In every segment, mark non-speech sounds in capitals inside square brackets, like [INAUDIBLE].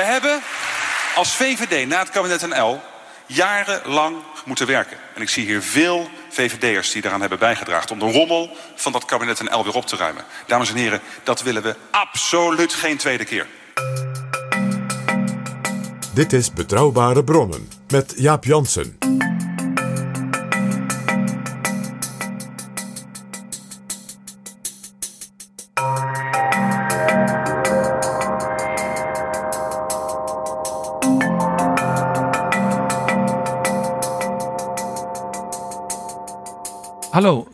We hebben als VVD na het kabinet NL jarenlang moeten werken. En ik zie hier veel VVD'ers die daaraan hebben bijgedragen om de rommel van dat kabinet NL weer op te ruimen. Dames en heren, dat willen we absoluut geen tweede keer. Dit is Betrouwbare Bronnen met Jaap Jansen.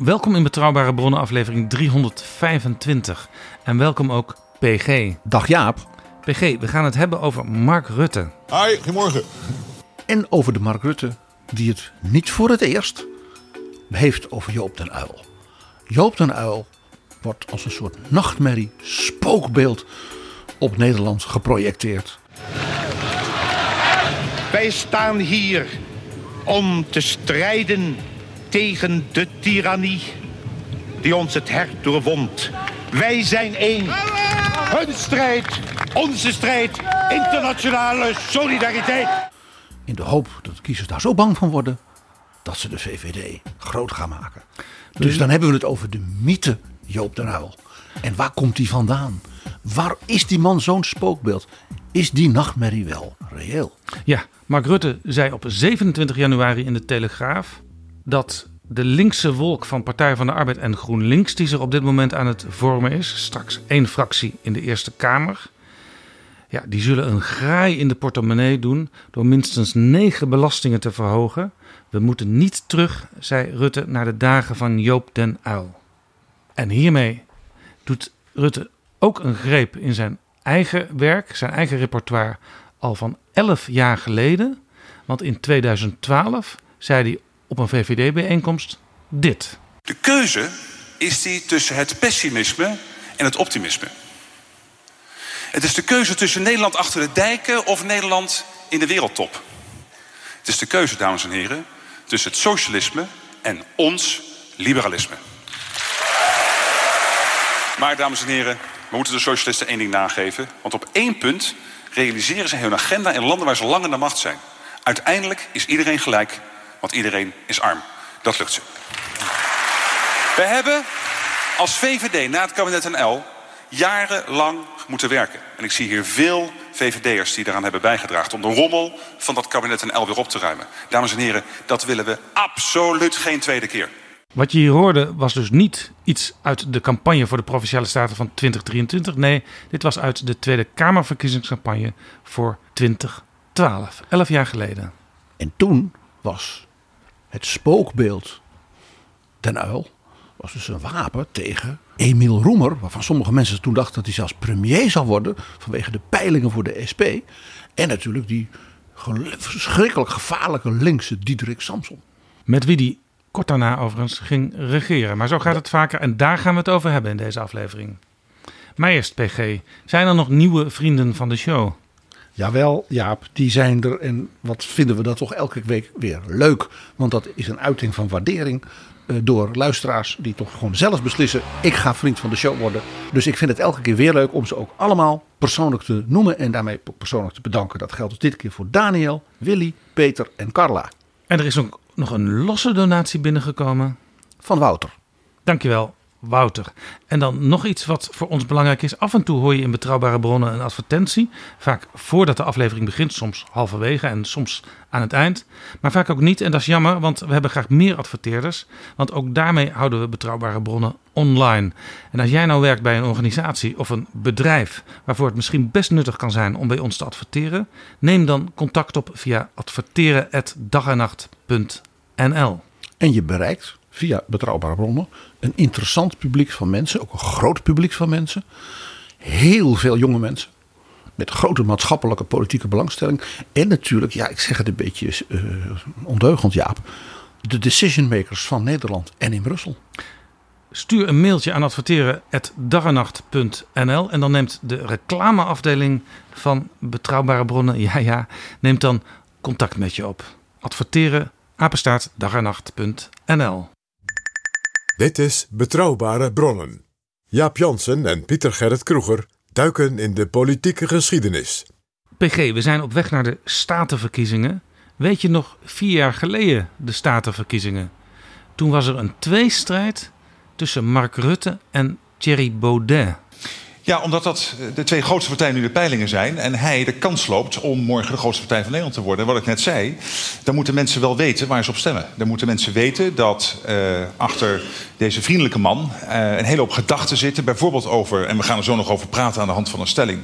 Welkom in Betrouwbare Bronnen aflevering 325. En welkom ook PG. Dag Jaap. PG, we gaan het hebben over Mark Rutte. Hi, goedemorgen. En over de Mark Rutte die het niet voor het eerst heeft over Joop den Uil. Joop den Uil wordt als een soort nachtmerrie, spookbeeld op Nederland geprojecteerd. Wij staan hier om te strijden tegen de tirannie die ons het hart doorwond. Wij zijn één. Hun strijd, onze strijd, internationale solidariteit. In de hoop dat de kiezers daar zo bang van worden dat ze de VVD groot gaan maken. Dus dan hebben we het over de mythe Joop den Uyl. En waar komt die vandaan? Waar is die man zo'n spookbeeld? Is die nachtmerrie wel reëel? Ja, Mark Rutte zei op 27 januari in de Telegraaf dat de linkse wolk van Partij van de Arbeid en GroenLinks, die zich op dit moment aan het vormen is, straks één fractie in de Eerste Kamer, ja, die zullen een graai in de portemonnee doen door minstens negen belastingen te verhogen. We moeten niet terug, zei Rutte, naar de dagen van Joop den Uyl. En hiermee doet Rutte ook een greep in zijn eigen werk, zijn eigen repertoire, al van elf jaar geleden. Want in 2012 zei hij op een VVD-bijeenkomst dit. De keuze is die tussen het pessimisme en het optimisme. Het is de keuze tussen Nederland achter de dijken of Nederland in de wereldtop. Het is de keuze, dames en heren, tussen het socialisme en ons liberalisme. Maar, dames en heren, we moeten de socialisten één ding nageven. Want op één punt realiseren ze hun agenda in landen waar ze lang in de macht zijn. Uiteindelijk is iedereen gelijk, want iedereen is arm. Dat lukt ze. We hebben als VVD na het kabinet NL jarenlang moeten werken. En ik zie hier veel VVD'ers die daaraan hebben bijgedragen om de rommel van dat kabinet NL weer op te ruimen. Dames en heren, dat willen we absoluut geen tweede keer. Wat je hier hoorde was dus niet iets uit de campagne voor de Provinciale Staten van 2023. Nee, dit was uit de Tweede Kamerverkiezingscampagne voor 2012. Elf jaar geleden. En toen was het spookbeeld Den Uil was dus een wapen tegen Emiel Roemer, waarvan sommige mensen toen dachten dat hij zelfs premier zou worden vanwege de peilingen voor de SP. En natuurlijk die verschrikkelijk gevaarlijke linkse Diederik Samson. Met wie die kort daarna overigens ging regeren. Maar zo gaat het vaker en daar gaan we het over hebben in deze aflevering. Maar eerst, PG, zijn er nog nieuwe vrienden van de show? Jawel, Jaap, die zijn er. En wat vinden we dat toch elke week weer leuk. Want dat is een uiting van waardering eh, door luisteraars die toch gewoon zelf beslissen: ik ga vriend van de show worden. Dus ik vind het elke keer weer leuk om ze ook allemaal persoonlijk te noemen en daarmee persoonlijk te bedanken. Dat geldt dus dit keer voor Daniel, Willy, Peter en Carla. En er is ook nog een losse donatie binnengekomen. Van Wouter. Dankjewel, Wouter. En dan nog iets wat voor ons belangrijk is. Af en toe hoor je in betrouwbare bronnen een advertentie. Vaak voordat de aflevering begint, soms halverwege en soms aan het eind. Maar vaak ook niet. En dat is jammer, want we hebben graag meer adverteerders. Want ook daarmee houden we betrouwbare bronnen online. En als jij nou werkt bij een organisatie of een bedrijf waarvoor het misschien best nuttig kan zijn om bij ons te adverteren, neem dan contact op via adverteren@dagenacht.nl. En je bereikt via betrouwbare bronnen een interessant publiek van mensen, ook een groot publiek van mensen. Heel veel jonge mensen. Met grote maatschappelijke politieke belangstelling. En natuurlijk, ja, ik zeg het een beetje uh, ondeugend, Jaap. De decision makers van Nederland en in Brussel. Stuur een mailtje aan adverteren.daganacht.nl en dan neemt de reclameafdeling van Betrouwbare Bronnen, [LAUGHS] ja ja, neemt dan contact met je op. Adverteren, Dit is Betrouwbare Bronnen. Jaap Jansen en Pieter Gerrit Kroeger duiken in de politieke geschiedenis. PG, we zijn op weg naar de statenverkiezingen. Weet je nog, vier jaar geleden de statenverkiezingen? Toen was er een tweestrijd tussen Mark Rutte en Thierry Baudet. Ja, omdat dat de twee grootste partijen nu de peilingen zijn. En hij de kans loopt om morgen de grootste partij van Nederland te worden. En wat ik net zei, dan moeten mensen wel weten waar ze op stemmen. Dan moeten mensen weten dat uh, achter deze vriendelijke man uh, een hele hoop gedachten zitten. Bijvoorbeeld over, en we gaan er zo nog over praten aan de hand van een stelling.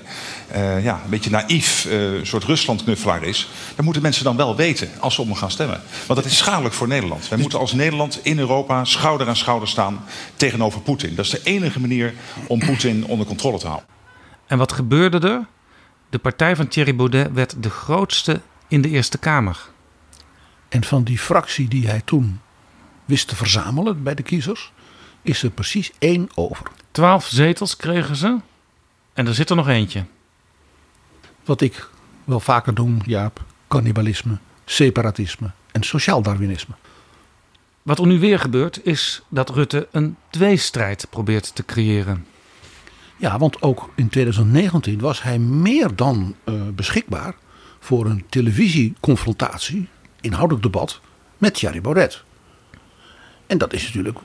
Uh, ja, een beetje naïef, een soort Rusland-knuffelaar is. Dan moeten mensen dan wel weten als ze hem gaan stemmen. Want dat is schadelijk voor Nederland. Wij moeten als Nederland in Europa schouder aan schouder staan tegenover Poetin. Dat is de enige manier om Poetin onder controle te houden. En wat gebeurde er? De partij van Thierry Baudet werd de grootste in de Eerste Kamer. En van die fractie die hij toen wist te verzamelen bij de kiezers, is er precies één over. Twaalf zetels kregen ze. En er zit er nog eentje. Wat ik wel vaker noem, Jaap, cannibalisme, separatisme en sociaal darwinisme. Wat er nu weer gebeurt, is dat Rutte een tweestrijd probeert te creëren. Ja, want ook in 2019 was hij meer dan uh, beschikbaar voor een televisieconfrontatie, inhoudelijk debat, met Thierry Baudet. En dat is natuurlijk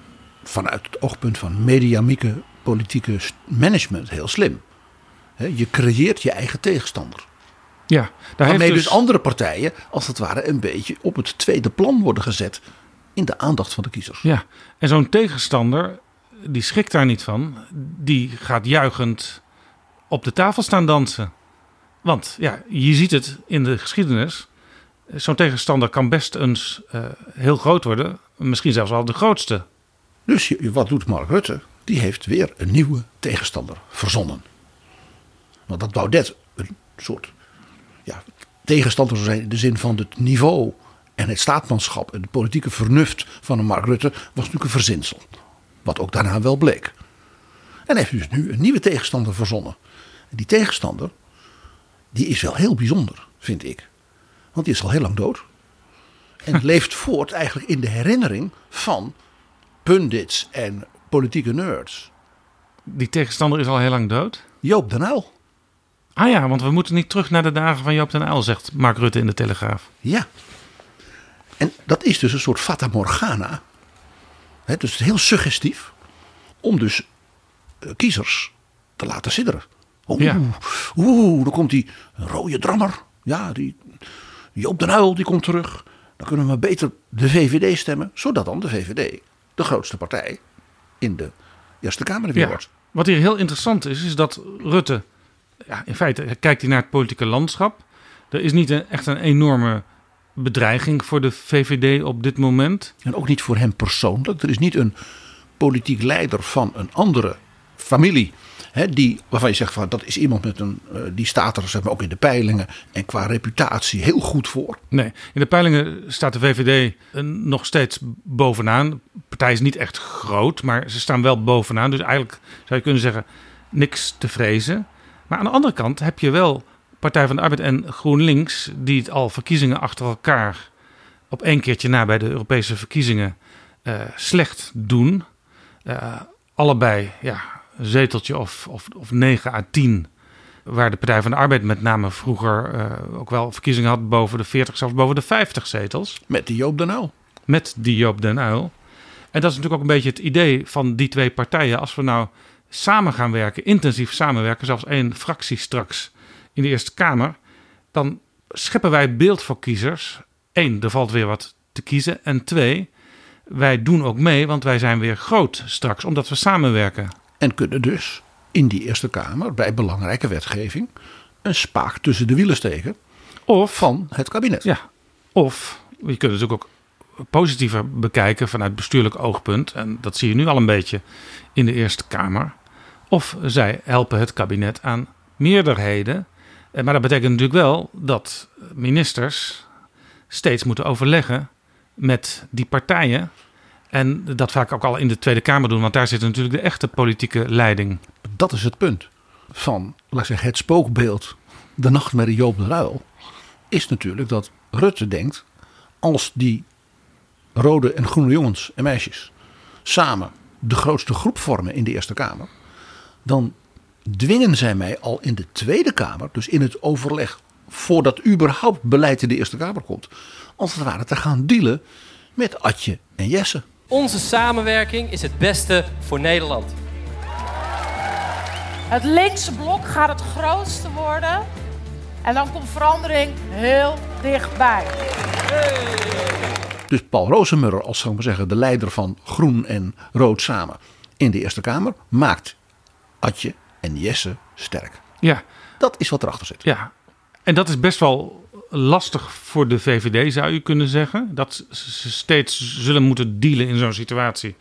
vanuit het oogpunt van mediamieke politieke management heel slim. je creëert je eigen tegenstander. Ja, daar Waarmee dus... dus andere partijen als het ware een beetje op het tweede plan worden gezet in de aandacht van de kiezers. Ja, en zo'n tegenstander die schrikt daar niet van. Die gaat juichend op de tafel staan dansen. Want ja, je ziet het in de geschiedenis. Zo'n tegenstander kan best eens uh, heel groot worden. Misschien zelfs wel de grootste. Dus wat doet Mark Rutte? Die heeft weer een nieuwe tegenstander verzonnen. Want dat Baudet een soort ja, tegenstander zijn in de zin van het niveau en het staatmanschap en het politieke vernuft van een Mark Rutte was natuurlijk een verzinsel. Wat ook daarna wel bleek. En heeft dus nu een nieuwe tegenstander verzonnen. En die tegenstander, die is wel heel bijzonder, vind ik. Want die is al heel lang dood. En leeft voort eigenlijk in de herinnering van pundits en politieke nerds. Die tegenstander is al heel lang dood? Joop den Uyl. Ah ja, want we moeten niet terug naar de dagen van Joop den Uyl, zegt Mark Rutte in de Telegraaf. Ja. En dat is dus een soort fata morgana He, dus heel suggestief om dus uh, kiezers te laten sidderen. Oeh, ja. oeh, dan komt die rode drammer. Ja, die Joop den Uyl die komt terug. Dan kunnen we beter de VVD stemmen. Zodat dan de VVD de grootste partij in de Eerste Kamer weer ja. wordt. Wat hier heel interessant is, is dat Rutte... Ja, in feite kijkt hij naar het politieke landschap. Er is niet een, echt een enorme bedreiging voor de VVD op dit moment. En ook niet voor hem persoonlijk. Er is niet een politiek leider van een andere familie. Hè, die, waarvan je zegt van dat is iemand met een, uh, die staat er zeg maar, ook in de peilingen en qua reputatie heel goed voor. Nee, in de peilingen staat de VVD uh, nog steeds bovenaan. De partij is niet echt groot, maar ze staan wel bovenaan. Dus eigenlijk zou je kunnen zeggen niks te vrezen. Maar aan de andere kant heb je wel Partij van de Arbeid en GroenLinks, die het al verkiezingen achter elkaar op één keertje na bij de Europese verkiezingen uh, slecht doen. Allebei ja, zeteltje of, of, of 9 à 10. Waar de Partij van de Arbeid met name vroeger uh, ook wel verkiezingen had boven de 40, zelfs boven de 50 zetels. Met die Joop den Uyl. Met die Joop den Uyl. En dat is natuurlijk ook een beetje het idee van die twee partijen. Als we nou samen gaan werken, intensief samenwerken, zelfs één fractie straks in de Eerste Kamer, dan scheppen wij beeld voor kiezers. Eén, er valt weer wat te kiezen. En twee, wij doen ook mee, want wij zijn weer groot straks, omdat we samenwerken. En kunnen dus in die Eerste Kamer bij belangrijke wetgeving een spaak tussen de wielen steken. Of van het kabinet. Ja, of je kunt het ook positiever bekijken vanuit bestuurlijk oogpunt. En dat zie je nu al een beetje in de Eerste Kamer. Of zij helpen het kabinet aan meerderheden eh, maar dat betekent natuurlijk wel dat ministers steeds moeten overleggen met die partijen. En dat vaak ook al in de Tweede Kamer doen, want daar zit natuurlijk de echte politieke leiding. Dat is het punt van laat ik zeggen, het spookbeeld, de nachtmerrie Joop de Ruil. Is natuurlijk dat Rutte denkt, als die rode en groene jongens en meisjes samen de grootste groep vormen in de Eerste Kamer, dan dwingen zij mij al in de Tweede Kamer, dus in het overleg voordat überhaupt beleid in de Eerste Kamer komt, als het ware te gaan dealen met Atje en Jesse. Onze samenwerking is het beste voor Nederland. Het linkse blok gaat het grootste worden. En dan komt verandering heel dichtbij. Dus Paul Rozenmuller, als zou ik maar zeggen, de leider van Groen en Rood samen in de Eerste Kamer, maakt Atje en Jesse sterk. Ja, Dat is wat erachter zit. ja. En dat is best wel lastig voor de VVD, zou je kunnen zeggen. Dat ze steeds zullen moeten dealen in zo'n situatie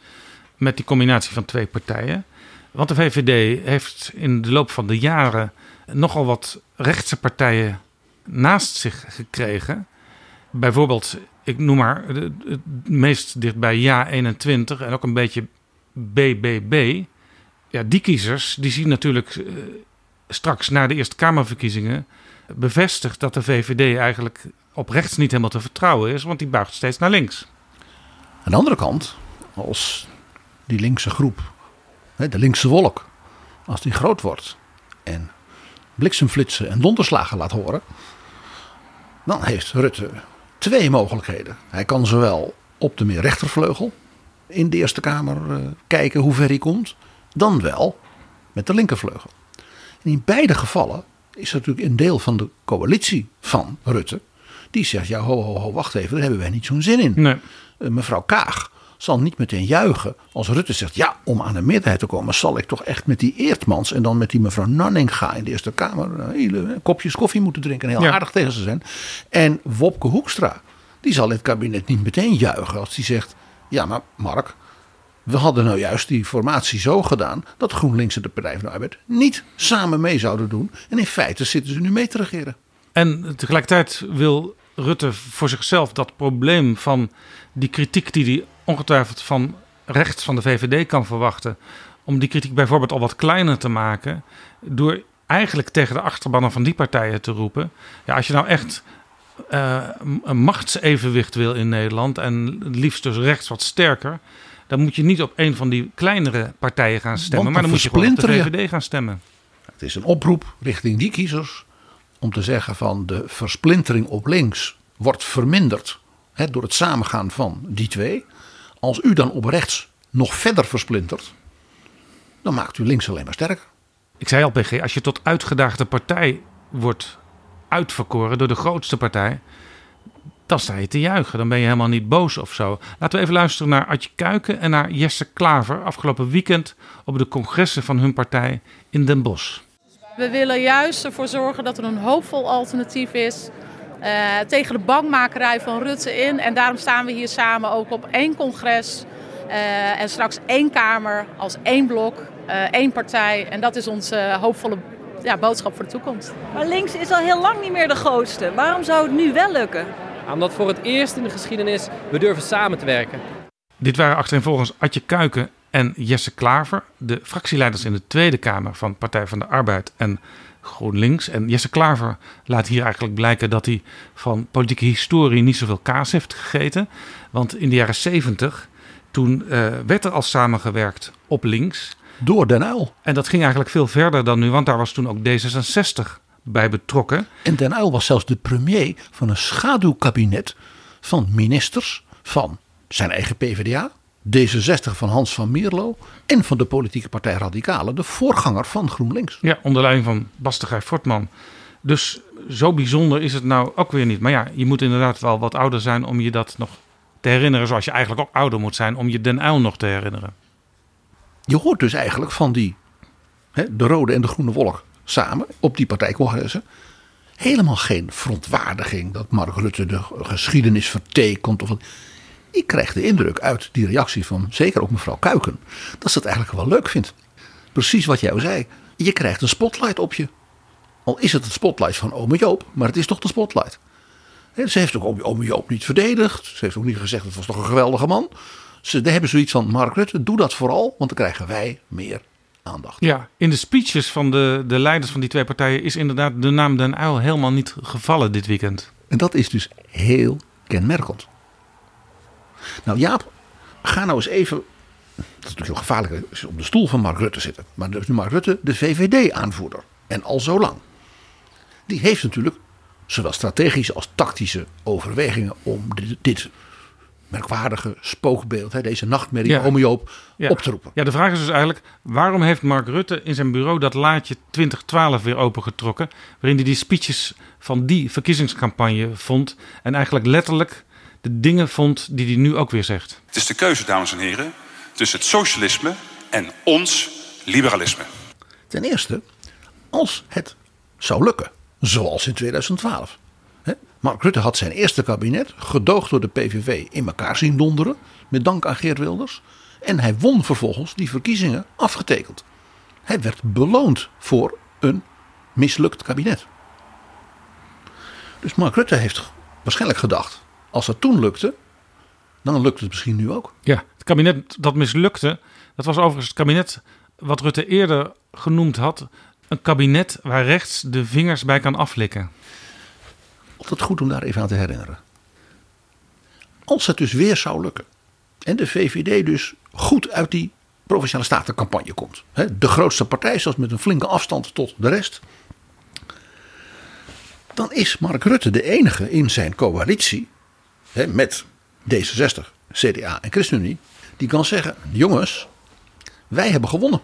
met die combinatie van twee partijen. Want de VVD heeft in de loop van de jaren nogal wat rechtse partijen naast zich gekregen. Bijvoorbeeld, ik noem maar het meest dichtbij Ja 21 en ook een beetje BBB. Ja, die kiezers die zien natuurlijk eh, straks na de Eerste Kamerverkiezingen bevestigd dat de VVD eigenlijk op rechts niet helemaal te vertrouwen is, want die buigt steeds naar links. Aan de andere kant, als die linkse groep, de linkse wolk, als die groot wordt en bliksemflitsen en donderslagen laat horen, dan heeft Rutte twee mogelijkheden. Hij kan zowel op de meer rechtervleugel in de Eerste Kamer eh, kijken hoe ver hij komt, dan wel met de linkervleugel. In beide gevallen is natuurlijk een deel van de coalitie van Rutte die zegt: ja, ho, ho, ho, wacht even, daar hebben wij niet zo'n zin in. Nee. Eh, mevrouw Kaag zal niet meteen juichen als Rutte zegt: ja, om aan een meerderheid te komen, zal ik toch echt met die Eertmans en dan met die mevrouw Nanninga in de Eerste Kamer hele kopjes koffie moeten drinken en heel Ja. aardig tegen ze zijn. En Wopke Hoekstra, die zal in het kabinet niet meteen juichen als die zegt: ja, maar Mark. We hadden nou juist die formatie zo gedaan dat GroenLinks en de Partij van de Arbeid niet samen mee zouden doen. En in feite zitten ze nu mee te regeren. En tegelijkertijd wil Rutte voor zichzelf dat probleem van die kritiek die hij ongetwijfeld van rechts van de VVD kan verwachten, om die kritiek bijvoorbeeld al wat kleiner te maken, door eigenlijk tegen de achterbannen van die partijen te roepen. Ja, als je nou echt eh, een machtsevenwicht wil in Nederland en liefst dus rechts wat sterker, dan moet je niet op een van die kleinere partijen gaan stemmen, dan maar dan moet je gewoon op de. VVD gaan stemmen. Het is een oproep richting die kiezers om te zeggen van de versplintering op links wordt verminderd hè, door het samengaan van die twee. Als u dan op rechts nog verder versplintert, dan maakt u links alleen maar sterker. Ik zei al, PG, als je tot uitgedaagde partij wordt uitverkoren door de grootste partij, dan sta je te juichen. Dan ben je helemaal niet boos of zo. Laten we even luisteren naar Adje Kuiken en naar Jesse Klaver afgelopen weekend op de congressen van hun partij in Den Bosch. We willen juist ervoor zorgen dat er een hoopvol alternatief is. eh, tegen de bankmakerij van Rutte in. En daarom staan we hier samen ook op één congres. eh, en straks één Kamer als één blok, eh, één partij. En dat is onze hoopvolle ja, boodschap voor de toekomst. Maar links is al heel lang niet meer de grootste. Waarom zou het nu wel lukken? Omdat voor het eerst in de geschiedenis we durven samen te werken. Dit waren achtereenvolgens Adje Kuiken en Jesse Klaver, de fractieleiders in de Tweede Kamer van Partij van de Arbeid en GroenLinks. En Jesse Klaver laat hier eigenlijk blijken dat hij van politieke historie niet zoveel kaas heeft gegeten. Want in de jaren 70, toen eh, werd er al samengewerkt op links. Door Den Uyl. En dat ging eigenlijk veel verder dan nu, want daar was toen ook D66 bij betrokken. En Den Uyl was zelfs de premier van een schaduwkabinet van ministers van zijn eigen PvdA, D66 van Hans van Mierlo en van de politieke partij Radicalen, de voorganger van GroenLinks. Ja, onder leiding van Bas de Gij Fortman. Dus zo bijzonder is het nou ook weer niet. Maar ja, je moet inderdaad wel wat ouder zijn om je dat nog te herinneren. Zoals je eigenlijk ook ouder moet zijn om je Den Uyl nog te herinneren. Je hoort dus eigenlijk van die, hè, de rode en de groene wolk samen op die partijcongressen. Helemaal geen verontwaardiging dat Mark Rutte de geschiedenis vertekent. Of. Ik krijg de indruk uit die reactie van zeker ook mevrouw Kuiken. dat ze het eigenlijk wel leuk vindt. Precies wat jij zei. Je krijgt een spotlight op je. Al is het het spotlight van ome Joop, maar het is toch de spotlight. Ze heeft ook ome Joop niet verdedigd. Ze heeft ook niet gezegd het was toch een geweldige man. Ze hebben zoiets van Mark Rutte, doe dat vooral, want dan krijgen wij meer aandacht. Ja, in de speeches van de, de leiders van die twee partijen is inderdaad de naam Den Uyl helemaal niet gevallen dit weekend. En dat is dus heel kenmerkend. Nou Jaap, ga nou eens even, dat is natuurlijk heel gevaarlijk, is op de stoel van Mark Rutte zitten. Maar dus nu Mark Rutte, de VVD-aanvoerder. En al zo lang. Die heeft natuurlijk zowel strategische als tactische overwegingen om dit, dit merkwaardige spookbeeld, hè, deze nachtmerrie, Ja. ome Joop, Ja. op te roepen. Ja, de vraag is dus eigenlijk: waarom heeft Mark Rutte in zijn bureau dat laadje 2012 weer opengetrokken? Waarin hij die speeches van die verkiezingscampagne vond. En eigenlijk letterlijk de dingen vond die hij nu ook weer zegt. Het is de keuze, dames en heren, tussen het socialisme en ons liberalisme. Ten eerste, als het zou lukken, zoals in 2012. Mark Rutte had zijn eerste kabinet, gedoogd door de PVV, in elkaar zien donderen. Met dank aan Geert Wilders. En hij won vervolgens die verkiezingen afgetekend. Hij werd beloond voor een mislukt kabinet. Dus Mark Rutte heeft waarschijnlijk gedacht: als dat toen lukte, dan lukt het misschien nu ook. Ja, het kabinet dat mislukte, dat was overigens het kabinet wat Rutte eerder genoemd had. Een kabinet waar rechts de vingers bij kan aflikken. Altijd goed om daar even aan te herinneren. Als het dus weer zou lukken. En de VVD dus goed uit die provinciale statencampagne komt. De grootste partij, zelfs met een flinke afstand tot de rest. Dan is Mark Rutte de enige in zijn coalitie. Met D66, CDA en ChristenUnie. Die kan zeggen: jongens, wij hebben gewonnen.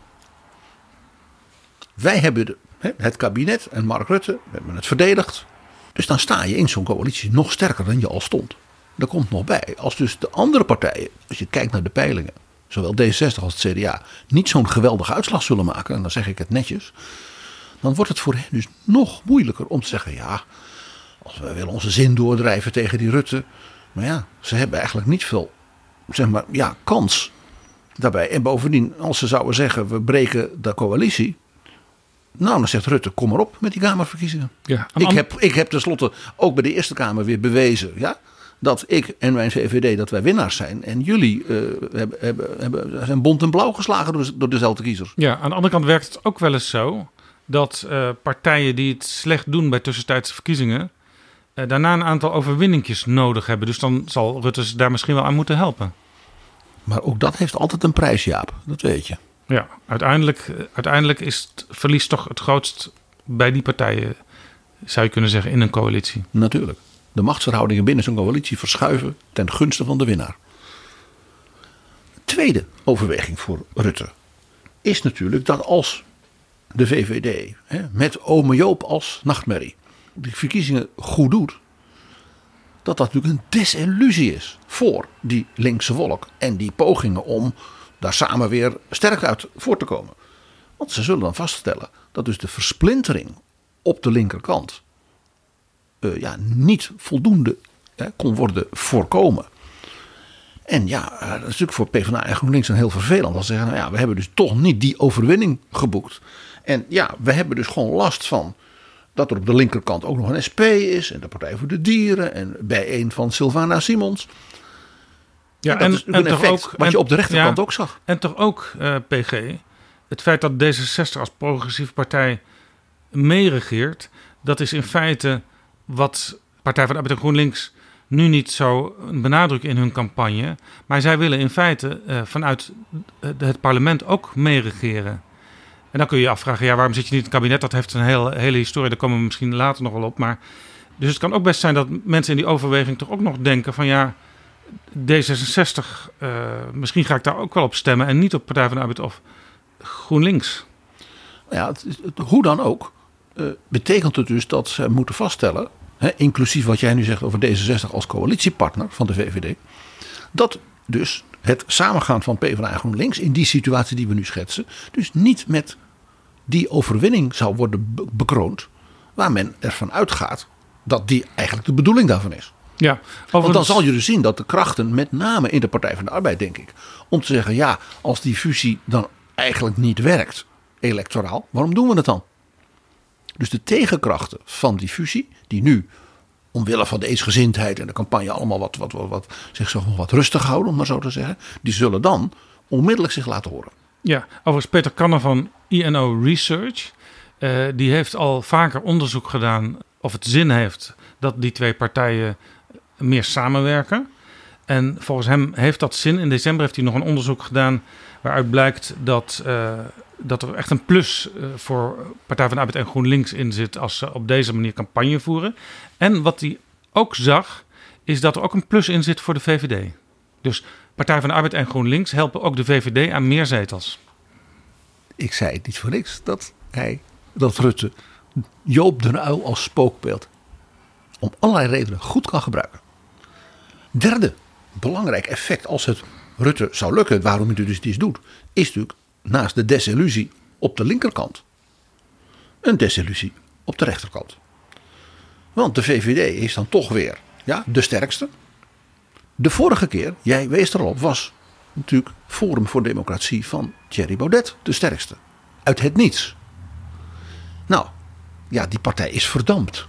Wij hebben de- het kabinet en Mark Rutte, hebben het verdedigd. Dus dan sta je in zo'n coalitie nog sterker dan je al stond. Er komt nog bij, als dus de andere partijen, als je kijkt naar de peilingen, zowel D66 als het CDA, niet zo'n geweldige uitslag zullen maken, en dan zeg ik het netjes, dan wordt het voor hen dus nog moeilijker om te zeggen, ja, als we willen onze zin doordrijven tegen die Rutte, maar ja, ze hebben eigenlijk niet veel, zeg maar, ja, kans daarbij. En bovendien, als ze zouden zeggen, we breken de coalitie, nou, dan zegt Rutte, kom maar op met die Kamerverkiezingen. Ja, Ik heb, ik heb tenslotte ook bij de Eerste Kamer weer bewezen ja, dat ik en mijn VVD dat wij winnaars zijn. En jullie eh, hebben, hebben, hebben, zijn bont en blauw geslagen door, door dezelfde kiezers. Ja, aan de andere kant werkt het ook wel eens zo dat eh, partijen die het slecht doen bij tussentijdse verkiezingen, eh, daarna een aantal overwinningjes nodig hebben. Dus dan zal Rutte ze daar misschien wel aan moeten helpen. Maar ook dat heeft altijd een prijs, Jaap. Dat weet je. Ja, uiteindelijk, uiteindelijk is het verlies toch het grootst bij die partijen, zou je kunnen zeggen, in een coalitie. Natuurlijk. De machtsverhoudingen binnen zo'n coalitie verschuiven ten gunste van de winnaar. Tweede overweging voor Rutte is natuurlijk dat als de VVD hè, met ome Joop als nachtmerrie die verkiezingen goed doet, dat dat natuurlijk een desillusie is voor die linkse volk en die pogingen om daar samen weer sterk uit voor te komen. Want ze zullen dan vaststellen dat dus de versplintering op de linkerkant eh, ja, niet voldoende hè, kon worden voorkomen. En ja, eh, dat is natuurlijk voor PvdA en GroenLinks een heel vervelend. Als ze zeggen, nou ja, we hebben dus toch niet die overwinning geboekt. En ja, we hebben dus gewoon last van dat er op de linkerkant ook nog een SP is. En de Partij voor de Dieren. En bij een van Sylvana Simons. Ja, dat is natuurlijk een effect wat je op de rechterkant ja, ook zag. En toch ook, eh, PG, het feit dat D66 als progressieve partij meeregeert, dat is in feite wat Partij van de Arbeid en GroenLinks nu niet zo benadrukken in hun campagne. Maar zij willen in feite eh, vanuit het parlement ook meeregeren. En dan kun je je afvragen, ja, waarom zit je niet in het kabinet? Dat heeft een hele, hele historie, daar komen we misschien later nog wel op. Maar, dus het kan ook best zijn dat mensen in die overweging toch ook nog denken van ja, D66, eh, misschien ga ik daar ook wel op stemmen en niet op Partij van de Arbeid of GroenLinks. Ja, hoe dan ook, eh, betekent het dus dat ze moeten vaststellen, hè, inclusief wat jij nu zegt over D66 als coalitiepartner van de VVD, dat dus het samengaan van PvdA en GroenLinks in die situatie die we nu schetsen, dus niet met die overwinning zou worden be- bekroond, waar men ervan uitgaat dat die eigenlijk de bedoeling daarvan is. Ja, Want dan zal je dus zien dat de krachten, met name in de Partij van de Arbeid, denk ik, om te zeggen: ja, als die fusie dan eigenlijk niet werkt, electoraal, waarom doen we het dan? Dus de tegenkrachten van die fusie, die nu omwille van de eensgezindheid en de campagne allemaal wat, wat, wat, wat, zich zo wat rustig houden, om maar zo te zeggen, die zullen dan onmiddellijk zich laten horen. Ja, overigens Peter Kanner van INO Research. eh, die heeft al vaker onderzoek gedaan of het zin heeft dat die twee partijen meer samenwerken. En volgens hem heeft dat zin. In december heeft hij nog een onderzoek gedaan waaruit blijkt dat eh, dat er echt een plus eh, voor Partij van de Arbeid en GroenLinks in zit als ze op deze manier campagne voeren. En wat hij ook zag, is dat er ook een plus in zit voor de VVD. Dus Partij van de Arbeid en GroenLinks helpen ook de VVD aan meer zetels. Ik zei het niet voor niks dat hij, dat Rutte Joop den Uyl als spookbeeld om allerlei redenen goed kan gebruiken. Derde belangrijk effect als het Rutte zou lukken, waarom hij dus dit doet, is natuurlijk naast de desillusie op de linkerkant een desillusie op de rechterkant. Want de VVD is dan toch weer ja, de sterkste. De vorige keer, jij wees erop, was natuurlijk Forum voor Democratie van Thierry Baudet de sterkste. Uit het niets. Nou, ja, die partij is verdampt.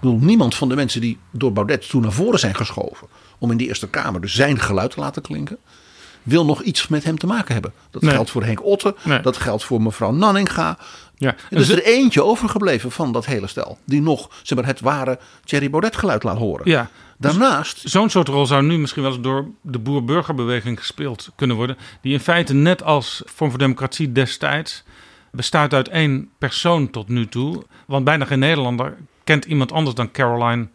Ik bedoel, niemand van de mensen die door Baudet toen naar voren zijn geschoven. om in de Eerste Kamer dus zijn geluid te laten klinken. wil nog iets met hem te maken hebben. Dat Nee. geldt voor Henk Otte, Nee. dat geldt voor mevrouw Nanninga. Ja, Er is er eentje overgebleven van dat hele stel. die nog zeg maar, het ware Thierry Baudet geluid laat horen. ja. Daarnaast Zo'n soort rol zou nu misschien wel eens door de boer-burgerbeweging gespeeld kunnen worden. Die in feite net als Vorm voor Democratie destijds bestaat uit één persoon tot nu toe. Want bijna geen Nederlander kent iemand anders dan Caroline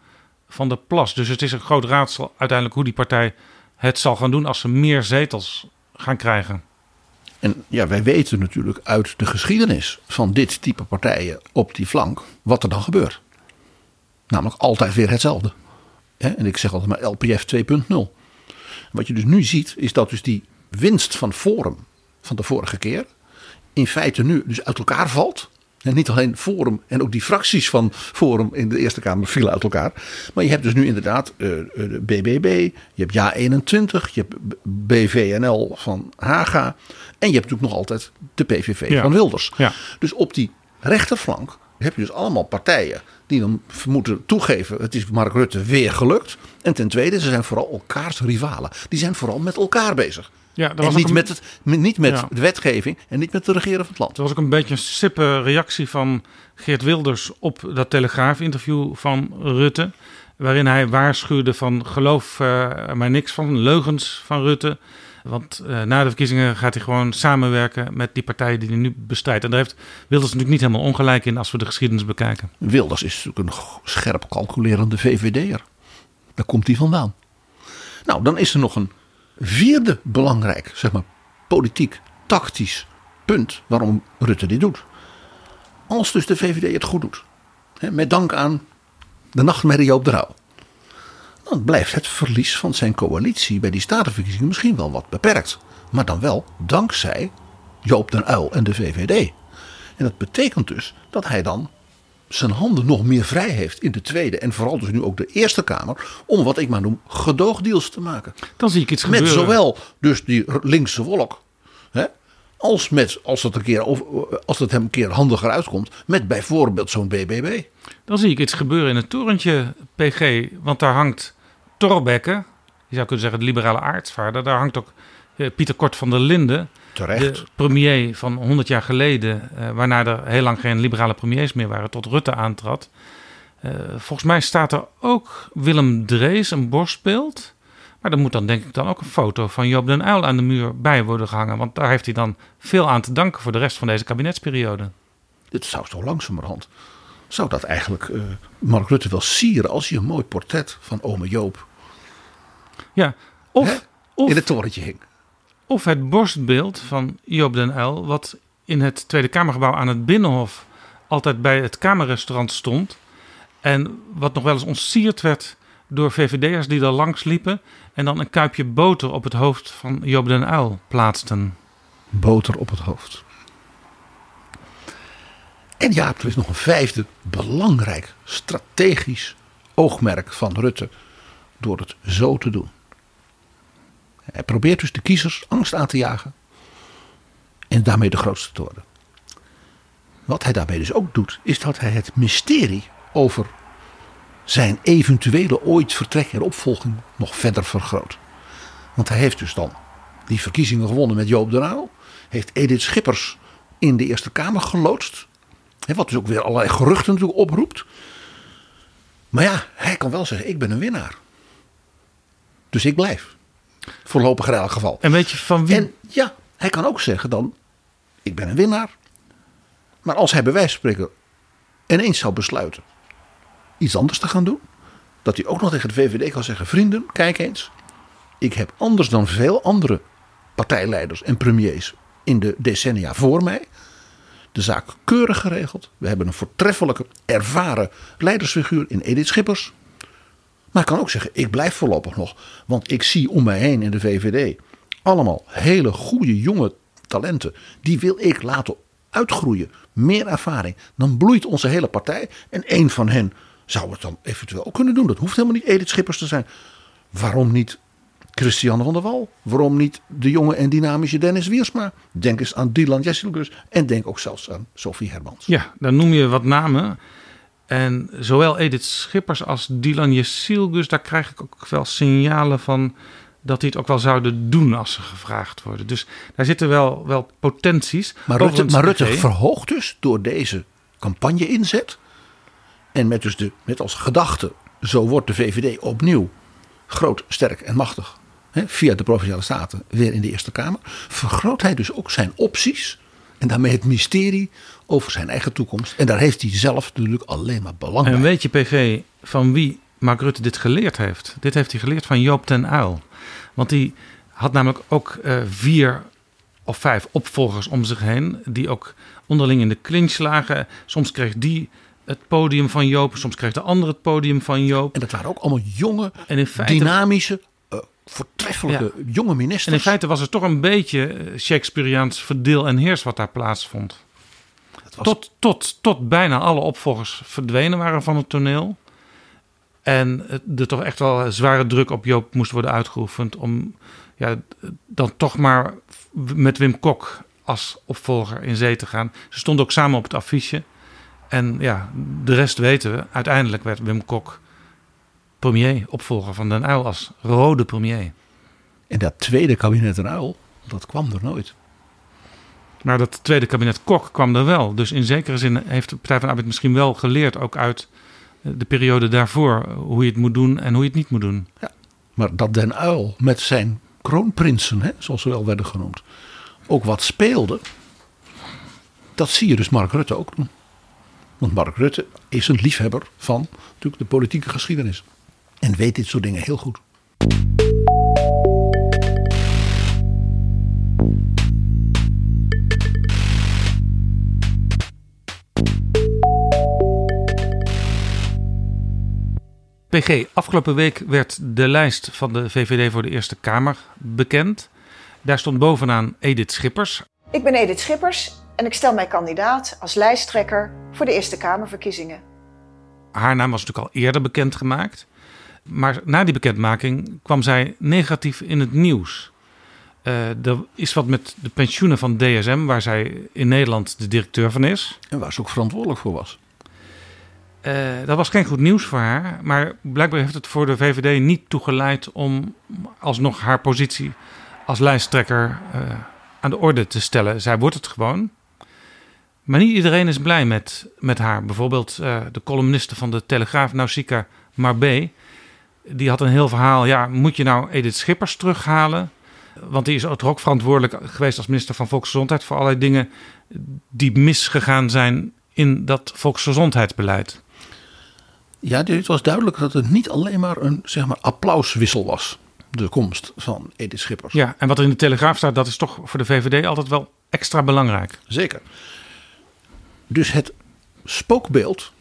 van der Plas. Dus het is een groot raadsel uiteindelijk hoe die partij het zal gaan doen als ze meer zetels gaan krijgen. En ja, wij weten natuurlijk uit de geschiedenis van dit type partijen op die flank wat er dan gebeurt. Namelijk altijd weer hetzelfde. En ik zeg altijd maar LPF 2.0. Wat je dus nu ziet is dat dus die winst van Forum van de vorige keer in feite nu dus uit elkaar valt. En niet alleen Forum en ook die fracties van Forum in de Eerste Kamer vielen uit elkaar. Maar je hebt dus nu inderdaad eh, eh, de BBB, je hebt Ja21, je hebt BVNL van Haga. En je hebt natuurlijk nog altijd de PVV Ja. van Wilders. Ja. Dus op die rechterflank heb je dus allemaal partijen die dan moeten toegeven: het is Mark Rutte weer gelukt. En ten tweede, ze zijn vooral elkaars rivalen. Die zijn vooral met elkaar bezig. Ja, dat En was niet een- met, het, niet met Ja. de wetgeving en niet met de regeren van het land. Het was ook een beetje een sippe reactie van Geert Wilders op dat Telegraaf-interview van Rutte. Waarin hij waarschuwde van geloof er maar niks van, leugens van Rutte. Want eh, na de verkiezingen gaat hij gewoon samenwerken met die partijen die hij nu bestrijdt. En daar heeft Wilders natuurlijk niet helemaal ongelijk in als we de geschiedenis bekijken. Wilders is natuurlijk een scherp calculerende VVD'er. Daar komt hij vandaan. Nou, dan is er nog een vierde belangrijk, zeg maar, politiek, tactisch punt waarom Rutte dit doet. Als dus de VVD het goed doet, hè, met dank aan de nachtmerrie op de rouw, dan blijft het verlies van zijn coalitie bij die statenverkiezingen misschien wel wat beperkt. Maar dan wel dankzij Joop den Uyl en de VVD. En dat betekent dus dat hij dan zijn handen nog meer vrij heeft in de Tweede en vooral dus nu ook de Eerste Kamer. om wat ik maar noem gedoogdeals te maken. Dan zie ik iets Met gebeuren. zowel dus die linkse wolk. Hè, als met, als het, een keer, als het hem een keer handiger uitkomt. met bijvoorbeeld zo'n BBB. Dan zie ik iets gebeuren in het torentje PG. Want daar hangt Torbekke, je zou kunnen zeggen de liberale aartsvaarder. Daar hangt ook eh, Pieter Kort van der Linden. Terecht. De premier van 100 jaar geleden, eh, waarna er heel lang geen liberale premiers meer waren, tot Rutte aantrad. Eh, volgens mij staat er ook Willem Drees, een borstbeeld. Maar er moet dan denk ik dan ook een foto van Joop den Uyl aan de muur bij worden gehangen. Want daar heeft hij dan veel aan te danken voor de rest van deze kabinetsperiode. Dit zou zo langzamerhand. zou dat eigenlijk eh, Mark Rutte wel sieren. als hij een mooi portret van ome Joop. Ja, of, of, in het torentje hing. Of het borstbeeld van Joop den Uyl, wat in het Tweede Kamergebouw aan het Binnenhof altijd bij het Kamerrestaurant stond. En wat nog wel eens ontsierd werd door VVD'ers die daar langs liepen. En dan een kuipje boter op het hoofd van Joop den Uyl plaatsten. boter op het hoofd. En ja, er is nog een vijfde belangrijk strategisch oogmerk van Rutte door het zo te doen. Hij probeert dus de kiezers angst aan te jagen en daarmee de grootste te worden. Wat hij daarmee dus ook doet, is dat hij het mysterie over zijn eventuele ooit vertrek en opvolging nog verder vergroot. Want hij heeft dus dan die verkiezingen gewonnen met Joop den Uyl. Heeft Edith Schippers in de Eerste Kamer geloodst. Wat dus ook weer allerlei geruchten natuurlijk oproept. Maar ja, hij kan wel zeggen, ik ben een winnaar. Dus ik blijf. Voorlopig in elk geval. En weet je van wie? En ja, hij kan ook zeggen dan, ik ben een winnaar. Maar als hij bij wijze van spreken ineens zou besluiten iets anders te gaan doen. Dat hij ook nog tegen de VVD kan zeggen: vrienden, kijk eens. Ik heb anders dan veel andere partijleiders en premiers in de decennia voor mij de zaak keurig geregeld. We hebben een voortreffelijke, ervaren leidersfiguur in Edith Schippers. Maar ik kan ook zeggen, ik blijf voorlopig nog. Want ik zie om mij heen in de VVD allemaal hele goede jonge talenten. Die wil ik laten uitgroeien. Meer ervaring. Dan bloeit onze hele partij. En één van hen zou het dan eventueel ook kunnen doen. Dat hoeft helemaal niet Edith Schippers te zijn. Waarom niet Christiane van der Wal? Waarom niet de jonge en dynamische Dennis Wiersma? Denk eens aan Dylan Jessilgus en denk ook zelfs aan Sophie Hermans. Ja, dan noem je wat namen. En zowel Edith Schippers als Dylan Jessilgus, daar krijg ik ook wel signalen van dat die het ook wel zouden doen als ze gevraagd worden. Dus daar zitten wel, wel potenties. Maar Rutte, maar Rutte verhoogt dus door deze campagne inzet. En met, dus de, met als gedachte, zo wordt de VVD opnieuw groot, sterk en machtig. Hè, via de Provinciale Staten weer in de Eerste Kamer. Vergroot hij dus ook zijn opties. En daarmee het mysterie over zijn eigen toekomst. En daar heeft hij zelf natuurlijk alleen maar belang En weet je, PG, van wie Mark Rutte dit geleerd heeft? Dit heeft hij geleerd van Joop ten Uyl. Want die had namelijk ook eh, vier of vijf opvolgers om zich heen. Die ook onderling in de clinch lagen. Soms kreeg die het podium van Joop. Soms kreeg de ander het podium van Joop. En dat waren ook allemaal jonge, En in feite, dynamische, voortreffelijke jonge ministers. en in feite was het toch een beetje eh, Shakespeareaans verdeel en heers wat daar plaatsvond. Was- Tot, tot, tot bijna alle opvolgers verdwenen waren van het toneel. En er toch echt wel zware druk op Joop moest worden uitgeoefend. om ja, dan toch maar met Wim Kok als opvolger in zee te gaan. Ze stonden ook samen op het affiche. En ja, de rest weten we. Uiteindelijk werd Wim Kok premier, opvolger van Den Uyl als rode premier. En dat tweede kabinet een uil, dat kwam er nooit. Maar dat tweede kabinet Kok kwam er wel. Dus in zekere zin heeft de Partij van de Arbeid misschien wel geleerd, ook uit eh, de periode daarvoor, hoe je het moet doen en hoe je het niet moet doen. Maar dat Den Uil met zijn kroonprinsen, hè, zoals ze wel werden genoemd, ook wat speelde. Dat zie je dus Mark Rutte ook doen. Want Mark Rutte is een liefhebber van natuurlijk de politieke geschiedenis. En weet dit soort dingen heel goed. PG, afgelopen week werd de lijst van de VVD voor de Eerste Kamer bekend. Daar stond bovenaan Edith Schippers. Ik ben Edith Schippers en ik stel mij kandidaat als lijsttrekker voor de Eerste Kamerverkiezingen. Haar naam was natuurlijk al eerder bekendgemaakt. Maar na die bekendmaking kwam zij negatief in het nieuws. Eh, er is wat met de pensioenen van DSM, waar zij in Nederland de directeur van is. En waar ze ook verantwoordelijk voor was. Eh, dat was geen goed nieuws voor haar. Maar blijkbaar heeft het voor de VVD niet toegeleid om alsnog haar positie als lijsttrekker eh, aan de orde te stellen. Zij wordt het gewoon. Maar niet iedereen is blij met, met haar. Bijvoorbeeld de columniste van de Telegraaf, Nausicaa Marbé. Die had een heel verhaal. Ja, moet je nou Edith Schippers terughalen? Want die is ook verantwoordelijk geweest als minister van Volksgezondheid... voor allerlei dingen die misgegaan zijn in dat volksgezondheidsbeleid. Ja, het was duidelijk dat het niet alleen maar een zeg maar, applauswissel was. De komst van Edith Schippers. Ja, en wat er in de Telegraaf staat, dat is toch voor de VVD altijd wel extra belangrijk. Zeker. Dus het spookbeeld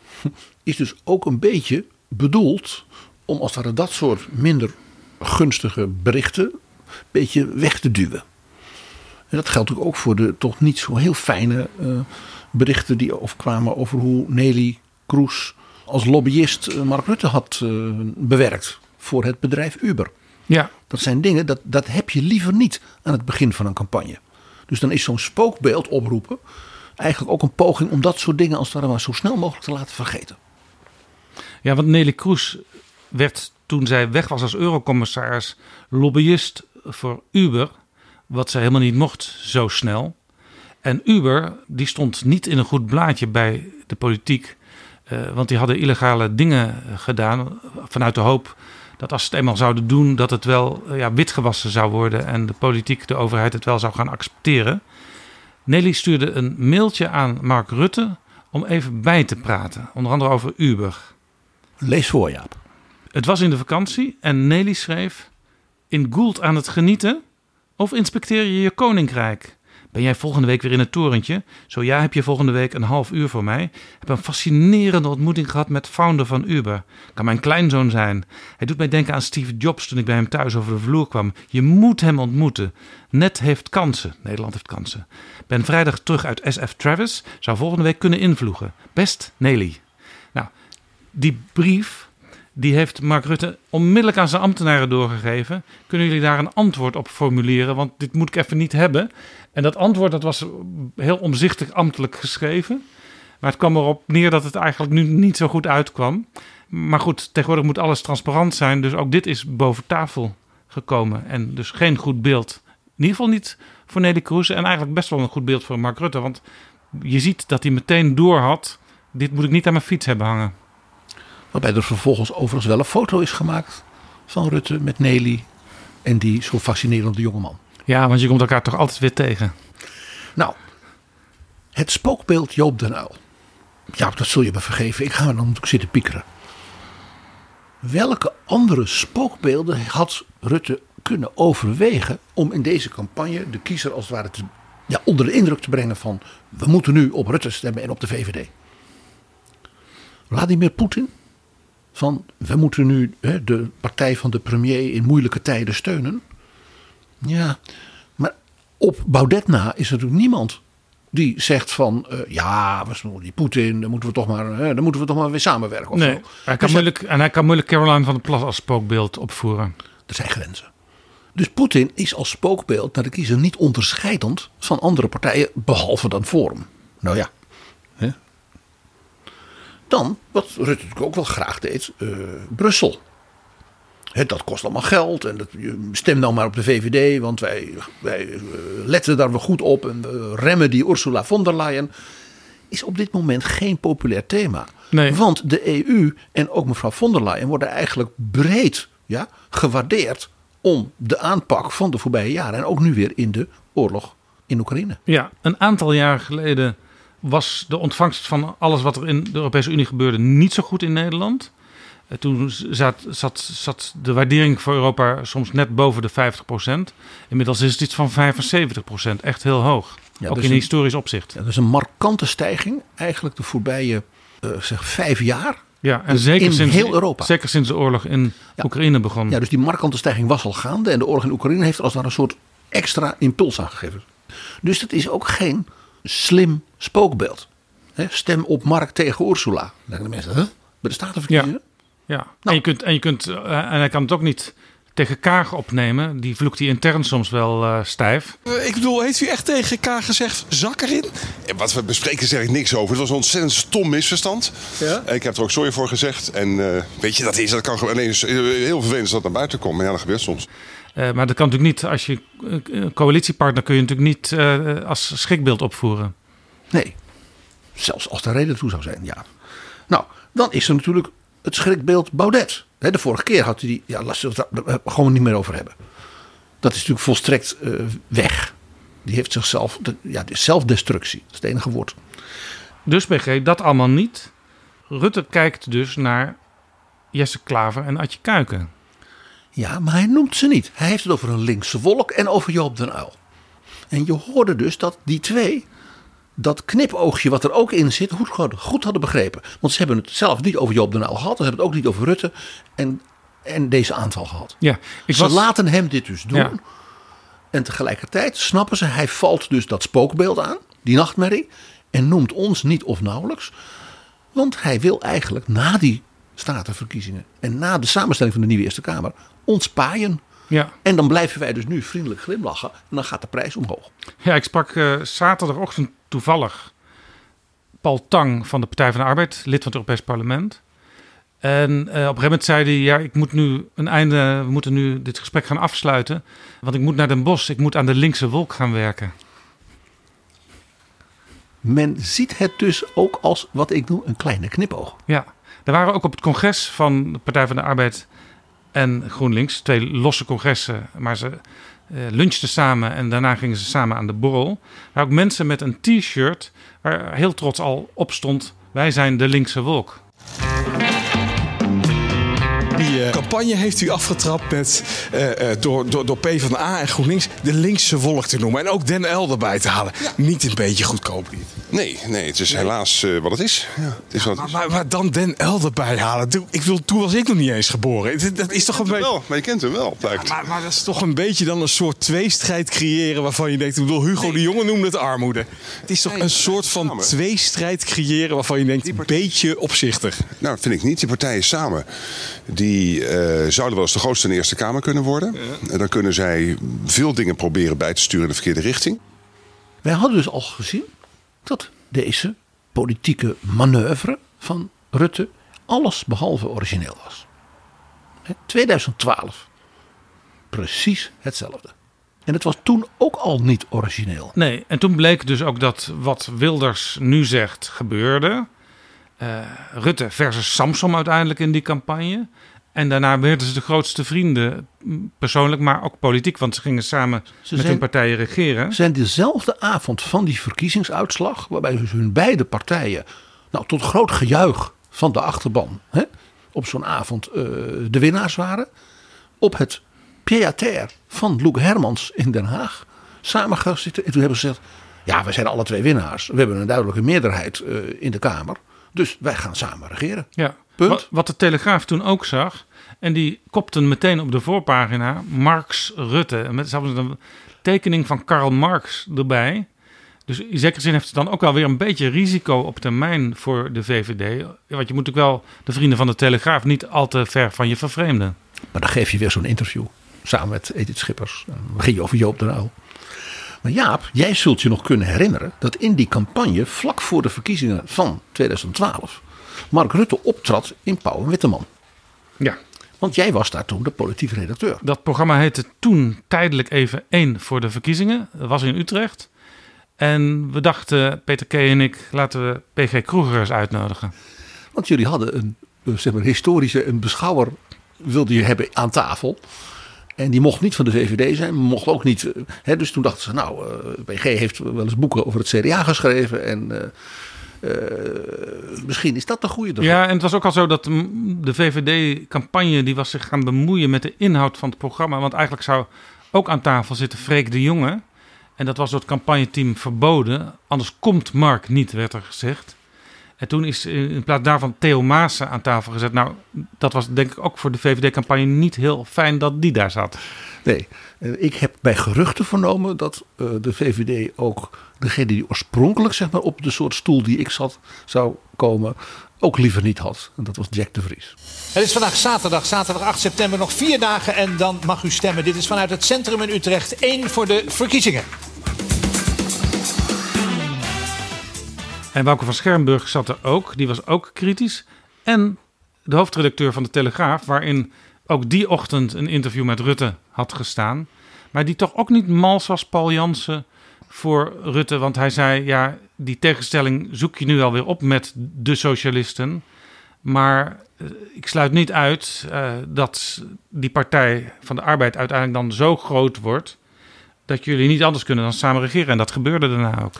is dus ook een beetje bedoeld om als het ware dat soort minder gunstige berichten een beetje weg te duwen. En dat geldt ook voor de toch niet zo heel fijne eh, berichten die of kwamen over hoe Nelly Kroes als lobbyist eh, Mark Rutte had eh, bewerkt voor het bedrijf Uber. Ja, Dat zijn dingen, dat, dat heb je liever niet aan het begin van een campagne. Dus dan is zo'n spookbeeld oproepen eigenlijk ook een poging om dat soort dingen als het ware maar zo snel mogelijk te laten vergeten. ja want Nelly Kroes werd toen zij weg was als eurocommissaris lobbyist voor Uber. Wat zij helemaal niet mocht zo snel. En Uber die stond niet in een goed blaadje bij de politiek. eh, want die hadden illegale dingen gedaan vanuit de hoop dat als ze het eenmaal zouden doen, dat het wel eh, ja, witgewassen zou worden en de politiek, de overheid het wel zou gaan accepteren. Nelly stuurde een mailtje aan Mark Rutte om even bij te praten. Onder andere over Uber. Lees voor, Jaap. Het was in de vakantie en Nelly schreef... In Gould aan het genieten? Of inspecteer je je koninkrijk? Ben jij volgende week weer in het torentje? Zo ja, heb je volgende week een half uur voor mij. Heb een fascinerende ontmoeting gehad met founder van Uber. Kan mijn kleinzoon zijn. Hij doet mij denken aan Steve Jobs toen ik bij hem thuis over de vloer kwam. Je moet hem ontmoeten. Net heeft kansen. Nederland heeft kansen. Ben vrijdag terug uit SF Travis. Zou volgende week kunnen invloegen. Best Nelly. Nou, die brief die heeft Mark Rutte onmiddellijk aan zijn ambtenaren doorgegeven. Kunnen jullie daar een antwoord op formuleren? Want dit moet ik even niet hebben. En dat antwoord dat was heel omzichtig ambtelijk geschreven. Maar het kwam erop neer dat het eigenlijk nu niet zo goed uitkwam. Maar goed, tegenwoordig moet alles transparant zijn. Dus ook dit is boven tafel gekomen. En dus geen goed beeld. In ieder geval niet voor Nelly Kroes. En eigenlijk best wel een goed beeld voor Mark Rutte. Want je ziet dat hij meteen door had. Dit moet ik niet aan mijn fiets hebben hangen. Waarbij er vervolgens overigens wel een foto is gemaakt van Rutte met Nelly en die zo fascinerende jongeman. Ja, want je komt elkaar toch altijd weer tegen. Nou, het spookbeeld Joop den Uyl. Ja, dat zul je me vergeven. Ik ga dan natuurlijk zitten piekeren. Welke andere spookbeelden had Rutte kunnen overwegen om in deze campagne de kiezer als het ware te, ja, onder de indruk te brengen van we moeten nu op Rutte stemmen en op de VVD? Vladimir Poetin? Van we moeten nu hè, de partij van de premier in moeilijke tijden steunen. Ja, maar op Baudet na is er natuurlijk niemand die zegt van uh, ja, die Poetin, dan moeten we toch maar, hè, dan moeten we toch maar weer samenwerken. Of nee, zo. hij kan Dus moeilijk, en hij kan moeilijk Caroline van der Plas als spookbeeld opvoeren. Er zijn grenzen. Dus Poetin is als spookbeeld naar de kiezer niet onderscheidend van andere partijen, behalve dan Forum. Nou ja. Dan, wat Rutte natuurlijk ook wel graag deed, eh, Brussel. Hè, dat kost allemaal geld en dat, stem nou maar op de VVD, want wij, wij eh, letten daar wel goed op en we remmen die Ursula von der Leyen. Is op dit moment geen populair thema. Nee. Want de EU en ook mevrouw von der Leyen worden eigenlijk breed ja, gewaardeerd om de aanpak van de voorbije jaren. En ook nu weer in de oorlog in Oekraïne. Ja, een aantal jaar geleden was de ontvangst van alles wat er in de Europese Unie gebeurde niet zo goed in Nederland. Eh, Toen zat, zat, zat de waardering voor Europa soms net boven de 50%. Inmiddels is het iets van 75%, echt heel hoog. Ja, ook dus in een- historisch opzicht. Ja, dat is een markante stijging, eigenlijk de voorbije eh, zeg, vijf jaar. Ja, en zeker in sinds, heel Europa. Zeker sinds de oorlog in Ja. Oekraïne begon. Ja, dus die markante stijging was al gaande. En de oorlog in Oekraïne heeft als het ware een soort extra impuls aan gegeven. Dus dat is ook geen slim spookbeeld. Hè, stem op Mark tegen Ursula. Dan denken de mensen, huh? bij de Statenverkiezingen? Ja. Nou. En, je kunt, en, je kunt, eh, en hij kan het ook niet tegen Kaag opnemen. Die vloekt hij intern soms wel eh, stijf. Eh, Ik bedoel, heeft u echt tegen K gezegd, zak erin? En wat we bespreken zeg ik niks over. Het was een ontzettend stom misverstand. Ja? Ik heb er ook sorry voor gezegd. En eh, weet je, dat is, dat kan gewoon ineens heel vervelend als dat naar buiten komt. Maar ja, dat gebeurt soms. Eh, maar dat kan natuurlijk niet. Als je eh, een coalitiepartner kun je natuurlijk niet eh, als schrikbeeld opvoeren. Nee. Zelfs als de reden toe zou zijn, ja. Nou, dan is er natuurlijk het schrikbeeld Baudet. De vorige keer had hij die... Ja, laten we het daar gewoon niet meer over hebben. Dat is natuurlijk volstrekt eh, weg. Die heeft zichzelf... Ja, de zelfdestructie. Dat is het enige woord. Dus BG, dat allemaal niet. Rutte kijkt dus naar Jesse Klaver en Adje Kuiken. Ja, maar hij noemt ze niet. Hij heeft het over een linkse wolk en over Joop den Uyl. En je hoorde dus dat die twee dat knipoogje wat er ook in zit goed, hadden- goed hadden begrepen. Want ze hebben het zelf niet over Joop den Uyl gehad. Ze hebben het ook niet over Rutte en, en deze aanval gehad. Ja, ik ze was, laten hem dit dus doen. Ja. En tegelijkertijd snappen ze, hij valt dus dat spookbeeld aan, die nachtmerrie. En noemt ons niet of nauwelijks. Want hij wil eigenlijk na die statenverkiezingen en na de samenstelling van de nieuwe Eerste Kamer ons paaien. ja. En dan blijven wij dus nu vriendelijk glimlachen en dan gaat de prijs omhoog. ja, ik sprak eh, zaterdagochtend toevallig Paul Tang van de Partij van de Arbeid, lid van het Europees Parlement. En eh, op een gegeven moment zei hij: Ja, ik moet nu een einde, we moeten nu dit gesprek gaan afsluiten. Want ik moet naar Den Bosch, ik moet aan de linkse wolk gaan werken. Men ziet het dus ook als wat ik noem een kleine knipoog. Ja, er waren ook op het congres van de Partij van de Arbeid en GroenLinks, twee losse congressen, maar ze eh, lunchten samen en daarna gingen ze samen aan de borrel. Maar ook mensen met een t-shirt waar heel trots al op stond: Wij zijn de linkse wolk. Die eh, campagne heeft u afgetrapt met, eh, eh, door, door, door PvdA en GroenLinks de linkse wolk te noemen. En ook Den L erbij te halen. Niet een beetje goedkoop dit. Nee, nee, het is helaas eh, wat het is. Ja, het is wat het Maar, maar, maar dan Den L erbij halen. Doe- Ik wil, toen was ik nog niet eens geboren. Dat, dat is toch een beetje... Wel, maar je kent hem wel, blijkt. Maar, maar dat is toch een beetje dan een soort tweestrijd creëren waarvan je denkt, ik bedoel, Hugo de Jonge noemde het armoede. Het is toch Nee, een soort van samen. tweestrijd creëren waarvan je denkt, een beetje opzichtig. Nou, dat vind ik niet. Die partijen samen, die eh, zouden wel eens de grootste in de Eerste Kamer kunnen worden. En dan kunnen zij veel dingen proberen bij te sturen in de verkeerde richting. Wij hadden dus al gezien dat deze politieke manoeuvre van Rutte alles behalve origineel was. Hè, 2012. Precies hetzelfde. En het was toen ook al niet origineel. Nee, en toen bleek dus ook dat wat Wilders nu zegt gebeurde. Eh, Rutte versus Samsom uiteindelijk in die campagne. En daarna werden ze de grootste vrienden, persoonlijk, maar ook politiek. Want ze gingen samen met zijn- hun partijen regeren. zijn dezelfde avond van die verkiezingsuitslag, waarbij dus hun beide partijen, nou tot groot gejuich van de achterban, hè, op zo'n avond eh, de winnaars waren, op het pied-à-terre van Loek Hermans in Den Haag samen gaan zitten. En toen hebben ze gezegd, ja, we zijn alle twee winnaars. We hebben een duidelijke meerderheid eh, in de Kamer. Dus wij gaan samen regeren. Ja. Punt. Wat, de Telegraaf toen ook zag. En die kopten meteen op de voorpagina Marx Rutte. Met zelfs een tekening van Karl Marx erbij. Dus in zekere zin heeft het dan ook wel weer een beetje risico op termijn voor de VVD. Want je moet ook wel de vrienden van de Telegraaf niet al te ver van je vervreemden. Maar dan geef je weer zo'n interview. Samen met Edith Schippers. Dan begin je over Joop de Uyl. Maar Jaap, jij zult je nog kunnen herinneren dat in die campagne vlak voor de verkiezingen van 2012 Mark Rutte optrad in Pauw en Witteman. Ja. Want jij was daar toen de politiek redacteur. Dat programma heette toen tijdelijk even één voor de verkiezingen. Dat was in Utrecht. En we dachten, Peter K. en ik, laten we PG Kroeger eens uitnodigen. Want jullie hadden een eh, zeg maar, historische, een beschouwer wilde je hebben aan tafel. En die mocht niet van de VVD zijn, mocht ook niet. eh, Hè, dus toen dachten ze, nou, eh PG heeft wel eens boeken over het CDA geschreven. En eh, misschien is dat de goede. ervoor. Ja, en het was ook al zo dat mm, de VVD-campagne die was zich gaan bemoeien met de inhoud van het programma. Want eigenlijk zou ook aan tafel zitten Freek de Jonge. En dat was door het campagneteam verboden. Anders komt Mark niet, werd er gezegd. En toen is in in plaats daarvan Theo Maassen aan tafel gezet. Nou, dat was denk ik ook voor de VVD-campagne niet heel fijn dat die daar zat. Nee, ik heb bij geruchten vernomen dat eh, de VVD ook degene die oorspronkelijk zeg maar, op de soort stoel die ik zat zou komen, ook liever niet had. En dat was Jack de Vries. Het is vandaag zaterdag, zaterdag 8 september, nog vier dagen en dan mag u stemmen. Dit is vanuit het centrum in Utrecht, één voor de verkiezingen. En Wouke van Schermburg zat er ook. Die was ook kritisch. En de hoofdredacteur van de Telegraaf, waarin ook die ochtend een interview met Rutte had gestaan. Maar die toch ook niet mals was, Paul Jansen, voor Rutte. Want hij zei, ja, die tegenstelling zoek je nu alweer op met de socialisten. Maar eh, ik sluit niet uit eh, dat die partij van de arbeid uiteindelijk dan zo groot wordt... dat jullie niet anders kunnen dan samen regeren. En dat gebeurde daarna ook.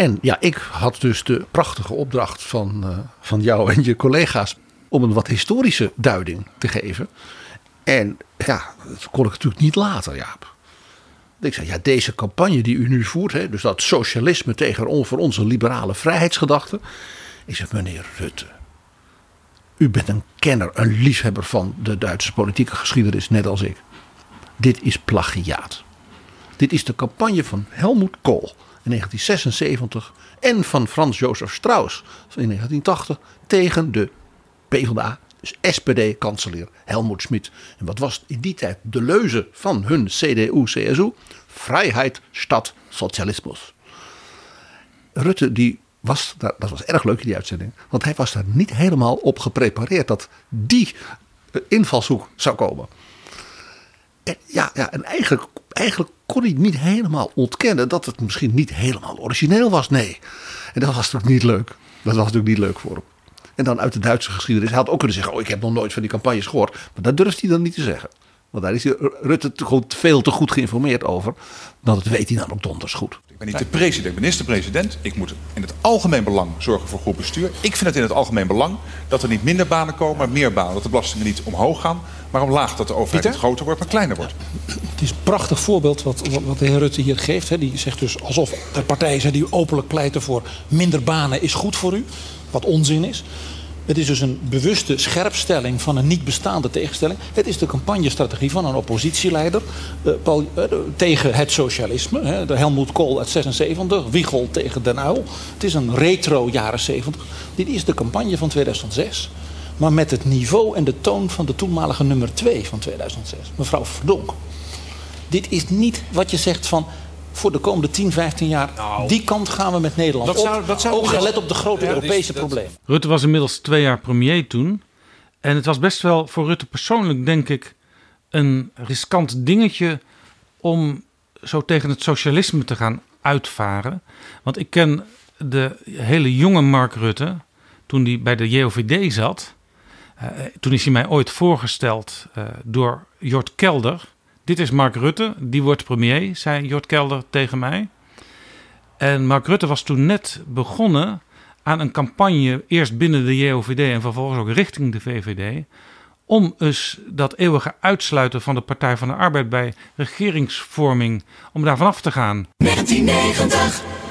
En ja, ik had dus de prachtige opdracht van, eh, van jou en je collega's om een wat historische duiding te geven. En ja, dat kon ik natuurlijk niet laten, Jaap. Ik zei, ja, deze campagne die u nu voert, hè, dus dat socialisme tegen on- voor onze liberale vrijheidsgedachten. Ik zeg, meneer Rutte, u bent een kenner, een liefhebber van de Duitse politieke geschiedenis, net als ik. Dit is plagiaat. Dit is de campagne van Helmut Kohl in 1976 en van Frans Jozef Strauss in 1980 tegen de PvdA, dus SPD-kanselier Helmut Schmidt. En wat was in die tijd de leuze van hun CDU-CSU? Vrijheid, stad, socialismus. Rutte die was, dat was erg leuk in die uitzending, want hij was daar niet helemaal op geprepareerd dat die eh, invalshoek zou komen. En, ja, ja, en eigenlijk, eigenlijk kon hij niet helemaal ontkennen dat het misschien niet helemaal origineel was. Nee. En dat was natuurlijk niet leuk. Dat was natuurlijk niet leuk voor hem. En dan uit de Duitse geschiedenis. Hij had ook kunnen zeggen: Oh, ik heb nog nooit van die campagnes gehoord. Maar dat durft hij dan niet te zeggen. Want daar is Rutte gewoon veel te goed geïnformeerd over. Dan dat weet hij dan ook donders goed. Ik ben niet de president, minister-president. Ik moet in het algemeen belang zorgen voor goed bestuur. Ik vind het in het algemeen belang dat er niet minder banen komen, maar meer banen. Dat de belastingen niet omhoog gaan, maar omlaag. Dat de overheid niet groter wordt, maar kleiner wordt. Het is een prachtig voorbeeld wat, wat, wat de heer Rutte hier geeft. Hè. Die zegt dus alsof er partijen zijn die openlijk pleiten voor minder banen is goed voor u. Wat onzin is. Het is dus een bewuste scherpstelling van een niet bestaande tegenstelling. Het is de campagnestrategie van een oppositieleider uh, Paul, uh, tegen het socialisme. Hè, de Helmut Kool uit 76, Wiegel tegen Den Uyl. Het is een retro jaren 70. Dit is de campagne van 2006. Maar met het niveau en de toon van de toenmalige nummer 2 van 2006. Mevrouw Verdonk. Dit is niet wat je zegt van voor de komende 10, 15 jaar. Nou, die kant gaan we met Nederland dat zou, dat zou ook gelet op de grote Europese problemen. Rutte was inmiddels twee jaar premier toen. En het was best wel voor Rutte persoonlijk, denk ik, een riskant dingetje om zo tegen het socialisme te gaan uitvaren. Want ik ken de hele jonge Mark Rutte, toen hij bij de JOVD zat. Uh, toen is hij mij ooit voorgesteld uh, door Jort Kelder. Dit is Mark Rutte, die wordt premier, zei Jort Kelder tegen mij. En Mark Rutte was toen net begonnen aan een campagne, eerst binnen de JOVD en vervolgens ook richting de VVD, om dus dat eeuwige uitsluiten van de Partij van de Arbeid bij regeringsvorming, om daar vanaf te gaan. 1990.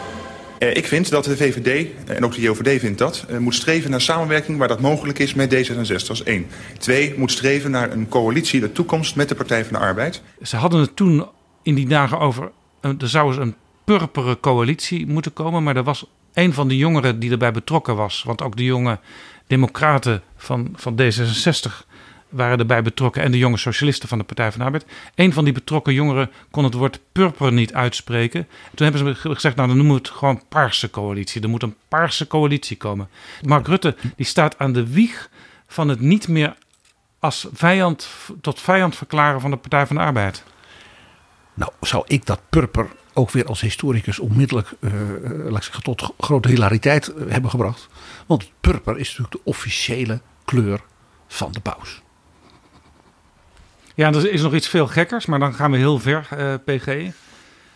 Eh, ik vind dat de VVD, en ook de JOVD vindt dat, eh, moet streven naar samenwerking waar dat mogelijk is met D66. Dat één. Twee, moet streven naar een coalitie in de toekomst met de Partij van de Arbeid. Ze hadden het toen in die dagen over, er zou eens een purpere coalitie moeten komen, maar er was een van de jongeren die erbij betrokken was, want ook de jonge democraten van, van D66 waren erbij betrokken en de jonge socialisten van de Partij van de Arbeid. Een van die betrokken jongeren kon het woord purper niet uitspreken. Toen hebben ze gezegd, nou dan noemen we het gewoon paarse coalitie. Er moet een paarse coalitie komen. Mark Rutte die staat aan de wieg van het niet meer als vijand tot vijand verklaren van de Partij van de Arbeid. Nou, zou ik dat purper ook weer als historicus onmiddellijk uh, laat ik zeggen, tot grote hilariteit eh, hebben gebracht. Want purper is natuurlijk de officiële kleur van de paus. Ja, er is nog iets veel gekkers, maar dan gaan we heel ver, uh, PG.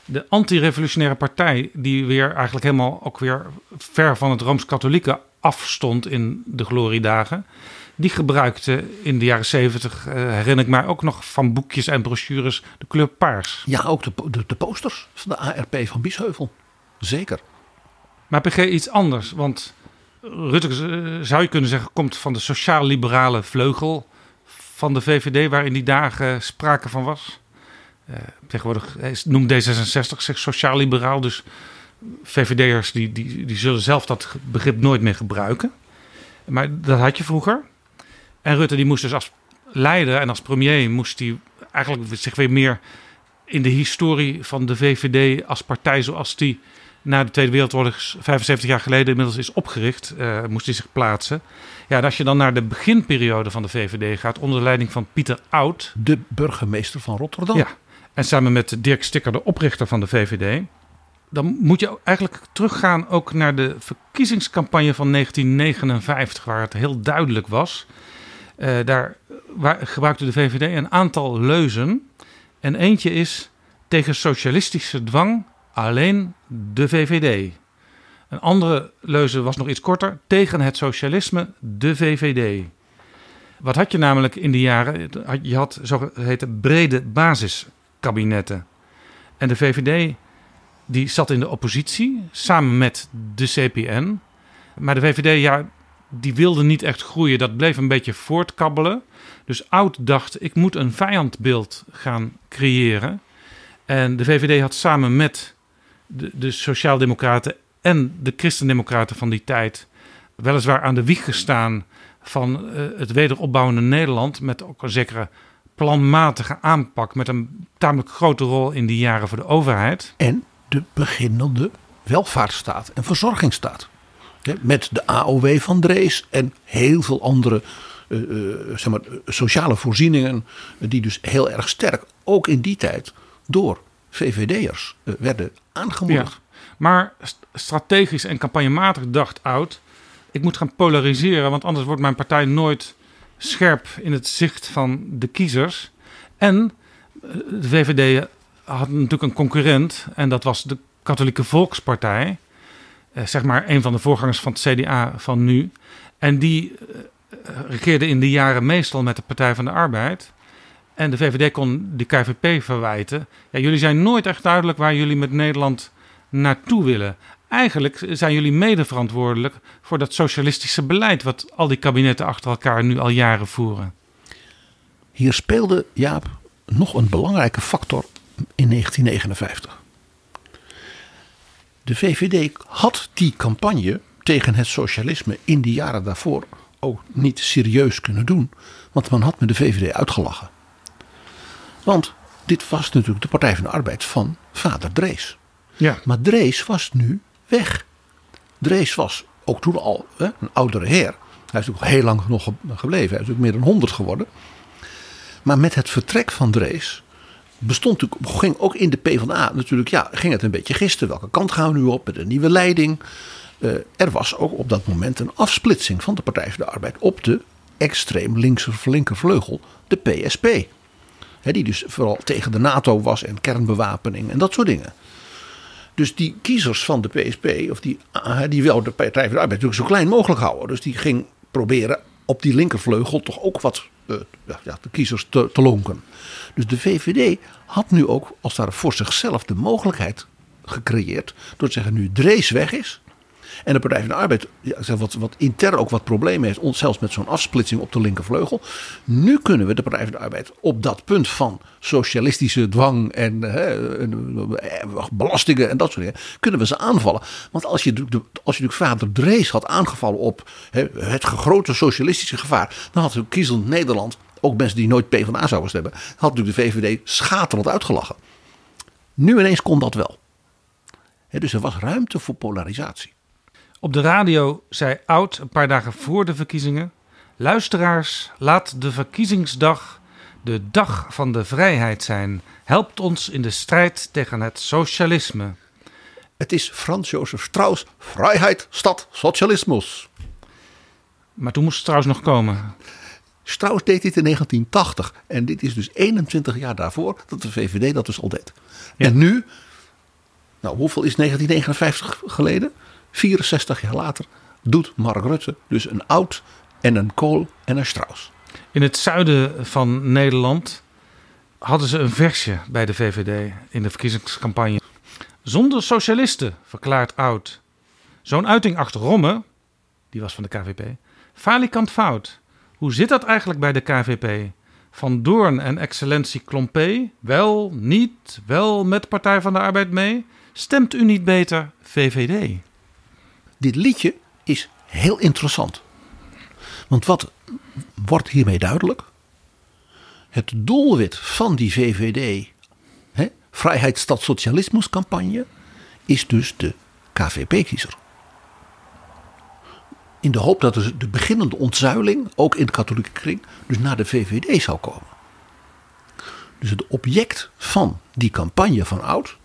De anti-revolutionaire partij, die weer eigenlijk helemaal ook weer ver van het Rooms-Katholieke afstond in de gloriedagen. Die gebruikte in de jaren zeventig, uh, herinner ik mij ook nog van boekjes en brochures, de kleur paars. Ja, ook de, de, de posters van de ARP van Biesheuvel. Zeker. Maar PG iets anders, want Rutte, uh, zou je kunnen zeggen, komt van de sociaal-liberale vleugel van de VVD waar in die dagen sprake van was. Uh, tegenwoordig noemt D66 zich sociaal-liberaal, dus VVD'ers die, die, die zullen zelf dat begrip nooit meer gebruiken. Maar dat had je vroeger. En Rutte die moest dus als leider en als premier moest hij eigenlijk zich weer meer in de historie van de VVD als partij zoals die na de Tweede Wereldoorlog 75 jaar geleden inmiddels is opgericht, uh, moest hij zich plaatsen. Ja, en als je dan naar de beginperiode van de VVD gaat, onder leiding van Pieter Oud. De burgemeester van Rotterdam. Ja, en samen met Dirk Stikker, de oprichter van de VVD. Dan moet je eigenlijk teruggaan ook naar de verkiezingscampagne van 1959, waar het heel duidelijk was. Uh, daar waar, gebruikte de VVD een aantal leuzen. En eentje is tegen socialistische dwang alleen de VVD. Een andere leuze was nog iets korter. Tegen het socialisme, de VVD. Wat had je namelijk in die jaren? Je had zogeheten brede basiskabinetten. En de VVD die zat in de oppositie samen met de CPN. Maar de VVD, ja, die wilde niet echt groeien. Dat bleef een beetje voortkabbelen. Dus Oud dacht, ik moet een vijandbeeld gaan creëren. En de VVD had samen met de, de Sociaaldemocraten en de Christendemocraten van die tijd weliswaar aan de wieg gestaan van uh, het wederopbouwende Nederland. Met ook een zekere planmatige aanpak. Met een tamelijk grote rol in die jaren voor de overheid. En de beginnende welvaartsstaat en verzorgingsstaat. Met de AOW van Drees en heel veel andere uh, uh, zeg maar, sociale voorzieningen. Die dus heel erg sterk, ook in die tijd, door VVD'ers werden aangemoedigd. Maar strategisch en campagnematig dacht Oud... ik moet gaan polariseren, want anders wordt mijn partij nooit scherp in het zicht van de kiezers. En eh, de VVD had natuurlijk een concurrent en dat was de Katholieke Volkspartij. Eh, zeg maar een van de voorgangers van het CDA van nu. En die eh, regeerde in die jaren meestal met de Partij van de Arbeid. En de VVD kon de KVP verwijten. Ja, jullie zijn nooit echt duidelijk waar jullie met Nederland naartoe willen. Eigenlijk zijn jullie mede verantwoordelijk voor dat socialistische beleid wat al die kabinetten achter elkaar nu al jaren voeren. Hier speelde Jaap nog een belangrijke factor in 1959. De VVD had die campagne tegen het socialisme in de jaren daarvoor ook niet serieus kunnen doen, want men had met de VVD uitgelachen. Want dit was natuurlijk de Partij van de Arbeid van vader Drees. Ja. Maar Drees was nu weg. Drees was ook toen al hè, een oudere heer. Hij is natuurlijk heel lang nog gebleven. Hij is natuurlijk meer dan 100 geworden. Maar met het vertrek van Drees bestond natuurlijk, ging ook in de PvdA natuurlijk, ja, ging het een beetje gisteren. Welke kant gaan we nu op met een nieuwe leiding? Uh, er was ook op dat moment een afsplitsing van de Partij van de Arbeid op de extreem linkse linkervleugel, de PSP. Die dus vooral tegen de NATO was en kernbewapening en dat soort dingen. Dus die kiezers van de PSP, of die, die wel de Partij van de Arbeid natuurlijk zo klein mogelijk houden. Dus die ging proberen op die linkervleugel toch ook wat uh, ja, de kiezers te, te lonken. Dus de VVD had nu ook als daar voor zichzelf de mogelijkheid gecreëerd. Door te zeggen nu Drees weg is. En de Partij van de Arbeid, ja, wat, wat intern ook wat problemen heeft, zelfs met zo'n afsplitsing op de linkervleugel. Nu kunnen we de Partij van de Arbeid op dat punt van socialistische dwang en eh, belastingen en dat soort dingen, kunnen we ze aanvallen. Want als je, als je natuurlijk vader Drees had aangevallen op het grote socialistische gevaar, dan had kiezend Nederland, ook mensen die nooit PvdA zouden stemmen, had natuurlijk de VVD schaterend uitgelachen. Nu ineens kon dat wel. dus er was ruimte voor polarisatie. Op de radio zei Oud een paar dagen voor de verkiezingen: Luisteraars, laat de verkiezingsdag de dag van de vrijheid zijn. Helpt ons in de strijd tegen het socialisme. Het is Frans Jozef Strauss, vrijheid, stad, socialismus. Maar toen moest Strauss nog komen. Strauss deed dit in 1980. En dit is dus 21 jaar daarvoor dat de VVD dat dus al deed. En nu, nou hoeveel is 1959 geleden? 64 jaar later doet Mark Rutte dus een oud en een kool en een Strauss. In het zuiden van Nederland hadden ze een versje bij de VVD in de verkiezingscampagne. Zonder socialisten, verklaart Oud. Zo'n uiting achter Romme, die was van de KVP, falikant fout. Hoe zit dat eigenlijk bij de KVP? Van Doorn en excellentie Klompé, wel, niet, wel met Partij van de Arbeid mee? Stemt u niet beter VVD? Dit liedje is heel interessant. Want wat wordt hiermee duidelijk? Het doelwit van die VVD, hè, Vrijheid, Stad, Socialismus campagne, is dus de KVP-kiezer. In de hoop dat de beginnende ontzuiling, ook in de katholieke kring, dus naar de VVD zou komen. Dus het object van die campagne van Oud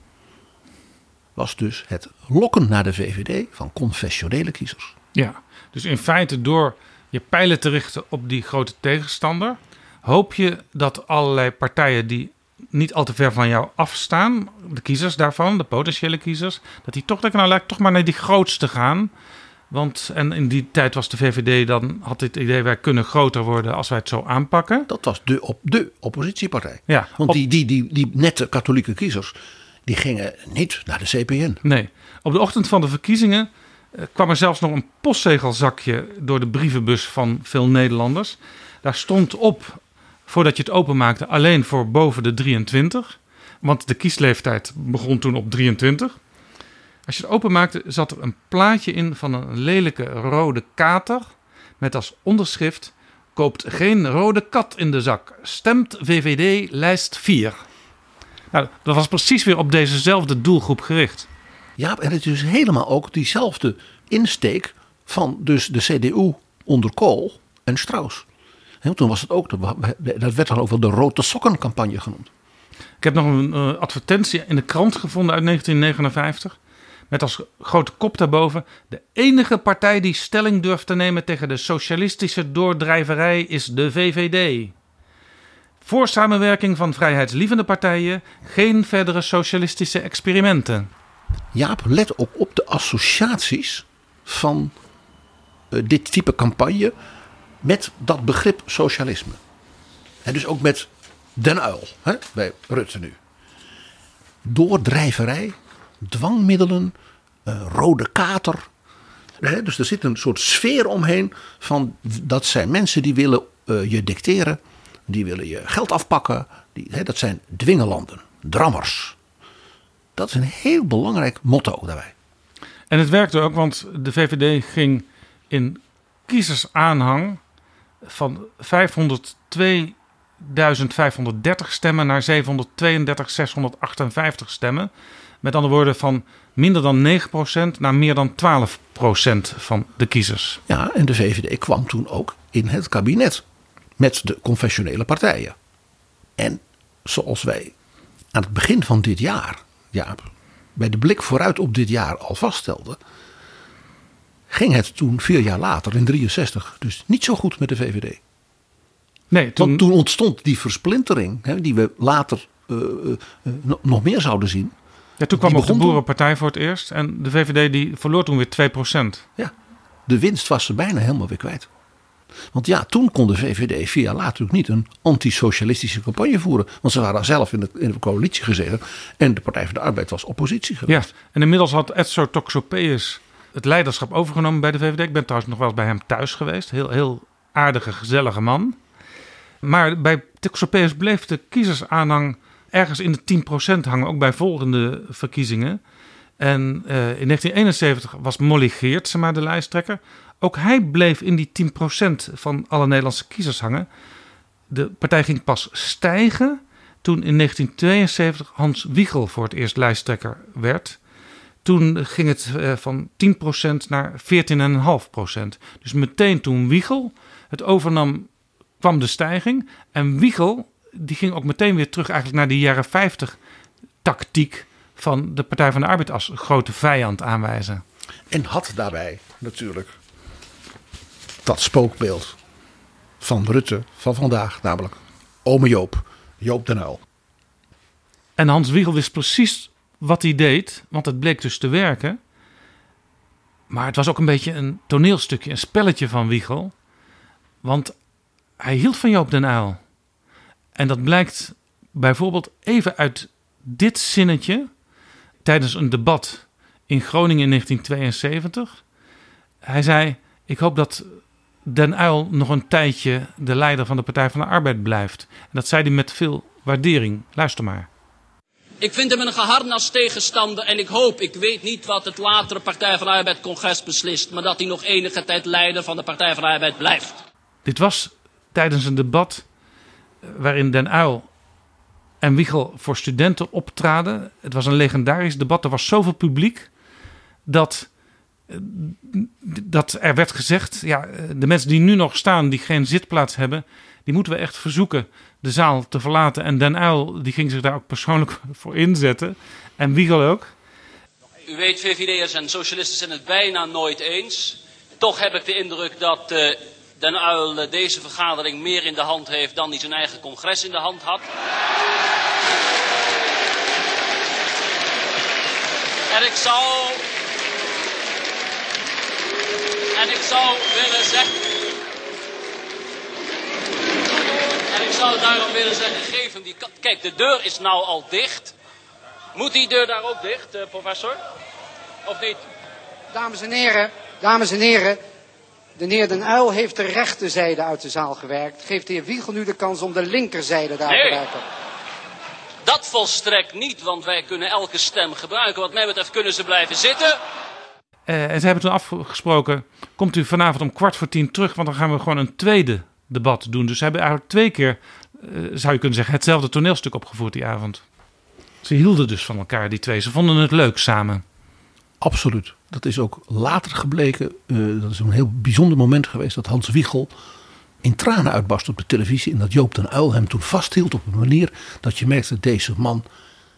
was dus het lokken naar de VVD van confessionele kiezers. Ja, dus in feite door je pijlen te richten op die grote tegenstander, hoop je dat allerlei partijen die niet al te ver van jou afstaan, de kiezers daarvan, de potentiële kiezers, dat die toch denken, nou laat ik toch maar naar die grootste gaan. Want en in die tijd was de VVD dan, had dit idee, wij kunnen groter worden als wij het zo aanpakken. Dat was de, op, de oppositiepartij. Ja, Want die, die, die, die nette katholieke kiezers, die gingen niet naar de CPN. Nee. Op de ochtend van de verkiezingen eh, kwam er zelfs nog een postzegelzakje door de brievenbus van veel Nederlanders. Daar stond op, voordat je het openmaakte, alleen voor boven de 23. Want de kiesleeftijd begon toen op 23. Als je het openmaakte, zat er een plaatje in van een lelijke rode kater. Met als onderschrift: Koopt geen rode kat in de zak. Stemt VVD lijst 4. Nou, dat was precies weer op dezezelfde doelgroep gericht. Ja, en het is helemaal ook diezelfde insteek van dus de CDU onder Kool en Strauss. Toen was het ook, dat werd dan ook wel de rode sokkencampagne genoemd. Ik heb nog een uh, advertentie in de krant gevonden uit 1959. Met als grote kop daarboven: De enige partij die stelling durft te nemen tegen de socialistische doordrijverij is de VVD. Voor samenwerking van vrijheidslievende partijen geen verdere socialistische experimenten. Jaap, let ook op de associaties van eh, dit type campagne met dat begrip socialisme. En dus ook met Den Uil, hè, bij Rutte nu. Doordrijverij, dwangmiddelen, eh, rode kater. Hè, dus er zit een soort sfeer omheen van dat zijn mensen die willen eh, je dicteren. Die willen je geld afpakken. Die, hè, dat zijn dwingelanden, drammers. Dat is een heel belangrijk motto daarbij. En het werkte ook, want de VVD ging in kiezersaanhang van 502.530 stemmen naar 732.658 stemmen. Met andere woorden, van minder dan 9% naar meer dan 12% van de kiezers. Ja, en de VVD kwam toen ook in het kabinet met de confessionele partijen. En zoals wij aan het begin van dit jaar, ja, bij de blik vooruit op dit jaar al vaststelden, ging het toen vier jaar later, in 63, dus niet zo goed met de VVD. Nee, toen... Want toen ontstond die versplintering, hè, die we later uh, uh, nog meer zouden zien. Ja, toen kwam ook de Boerenpartij voor het eerst. En de VVD die verloor toen weer 2%. Ja, de winst was ze bijna helemaal weer kwijt. Want ja, toen kon de VVD jaar later natuurlijk niet een antisocialistische campagne voeren. Want ze waren zelf in de, in de coalitie gezeten. En de Partij van de Arbeid was oppositie geweest. Ja, en inmiddels had Edso Toxopeus het leiderschap overgenomen bij de VVD. Ik ben trouwens nog wel eens bij hem thuis geweest. Heel, heel aardige, gezellige man. Maar bij Toxopeus bleef de kiezersaanhang ergens in de 10% hangen. Ook bij volgende verkiezingen. En uh, in 1971 was Molly Geertsema de lijsttrekker. Ook hij bleef in die 10% van alle Nederlandse kiezers hangen. De partij ging pas stijgen toen in 1972 Hans Wiegel voor het eerst lijsttrekker werd. Toen ging het uh, van 10% naar 14,5%. Dus meteen toen Wiegel het overnam, kwam de stijging. En Wiegel die ging ook meteen weer terug eigenlijk naar de jaren 50 tactiek van de Partij van de Arbeid als grote vijand aanwijzen. En had daarbij natuurlijk dat spookbeeld van Rutte van vandaag, namelijk ome Joop, Joop den Uyl. En Hans Wiegel wist precies wat hij deed, want het bleek dus te werken. Maar het was ook een beetje een toneelstukje, een spelletje van Wiegel. Want hij hield van Joop den Uyl. En dat blijkt bijvoorbeeld even uit dit zinnetje tijdens een debat in Groningen in 1972. Hij zei: Ik hoop dat Den Uyl nog een tijdje de leider van de Partij van de Arbeid blijft. En dat zei hij met veel waardering. Luister maar. Ik vind hem een geharnast tegenstander en ik hoop, ik weet niet wat het latere Partij van de Arbeid congres beslist, maar dat hij nog enige tijd leider van de Partij van de Arbeid blijft. Dit was tijdens een debat waarin Den Uyl en Wiegel voor studenten optraden. Het was een legendarisch debat. Er was zoveel publiek dat, dat er werd gezegd: ja, de mensen die nu nog staan, die geen zitplaats hebben, die moeten we echt verzoeken de zaal te verlaten. En Den Uyl die ging zich daar ook persoonlijk [LAUGHS] voor inzetten. En Wiegel ook. U weet, VVD'ers en socialisten zijn het bijna nooit eens. Toch heb ik de indruk dat uh, Den Uyl deze vergadering meer in de hand heeft dan hij zijn eigen congres in de hand had. En ik zou. En ik zou willen zeggen. En ik zou daarom willen zeggen: geef hem die. Kijk, de deur is nou al dicht. Moet die deur daar ook dicht, uh, professor? Of niet? Dames en heren, dames en heren. De heer Den Uyl heeft de rechterzijde uit de zaal gewerkt. Geeft de heer Wiegel nu de kans om de linkerzijde daar nee. te werken? Dat volstrekt niet, want wij kunnen elke stem gebruiken. Wat mij betreft kunnen ze blijven zitten. Uh, en ze hebben toen afgesproken, komt u vanavond om kwart voor tien terug, want dan gaan we gewoon een tweede debat doen. Dus ze hebben eigenlijk twee keer, uh, zou je kunnen zeggen, hetzelfde toneelstuk opgevoerd die avond. Ze hielden dus van elkaar, die twee. Ze vonden het leuk samen. Absoluut. Dat is ook later gebleken. Uh, dat is een heel bijzonder moment geweest dat Hans Wiegel in tranen uitbarst op de televisie. En dat Joop den Uyl hem toen vasthield op een manier dat je merkte, deze man,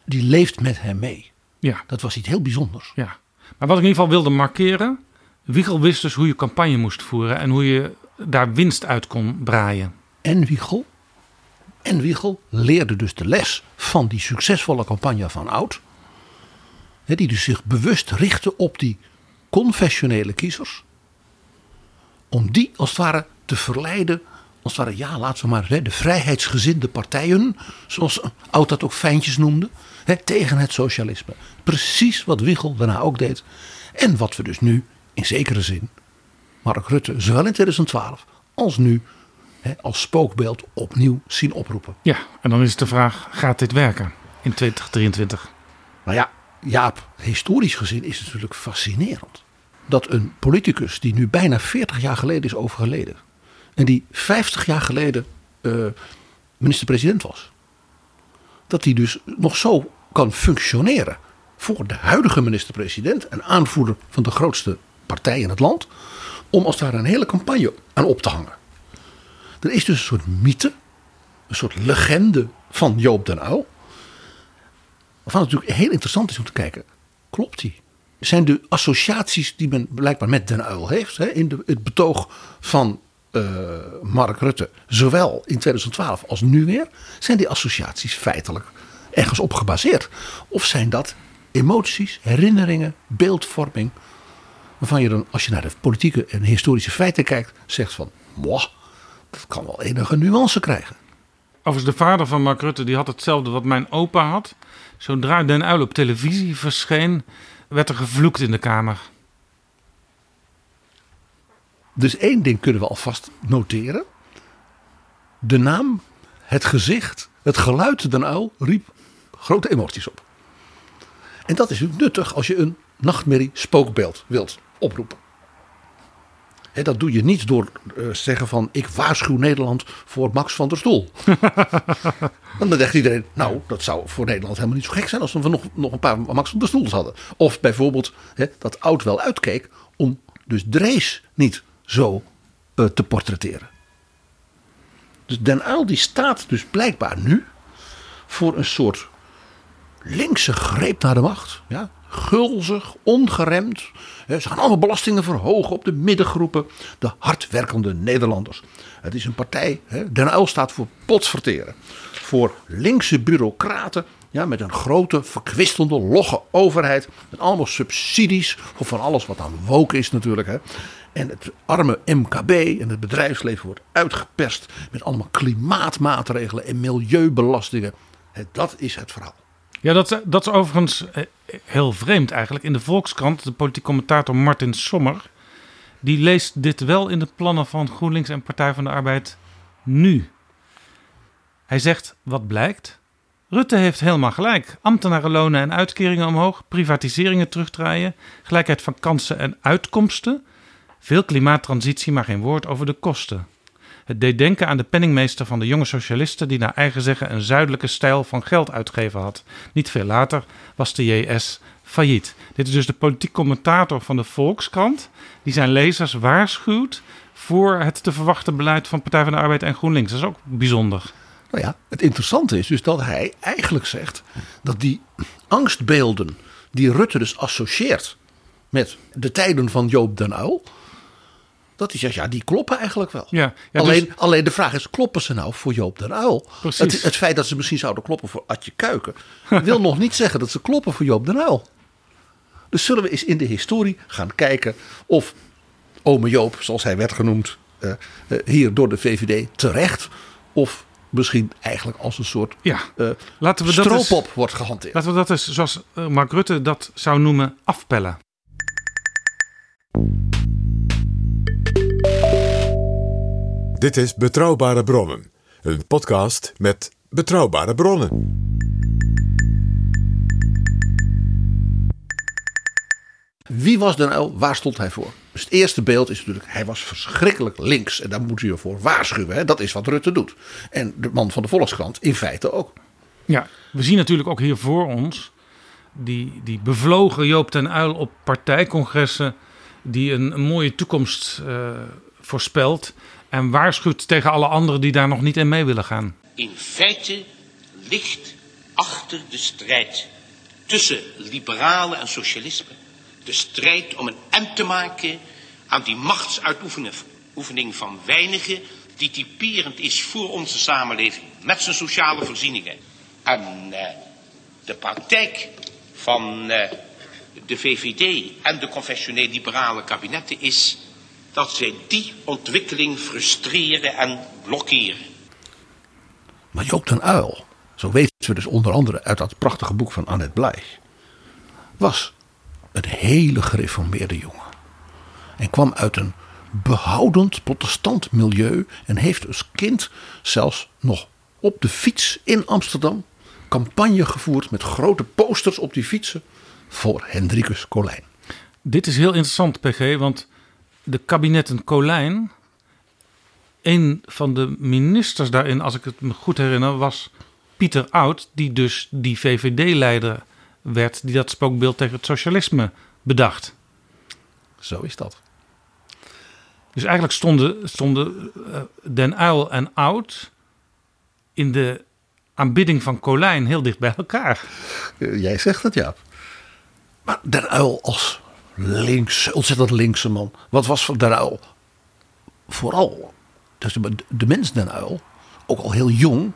die leeft met hem mee. Ja. Dat was iets heel bijzonders. Ja. Maar wat ik in ieder geval wilde markeren. Wiegel wist dus hoe je campagne moest voeren en hoe je daar winst uit kon braaien. En Wiegel En Wiegel leerde dus de les van die succesvolle campagne van Oud. Die dus zich bewust richtte op die confessionele kiezers. Om die als het ware te verleiden. Als het ware, ja, laten we maar de vrijheidsgezinde partijen. Zoals Oud dat ook fijntjes noemde. Tegen het socialisme. Precies wat Wiegel daarna ook deed. En wat we dus nu in zekere zin. Mark Rutte, zowel in 2012 als nu. Hè, als spookbeeld opnieuw zien oproepen. Ja, en dan is de vraag: gaat dit werken in 2023? Nou ja, Jaap, historisch gezien is het natuurlijk fascinerend. Dat een politicus die nu bijna 40 jaar geleden is overgeleden. En die 50 jaar geleden eh, minister-president was. Dat die dus nog zo kan functioneren voor de huidige minister-president en aanvoerder van de grootste partij in het land. Om als daar een hele campagne aan op te hangen. Er is dus een soort mythe, een soort legende van Joop den Uyl. Waarvan het natuurlijk heel interessant is om te kijken, klopt die? Zijn de associaties die men blijkbaar met Den Uyl heeft, hè, in het betoog van uh, Mark Rutte, zowel in 2012 als nu weer, zijn die associaties feitelijk ergens op gebaseerd? Of zijn dat emoties, herinneringen, beeldvorming, waarvan je dan, als je naar de politieke en historische feiten kijkt, zegt van, moh, dat kan wel enige nuance krijgen. Overigens, de vader van Mark Rutte die had hetzelfde wat mijn opa had. Zodra Den Uyl op televisie verscheen, werd er gevloekt in de kamer. Dus één ding kunnen we alvast noteren. De naam, het gezicht, het geluid Den Uyl riep grote emoties op. En dat is nuttig als je een nachtmerrie spookbeeld wilt oproepen. He, dat doe je niet door uh, zeggen van ik waarschuw Nederland voor Max van der Stoel. [LAUGHS] dan zegt iedereen, nou dat zou voor Nederland helemaal niet zo gek zijn als we nog, nog een paar Max van der Stoels hadden. Of bijvoorbeeld he, dat Oud wel uitkeek om dus Drees niet zo uh, te portretteren. Dus Den Uyl die staat dus blijkbaar nu voor een soort linkse greep naar de macht. Ja? Gulzig, ongeremd. Ze gaan allemaal belastingen verhogen op de middengroepen. De hardwerkende Nederlanders. Het is een partij. Den Uyl staat voor potsverteren. Voor linkse bureaucraten. Ja, met een grote, verkwistende, logge overheid. Met allemaal subsidies. Of van alles wat aan woke is natuurlijk. Hè. En het arme MKB en het bedrijfsleven wordt uitgeperst. Met allemaal klimaatmaatregelen en milieubelastingen. Dat is het verhaal. Ja, dat, dat is overigens heel vreemd eigenlijk. In de Volkskrant, de politiek commentator Martin Sommer... die leest dit wel in de plannen van GroenLinks en Partij van de Arbeid nu. Hij zegt, wat blijkt? Rutte heeft helemaal gelijk. Ambtenarenlonen en uitkeringen omhoog, privatiseringen terugdraaien... gelijkheid van kansen en uitkomsten... veel klimaattransitie, maar geen woord over de kosten... Het deed denken aan de penningmeester van de jonge socialisten die naar eigen zeggen een zuidelijke stijl van geld uitgeven had. Niet veel later was de JS failliet. Dit is dus de politiek commentator van de Volkskrant die zijn lezers waarschuwt voor het te verwachten beleid van Partij van de Arbeid en GroenLinks. Dat is ook bijzonder. Nou ja, het interessante is dus dat hij eigenlijk zegt dat die angstbeelden die Rutte dus associeert met de tijden van Joop den Uyl dat hij zegt, ja, die kloppen eigenlijk wel. Ja, ja, alleen, dus- alleen de vraag is, kloppen ze nou voor Joop den? Precies. Het, het feit dat ze misschien zouden kloppen voor Adje Kuiken... [LAUGHS] wil nog niet zeggen dat ze kloppen voor Joop den Uyl. Dus zullen we eens in de historie gaan kijken of ome Joop, zoals hij werd genoemd... eh, eh, hier door de VVD terecht... of misschien eigenlijk als een soort Ja, eh laten we dat stroopop eens- wordt gehanteerd. Laten we dat eens, zoals Mark Rutte dat zou noemen, afpellen. Dit is Betrouwbare Bronnen, een podcast met betrouwbare bronnen. Wie was Den Uyl? Waar stond hij voor? Dus het eerste beeld is natuurlijk, hij was verschrikkelijk links. En daar moet u ervoor waarschuwen. Hè? Dat is wat Rutte doet. En de man van de Volkskrant in feite ook. Ja, we zien natuurlijk ook hier voor ons die, die bevlogen Joop ten Uyl op partijcongressen die een, een mooie toekomst eh, voorspelt en waarschuwt tegen alle anderen die daar nog niet in mee willen gaan. In feite ligt achter de strijd tussen liberalen en socialisme de strijd om een eind te maken aan die machtsuitoefening van weinigen die typerend is voor onze samenleving met zijn sociale voorzieningen. En eh, de praktijk van eh, de VVD en de confessioneel liberale kabinetten is dat zij die ontwikkeling frustreren en blokkeren. Maar Joop den Uil, zo weten we dus onder andere uit dat prachtige boek van Annette Blij, was een hele gereformeerde jongen. En kwam uit een behoudend protestant milieu en heeft als kind zelfs nog op de fiets in Amsterdam campagne gevoerd met grote posters op die fietsen voor Hendrikus Colijn. Dit is heel interessant, PG, want de kabinetten Colijn, een van de ministers daarin, als ik het me goed herinner, was Pieter Oud, die dus die VVD-leider werd, die dat spookbeeld tegen het socialisme bedacht. Zo is dat. Dus eigenlijk stonden, stonden uh, Den Uil en Oud in de aanbidding van Colijn heel dicht bij elkaar. Jij zegt het, ja. Maar Den Uil als links, ontzettend linkse man. Wat was voor Den Uil vooral, dus de, de mens Den Uil, ook al heel jong,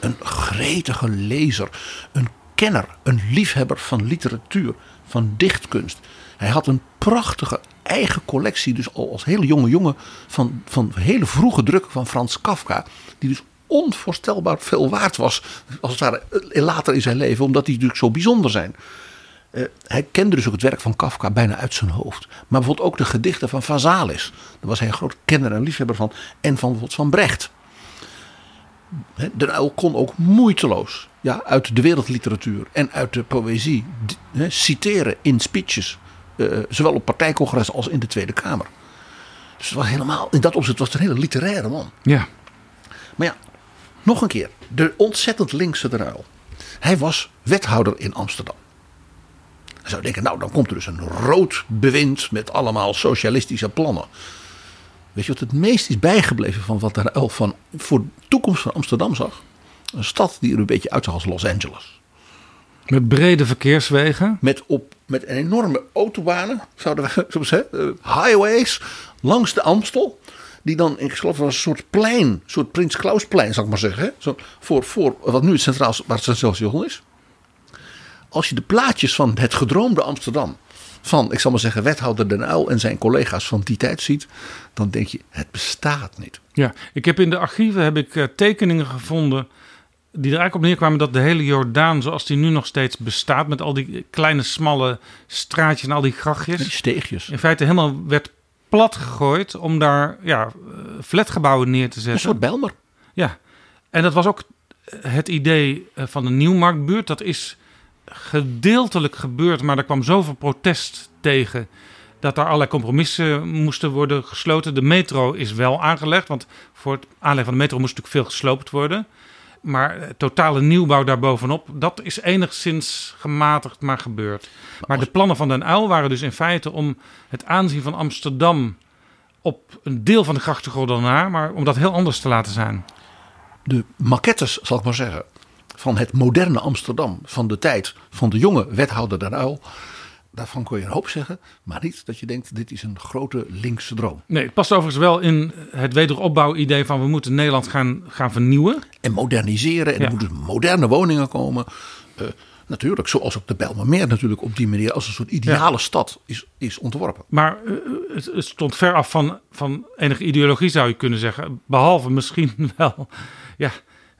een gretige lezer, een kenner, een liefhebber van literatuur, van dichtkunst. Hij had een prachtige eigen collectie, dus al als hele jonge jongen, van, van hele vroege drukken van Frans Kafka. Die dus onvoorstelbaar veel waard was, als het ware later in zijn leven, omdat die natuurlijk zo bijzonder zijn. Uh, hij kende dus ook het werk van Kafka bijna uit zijn hoofd. Maar bijvoorbeeld ook de gedichten van Vazalis. Daar was hij een groot kenner en liefhebber van. En van bijvoorbeeld van Brecht. De Uil kon ook moeiteloos ja, uit de wereldliteratuur en uit de poëzie he, citeren in speeches. Uh, zowel op partijcongressen als in de Tweede Kamer. Dus het was helemaal, in dat opzicht was het een hele literaire man. Ja. Maar ja, nog een keer. De ontzettend linkse de Uil. Hij was wethouder in Amsterdam. Je zou denken, nou dan komt er dus een rood bewind met allemaal socialistische plannen. Weet je wat het meest is bijgebleven van wat de Uil van voor de toekomst van Amsterdam zag? Een stad die er een beetje uitzag als Los Angeles. Met brede verkeerswegen. Met, op, met enorme autobanen, zouden we zeggen, highways langs de Amstel. Die dan, ik geloof, was een soort plein, een soort Prins Klausplein, zou ik maar zeggen. Zo, voor, voor wat nu het centraal, waar het centraal station is. Als je de plaatjes van het gedroomde Amsterdam, van, ik zal maar zeggen, wethouder Den Uyl en zijn collega's van die tijd ziet, dan denk je, het bestaat niet. Ja, ik heb in de archieven heb ik, uh, tekeningen gevonden die er eigenlijk op neerkwamen dat de hele Jordaan, zoals die nu nog steeds bestaat, met al die kleine smalle straatjes en al die grachtjes. Die steegjes. In feite helemaal werd plat gegooid om daar ja, flatgebouwen neer te zetten. Een soort Belmer. Ja, en dat was ook het idee van de Nieuwmarktbuurt. Dat is gedeeltelijk gebeurd, maar er kwam zoveel protest tegen dat er allerlei compromissen moesten worden gesloten. De metro is wel aangelegd, want voor het aanleggen van de metro moest natuurlijk veel gesloopt worden. Maar totale nieuwbouw daarbovenop, dat is enigszins gematigd maar gebeurd. Maar de plannen van Den Uyl waren dus in feite om het aanzien van Amsterdam op een deel van de grachtengordel naar, maar om dat heel anders te laten zijn. De maquettes, zal ik maar zeggen, van het moderne Amsterdam van de tijd van de jonge wethouder Den Uyl. Daarvan kon je een hoop zeggen, maar niet dat je denkt: dit is een grote linkse droom. Nee, het past overigens wel in het wederopbouwidee van we moeten Nederland gaan, gaan vernieuwen. En moderniseren. En ja. er moeten moderne woningen komen. Uh, natuurlijk, zoals ook de Bijlmermeer natuurlijk op die manier als een soort ideale ja. stad is, is ontworpen. Maar uh, het, het, stond ver af van, van enige ideologie zou je kunnen zeggen. Behalve misschien [LAUGHS] wel, ja,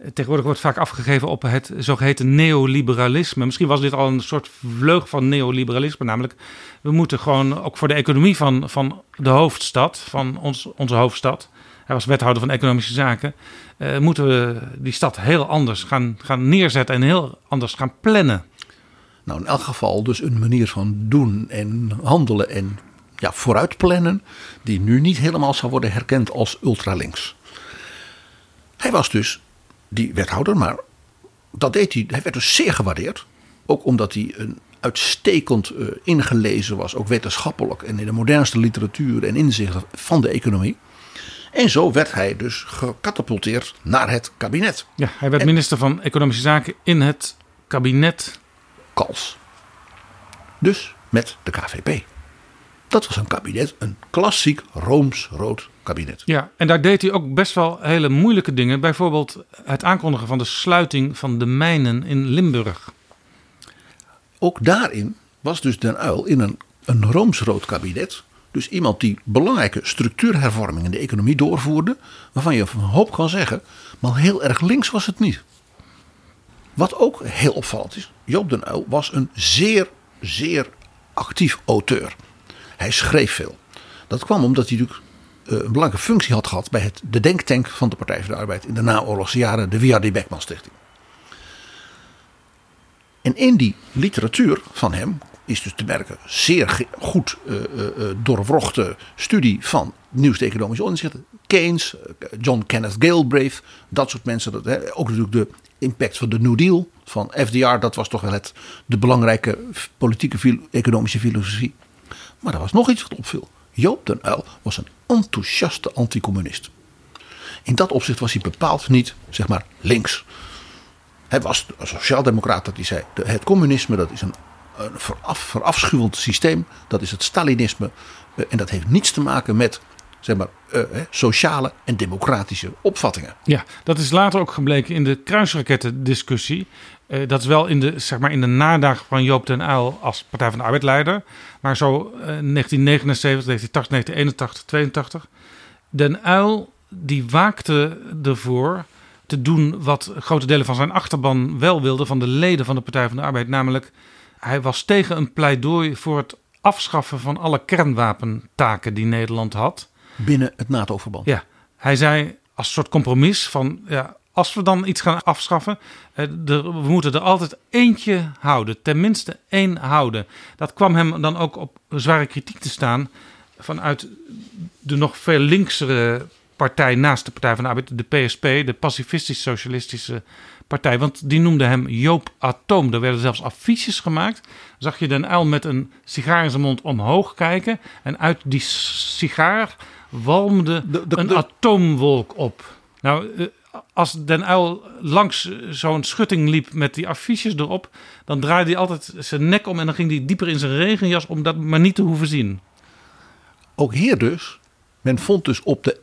Tegenwoordig wordt vaak afgegeven op het zogeheten neoliberalisme. Misschien was dit al een soort vleug van neoliberalisme. Namelijk, we moeten gewoon ook voor de economie van, van de hoofdstad, van ons, onze hoofdstad. Hij was wethouder van economische zaken. Uh, moeten we die stad heel anders gaan, gaan neerzetten en heel anders gaan plannen. Nou, in elk geval dus een manier van doen en handelen en ja, vooruitplannen. Die nu niet helemaal zou worden herkend als ultralinks. Hij was dus die wethouder, maar dat deed hij. Hij werd dus zeer gewaardeerd. Ook omdat hij een uitstekend uh, ingelezen was, ook wetenschappelijk en in de modernste literatuur en inzichten van de economie. En zo werd hij dus gecatapulteerd naar het kabinet. Ja, hij werd en, minister van Economische Zaken in het kabinet. Kals. Dus met de KVP. Dat was een kabinet, een klassiek Rooms-rood kabinet. Ja, en daar deed hij ook best wel hele moeilijke dingen. Bijvoorbeeld het aankondigen van de sluiting van de mijnen in Limburg. Ook daarin was dus Den Uyl in een, een Rooms-rood kabinet. Dus iemand die belangrijke structuurhervormingen in de economie doorvoerde. Waarvan je van hoop kan zeggen, maar heel erg links was het niet. Wat ook heel opvallend is, Joop den Uyl was een zeer, zeer actief auteur. Hij schreef veel. Dat kwam omdat hij natuurlijk een belangrijke functie had gehad bij het, de denktank van de Partij voor de Arbeid in de naoorlogse jaren, de W.R.D. Beckman Stichting. En in die literatuur van hem is dus te merken zeer goed uh, uh, doorwrochte studie van nieuwste economische inzichten. Keynes, John Kenneth Galbraith, dat soort mensen. Dat, ook natuurlijk de impact van de New Deal van FDR, dat was toch wel het, de belangrijke politieke economische filosofie. Maar er was nog iets wat opviel. Joop den Uyl was een enthousiaste anticommunist. In dat opzicht was hij bepaald niet, zeg maar, links. Hij was een sociaaldemocraat dat hij zei: het communisme dat is een, een veraf, verafschuwend systeem, dat is het Stalinisme. Eh, en dat heeft niets te maken met zeg maar, uh, sociale en democratische opvattingen. Ja, dat is later ook gebleken in de kruisraketten-discussie. Uh, dat is wel in de, zeg maar, in de nadagen van Joop den Uyl als Partij van de Arbeid leider. Maar zo uh, 1979, 1980, 1981, 82. Den Uyl die waakte ervoor te doen wat grote delen van zijn achterban wel wilden van de leden van de Partij van de Arbeid. Namelijk, hij was tegen een pleidooi voor het afschaffen van alle kernwapentaken die Nederland had. Binnen het NATO-verband. Ja, hij zei als soort compromis van ja, als we dan iets gaan afschaffen, eh, we moeten er altijd eentje houden, tenminste één houden. Dat kwam hem dan ook op zware kritiek te staan vanuit de nog veel linksere partij naast de Partij van de Arbeid, de PSP, de Pacifistisch-Socialistische Partij. Want die noemde hem Joop Atoom. Er werden zelfs affiches gemaakt. Zag je Den Uil met een sigaar in zijn mond omhoog kijken. En uit die sigaar walmde een atoomwolk op. Nou, eh, als Den Uil langs zo'n schutting liep met die affiches erop, dan draaide hij altijd zijn nek om en dan ging hij dieper in zijn regenjas om dat maar niet te hoeven zien. Ook hier dus, men vond dus op de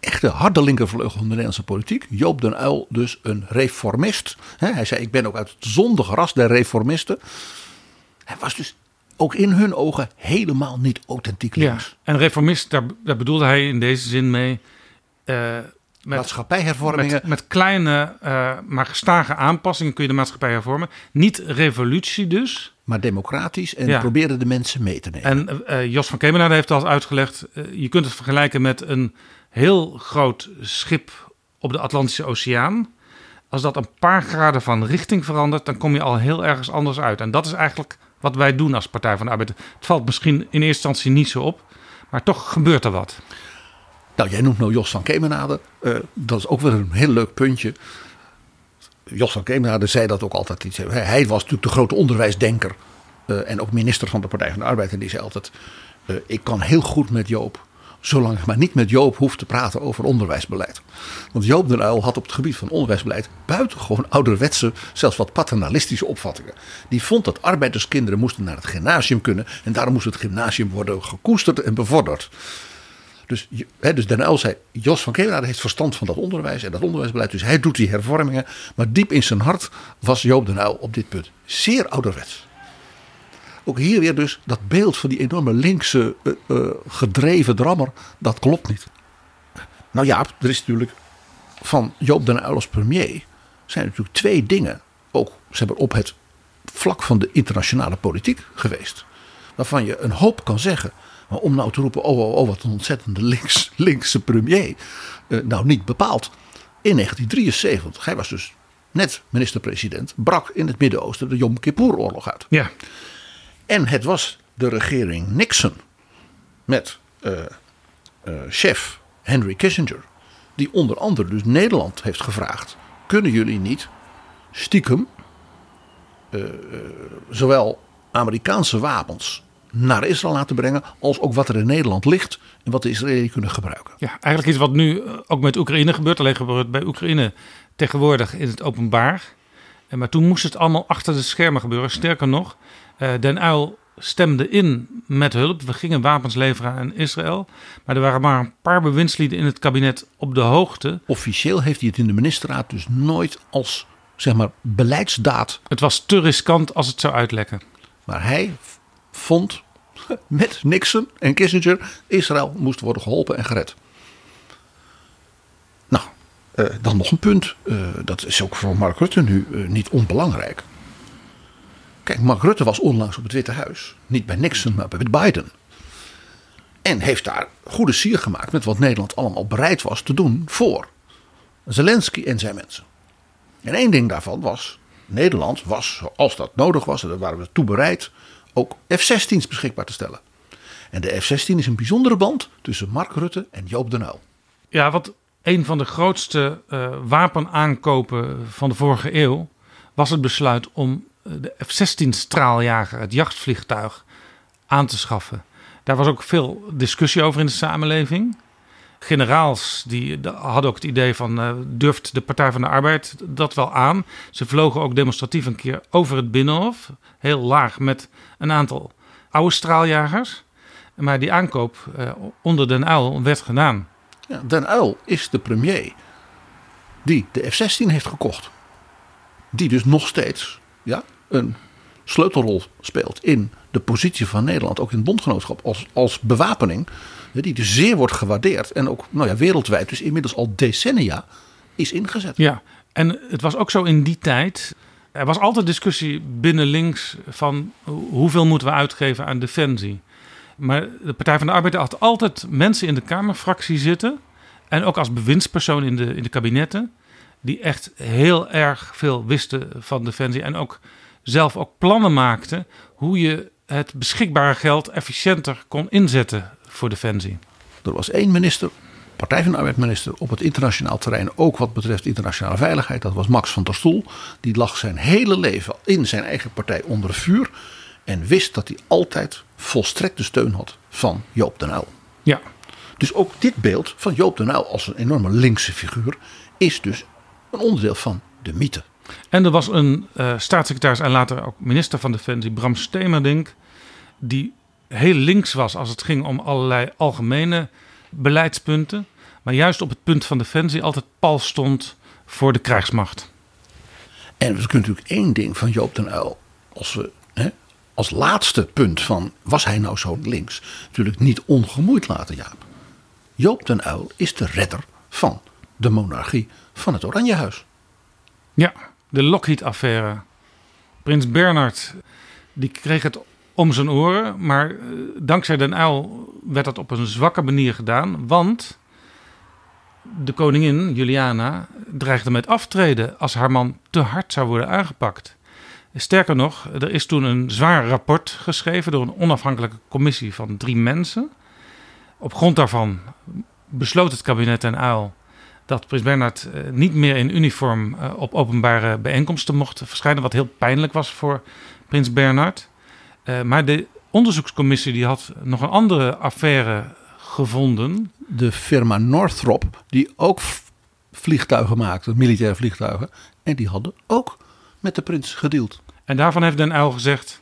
echte harde linkervleugel van de Nederlandse politiek, Joop den Uil dus een reformist. hij zei, ik ben ook uit het zondige ras der reformisten. Hij was dus ook in hun ogen helemaal niet authentiek links. Ja, en reformist, daar, daar bedoelde hij in deze zin mee... Uh, met, maatschappijhervormingen. Met, met kleine, uh, maar gestage aanpassingen kun je de maatschappij hervormen. Niet revolutie dus. Maar democratisch en ja. probeerde de mensen mee te nemen. En uh, Jos van Kemenade heeft al uitgelegd. je kunt het vergelijken met een heel groot schip op de Atlantische Oceaan. Als dat een paar graden van richting verandert, dan kom je al heel ergens anders uit. En dat is eigenlijk wat wij doen als Partij van de Arbeid. Het valt misschien in eerste instantie niet zo op, maar toch gebeurt er wat. Nou, jij noemt nou Jos van Kemenade. Uh, dat is ook weer een heel leuk puntje. Jos van Kemenade zei dat ook altijd iets. Hij was natuurlijk de grote onderwijsdenker. Uh, en ook minister van de Partij van de Arbeid. En die zei altijd: uh, Ik kan heel goed met Joop. Zolang ik maar niet met Joop hoef te praten over onderwijsbeleid. Want Joop den Uyl had op het gebied van onderwijsbeleid buitengewoon ouderwetse, zelfs wat paternalistische opvattingen. Die vond dat arbeiderskinderen moesten naar het gymnasium kunnen. En daarom moest het gymnasium worden gekoesterd en bevorderd. Dus, he, dus Den Uyl zei, Jos van Kemenade heeft verstand van dat onderwijs en dat onderwijsbeleid. Dus hij doet die hervormingen. Maar diep in zijn hart was Joop den Uyl op dit punt zeer ouderwets. Ook hier weer dus dat beeld van die enorme linkse uh, uh, gedreven drammer. Dat klopt niet. Nou ja, er is natuurlijk van Joop den Uyl als premier. Zijn natuurlijk twee dingen. Ook ze hebben op het vlak van de internationale politiek geweest. Waarvan je een hoop kan zeggen. Maar om nou te roepen, oh, oh, oh wat een ontzettende links, linkse premier. Uh, nou, niet bepaald. In 1973, hij was dus net minister-president, brak in het Midden-Oosten de Yom Kippur-oorlog uit. Ja. En het was de regering Nixon met uh, uh, chef Henry Kissinger, die onder andere dus Nederland heeft gevraagd: kunnen jullie niet stiekem zowel Amerikaanse wapens naar Israël laten brengen. Als ook wat er in Nederland ligt en wat de Israëliërs kunnen gebruiken. Ja, eigenlijk iets wat nu ook met Oekraïne gebeurt. Alleen gebeurt bij Oekraïne tegenwoordig in het openbaar. Maar toen moest het allemaal achter de schermen gebeuren. Sterker nog, Den Uyl stemde in met hulp. We gingen wapens leveren aan Israël. Maar er waren maar een paar bewindslieden in het kabinet op de hoogte. Officieel heeft hij het in de ministerraad dus nooit als zeg maar beleidsdaad. Het was te riskant als het zou uitlekken. Maar hij vond [LAUGHS] met Nixon en Kissinger Israël moest worden geholpen en gered. Nou, eh, dan nog een punt. Eh, dat is ook voor Mark Rutte nu eh, niet onbelangrijk. Kijk, Mark Rutte was onlangs op het Witte Huis. Niet bij Nixon, maar bij Biden. En heeft daar goede sier gemaakt met wat Nederland allemaal bereid was te doen voor Zelensky en zijn mensen. En één ding daarvan was, Nederland was, als dat nodig was, en daar waren we toe bereid, ook F-16's beschikbaar te stellen. En de F-16 is een bijzondere band tussen Mark Rutte en Joop den Uyl. Ja, wat een van de grootste uh, wapenaankopen van de vorige eeuw was het besluit om de F-16 straaljager, het jachtvliegtuig, aan te schaffen. Daar was ook veel discussie over in de samenleving. Generaals die hadden ook het idee van uh, durft de Partij van de Arbeid dat wel aan. Ze vlogen ook demonstratief een keer over het Binnenhof, heel laag met een aantal oude straaljagers. Maar die aankoop uh, onder Den Uyl werd gedaan. Ja, Den Uyl is de premier die de F-16 heeft gekocht. Die dus nog steeds ja, een sleutelrol speelt in de positie van Nederland, ook in het bondgenootschap, als, als bewapening, die dus zeer wordt gewaardeerd en ook nou ja, wereldwijd, dus inmiddels al decennia, is ingezet. Ja, en het was ook zo in die tijd. Er was altijd discussie binnen links van hoeveel moeten we uitgeven aan defensie. Maar de Partij van de Arbeid had altijd mensen in de Kamerfractie zitten. En ook als bewindspersoon in de, in de kabinetten. Die echt heel erg veel wisten van defensie. En ook zelf ook plannen maakten hoe je het beschikbare geld efficiënter kon inzetten voor defensie. Er was één minister, Partij van de Arbeid minister, op het internationaal terrein, ook wat betreft internationale veiligheid. Dat was Max van der Stoel. Die lag zijn hele leven in zijn eigen partij onder vuur. En wist dat hij altijd volstrekte steun had van Joop den Uyl. Ja. Dus ook dit beeld van Joop den Uyl als een enorme linkse figuur is dus een onderdeel van de mythe. En er was een uh, staatssecretaris en later ook minister van Defensie, Bram Stemerdink, die heel links was als het ging om allerlei algemene beleidspunten. Maar juist op het punt van defensie altijd pal stond voor de krijgsmacht. En we kunnen natuurlijk één ding van Joop den Uyl, als we hè, als laatste punt van was hij nou zo links, natuurlijk niet ongemoeid laten, Jaap. Joop den Uyl is de redder van de monarchie van het Oranjehuis. Ja, de Lockheed-affaire. Prins Bernard die kreeg het om zijn oren, maar uh, dankzij Den Uyl werd dat op een zwakke manier gedaan, want de koningin Juliana dreigde met aftreden als haar man te hard zou worden aangepakt. Sterker nog, er is toen een zwaar rapport geschreven door een onafhankelijke commissie van drie mensen. Op grond daarvan besloot het kabinet Den Uyl dat Prins Bernhard uh, niet meer in uniform uh, op openbare bijeenkomsten mocht verschijnen, wat heel pijnlijk was voor Prins Bernhard. Uh, maar de onderzoekscommissie die had nog een andere affaire gevonden. De firma Northrop, die ook vliegtuigen maakte, militaire vliegtuigen, en die hadden ook met de prins gedeeld. En daarvan heeft Den Uyl gezegd: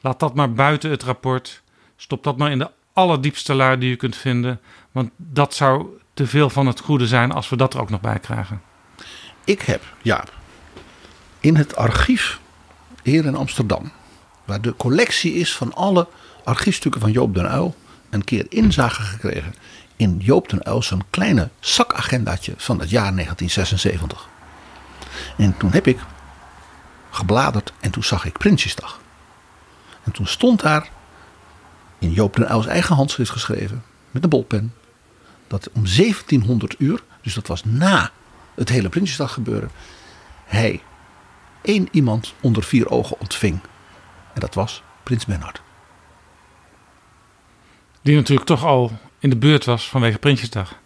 laat dat maar buiten het rapport. Stop dat maar in de allerdiepste laar die je kunt vinden. Want dat zou te veel van het goede zijn als we dat er ook nog bij krijgen. Ik heb, Jaap, in het archief hier in Amsterdam, waar de collectie is van alle archiefstukken van Joop den Uyl, een keer inzage gekregen in Joop den Uyl zijn kleine zakagendaatje van het jaar 1976. En toen heb ik gebladerd en toen zag ik Prinsjesdag. En toen stond daar in Joop den Uyls eigen handschrift geschreven, met een bolpen, dat om 1700 uur, dus dat was na het hele Prinsjesdag gebeuren, hij één iemand onder vier ogen ontving. En dat was Prins Bernhard. Die natuurlijk toch al in de buurt was vanwege Prinsjesdag.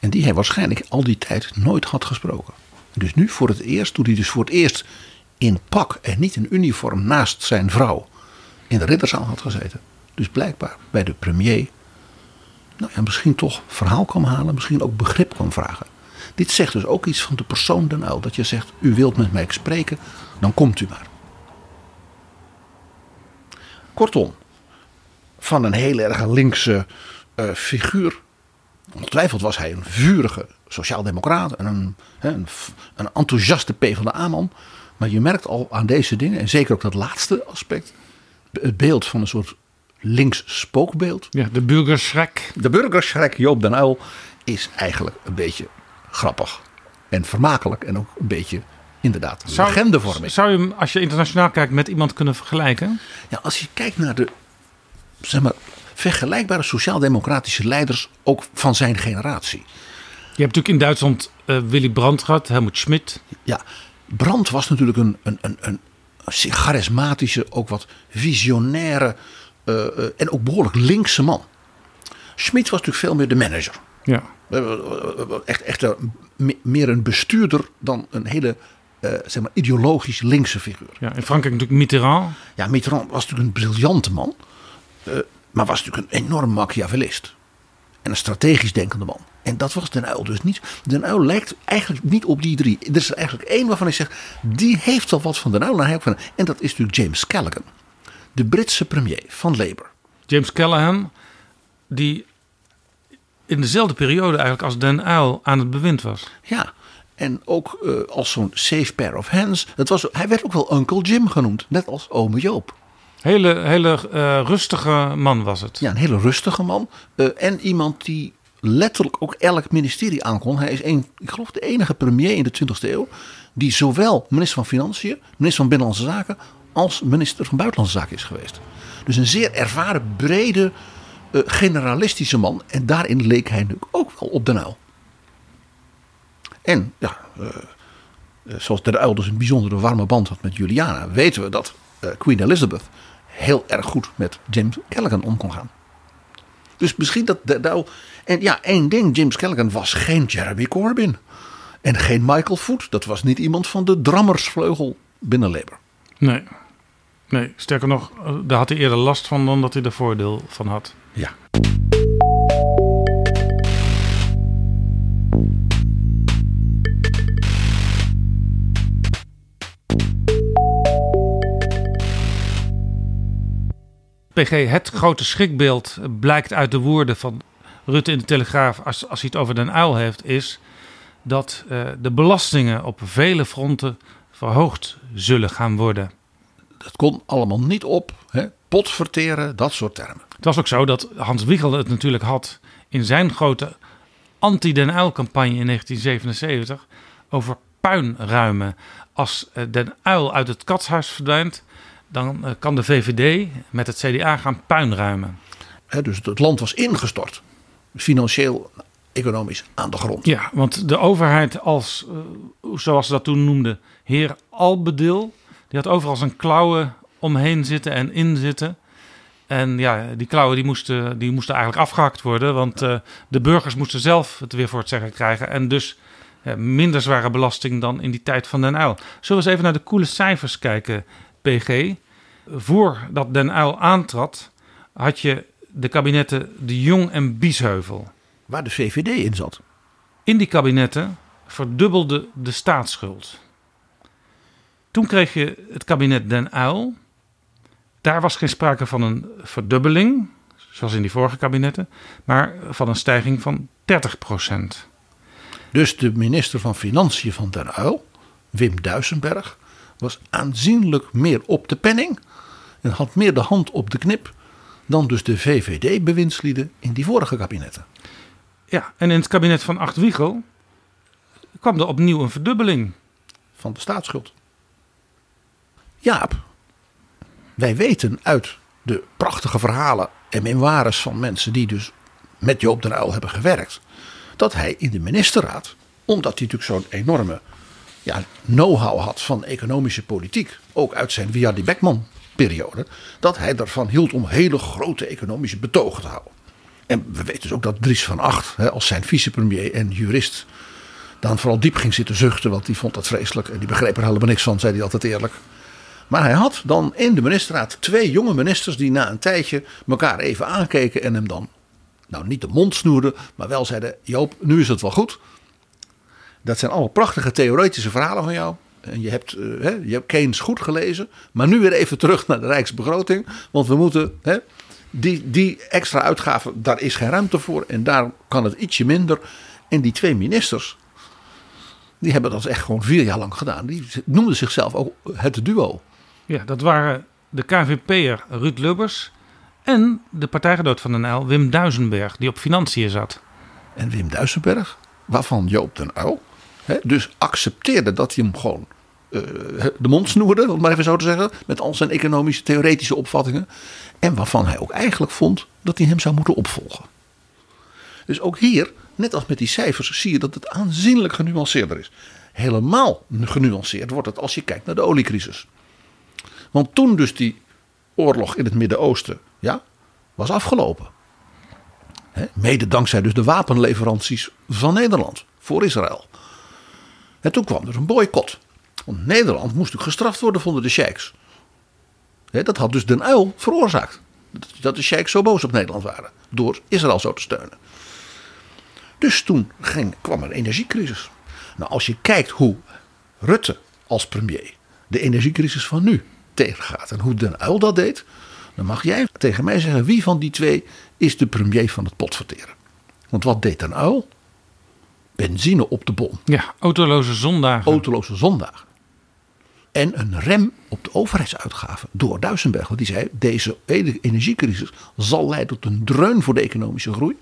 En die hij waarschijnlijk al die tijd nooit had gesproken. Dus nu voor het eerst, toen hij dus voor het eerst in pak en niet in uniform naast zijn vrouw in de ridderzaal had gezeten. Dus blijkbaar bij de premier nou ja, misschien toch verhaal kwam halen, misschien ook begrip kwam vragen. Dit zegt dus ook iets van de persoon Den Uyl. Dat je zegt, u wilt met mij spreken, dan komt u maar. Kortom, van een heel erg linkse eh, figuur. Ongetwijfeld was hij een vurige sociaaldemocraat en een, een, een enthousiaste PvdA-man. Maar je merkt al aan deze dingen, en zeker ook dat laatste aspect, het beeld van een soort links spookbeeld. Ja, de burgerschrek. De burgerschrek Joop den Uyl is eigenlijk een beetje grappig en vermakelijk en ook een beetje inderdaad Zou- legendevorming. Zou je hem, als je internationaal kijkt, met iemand kunnen vergelijken? Ja, als je kijkt naar de zeg maar, vergelijkbare sociaal-democratische leiders, ook van zijn generatie. Je hebt natuurlijk in Duitsland eh, Willy Brandt gehad, Helmut Schmidt. Ja, Brandt was natuurlijk een, een, een, een charismatische, ook wat visionaire en ook behoorlijk linkse man. Schmidt was natuurlijk veel meer de manager. Ja. Eh, Echt, echt een- me- meer een bestuurder dan een hele eh, zeg maar, ideologisch linkse figuur. Ja, in Frankrijk natuurlijk Mitterrand. Ja, Mitterrand was natuurlijk een briljante man. eh, maar was natuurlijk een enorm machiavellist. En een strategisch denkende man. En dat was Den Uyl dus niet. Den Uyl lijkt eigenlijk niet op die drie. Er is er eigenlijk één waarvan ik zeg, die heeft al wat van Den Uyl. Nou, En dat is natuurlijk James Callaghan. De Britse premier van Labour. James Callaghan, die in dezelfde periode eigenlijk als Den Uyl aan het bewind was. Ja, en ook eh, als zo'n safe pair of hands. Het was, hij werd ook wel Uncle Jim genoemd. Net als ome Joop. Hele, hele eh, rustige man was het. Ja, een hele rustige man. Eh, en iemand die letterlijk ook elk ministerie aankon. Hij is een, ik geloof de enige premier in de 20e eeuw. die zowel minister van Financiën, minister van Binnenlandse Zaken. Als minister van Buitenlandse Zaken is geweest. Dus een zeer ervaren, brede, eh, generalistische man. En daarin leek hij nu ook wel op Den Uyl. En ja, eh, eh, zoals Den Uyl dus een bijzondere warme band had met Juliana. weten we dat Queen Elizabeth heel erg goed met James Callaghan om kon gaan. Dus misschien dat de Uyl... En ja, één ding. James Callaghan was geen Jeremy Corbyn. En geen Michael Foot. Dat was niet iemand van de drammersvleugel binnen Labour. Nee. Nee, sterker nog, eh, daar had hij eerder last van dan dat hij er voordeel van had. Ja. PG, het grote schrikbeeld blijkt uit de woorden van Rutte in de Telegraaf, als, als hij het over Den Uyl heeft, is dat eh, de belastingen op vele fronten verhoogd zullen gaan worden. Dat kon allemaal niet op. Hè? Pot verteren, dat soort termen. Het was ook zo dat Hans Wiegel het natuurlijk had in zijn grote anti-Den Uyl-campagne in 1977 over puinruimen. Als eh, Den Uyl uit het katshuis verdwijnt, dan eh, kan de VVD met het CDA gaan puinruimen. Hè, dus het land was ingestort. Financieel, economisch aan de grond. Ja, want de overheid als, eh, zoals ze dat toen noemden, heer Albedil, die had overal zijn klauwen omheen zitten en inzitten. En ja, die klauwen die moesten, die moesten eigenlijk afgehakt worden, want eh, de burgers moesten zelf het weer voor het zeggen krijgen. En dus minder zware belasting dan in die tijd van Den Uyl. Zullen we eens even naar de koele cijfers kijken, PG? Voordat Den Uyl aantrad, had je de kabinetten De Jong en Biesheuvel. Waar de VVD in zat. In die kabinetten verdubbelde de staatsschuld. Toen kreeg je het kabinet Den Uyl. Daar was geen sprake van een verdubbeling, zoals in die vorige kabinetten, maar van een stijging van 30 procent. Dus de minister van Financiën van Den Uyl, Wim Duisenberg, was aanzienlijk meer op de penning en had meer de hand op de knip dan dus de VVD-bewindslieden in die vorige kabinetten. Ja, en in het kabinet van Acht Wiegel kwam er opnieuw een verdubbeling. Van de staatsschuld. Jaap, wij weten uit de prachtige verhalen en memoires van mensen die dus met Joop den Uyl hebben gewerkt, dat hij in de ministerraad, omdat hij natuurlijk zo'n enorme ja, know-how had van economische politiek, ook uit zijn Via die Beckman periode, dat hij ervan hield om hele grote economische betogen te houden. En we weten dus ook dat Dries van Acht, als zijn vicepremier en jurist, dan vooral diep ging zitten zuchten, want die vond dat vreselijk en die begreep er helemaal niks van, zei hij altijd eerlijk. Maar hij had dan in de ministerraad twee jonge ministers die na een tijdje elkaar even aankeken en hem dan, nou niet de mond snoerden, maar wel zeiden: Joop, nu is het wel goed. Dat zijn allemaal prachtige theoretische verhalen van jou. En je hebt, eh, hè, je hebt Keynes goed gelezen. Maar nu weer even terug naar de Rijksbegroting. Want we moeten hè, die, die extra uitgaven, daar is geen ruimte voor. En daar kan het ietsje minder. En die twee ministers, die hebben dat echt gewoon vier jaar lang gedaan. Die noemden zichzelf ook het duo. Ja, dat waren de KVP'er Ruud Lubbers en de partijgenoot van Den Uyl, Wim Duisenberg, die op financiën zat. En Wim Duisenberg, waarvan Joop den Uyl hè, dus accepteerde dat hij hem gewoon eh, de mond snoerde, om maar even zo te zeggen, met al zijn economische theoretische opvattingen. En waarvan hij ook eigenlijk vond dat hij hem zou moeten opvolgen. Dus ook hier, net als met die cijfers, zie je dat het aanzienlijk genuanceerder is. Helemaal genuanceerd wordt het als je kijkt naar de oliecrisis. Want toen dus die oorlog in het Midden-Oosten ja, was afgelopen. Mede dankzij dus de wapenleveranties van Nederland voor Israël. En toen kwam er een boycott. Want Nederland moest natuurlijk gestraft worden, vonden de sheiks. Dat had dus Den Uil veroorzaakt. Dat de sheiks zo boos op Nederland waren. Door Israël zo te steunen. Dus toen ging, kwam er een energiecrisis. Nou, als je kijkt hoe Rutte als premier de energiecrisis van nu tegengaat. En hoe Den Uil dat deed. Dan mag jij tegen mij zeggen wie van die twee is de premier van het potverteren. Want wat deed Den Uil? Benzine op de bon. Ja, autoloze zondagen. Autoloze zondagen. En een rem op de overheidsuitgaven door Duisenberg. Want die zei, deze energiecrisis zal leiden tot een dreun voor de economische groei.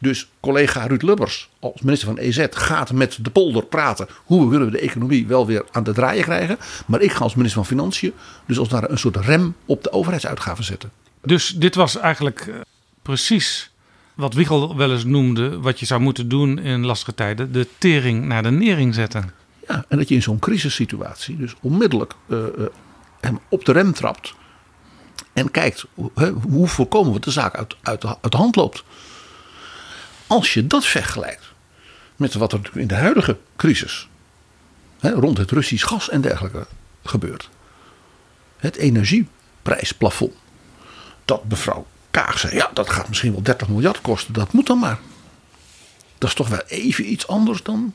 Dus collega Ruud Lubbers als minister van EZ gaat met de polder praten. Hoe willen we de economie wel weer aan de draaien krijgen. Maar ik ga als minister van Financiën dus als daar een soort rem op de overheidsuitgaven zetten. Dus dit was eigenlijk eh, precies wat Wiegel wel eens noemde. Wat je zou moeten doen in lastige tijden. De tering naar de nering zetten. Ja, en dat je in zo'n crisissituatie dus onmiddellijk uh, uh, hem op de rem trapt. En kijkt hoe voorkomen we dat de zaak uit, uit, uit de hand loopt. Als je dat vergelijkt met wat er in de huidige crisis hè, rond het Russisch gas en dergelijke gebeurt. Het energieprijsplafond. Dat mevrouw Kaag zei, ja dat gaat misschien wel 30 miljard kosten. Dat moet dan maar. Dat is toch wel even iets anders dan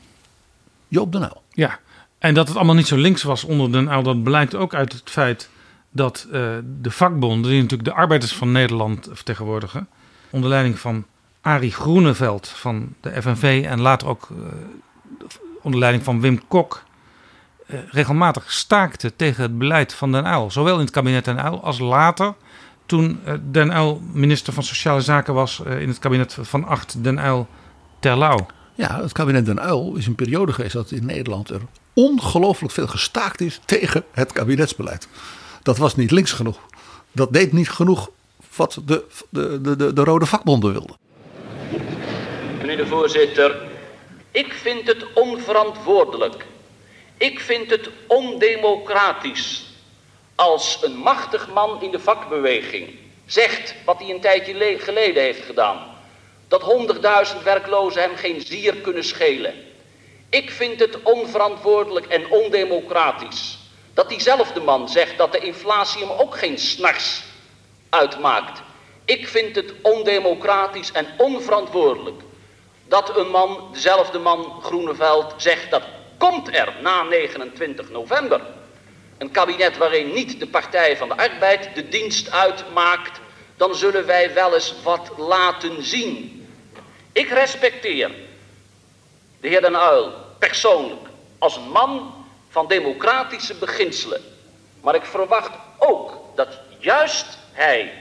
Joop den Uyl. Ja, en dat het allemaal niet zo links was onder den Uyl. Dat blijkt ook uit het feit dat uh, de vakbonden, die natuurlijk de arbeiders van Nederland vertegenwoordigen. Onder leiding van Arie Groeneveld van de FNV en later ook uh, onder leiding van Wim Kok uh, regelmatig staakte tegen het beleid van Den Uyl. Zowel in het kabinet Den Uyl als later toen uh, Den Uyl minister van Sociale Zaken was in het kabinet van Acht Den Uyl Terlouw. Ja, het kabinet Den Uyl is een periode geweest dat in Nederland er ongelooflijk veel gestaakt is tegen het kabinetsbeleid. Dat was niet links genoeg. Dat deed niet genoeg wat de, de, de, de rode vakbonden wilden. De voorzitter, ik vind het onverantwoordelijk. Ik vind het ondemocratisch als een machtig man in de vakbeweging zegt wat hij een tijdje geleden heeft gedaan. Dat honderdduizend werklozen hem geen zier kunnen schelen. Ik vind het onverantwoordelijk en ondemocratisch dat diezelfde man zegt dat de inflatie hem ook geen snars uitmaakt. Ik vind het ondemocratisch en onverantwoordelijk dat een man, dezelfde man Groeneveld, zegt dat komt er na 29 november. Een kabinet waarin niet de Partij van de Arbeid de dienst uitmaakt, dan zullen wij wel eens wat laten zien. Ik respecteer de heer Den Uyl persoonlijk als een man van democratische beginselen. Maar ik verwacht ook dat juist hij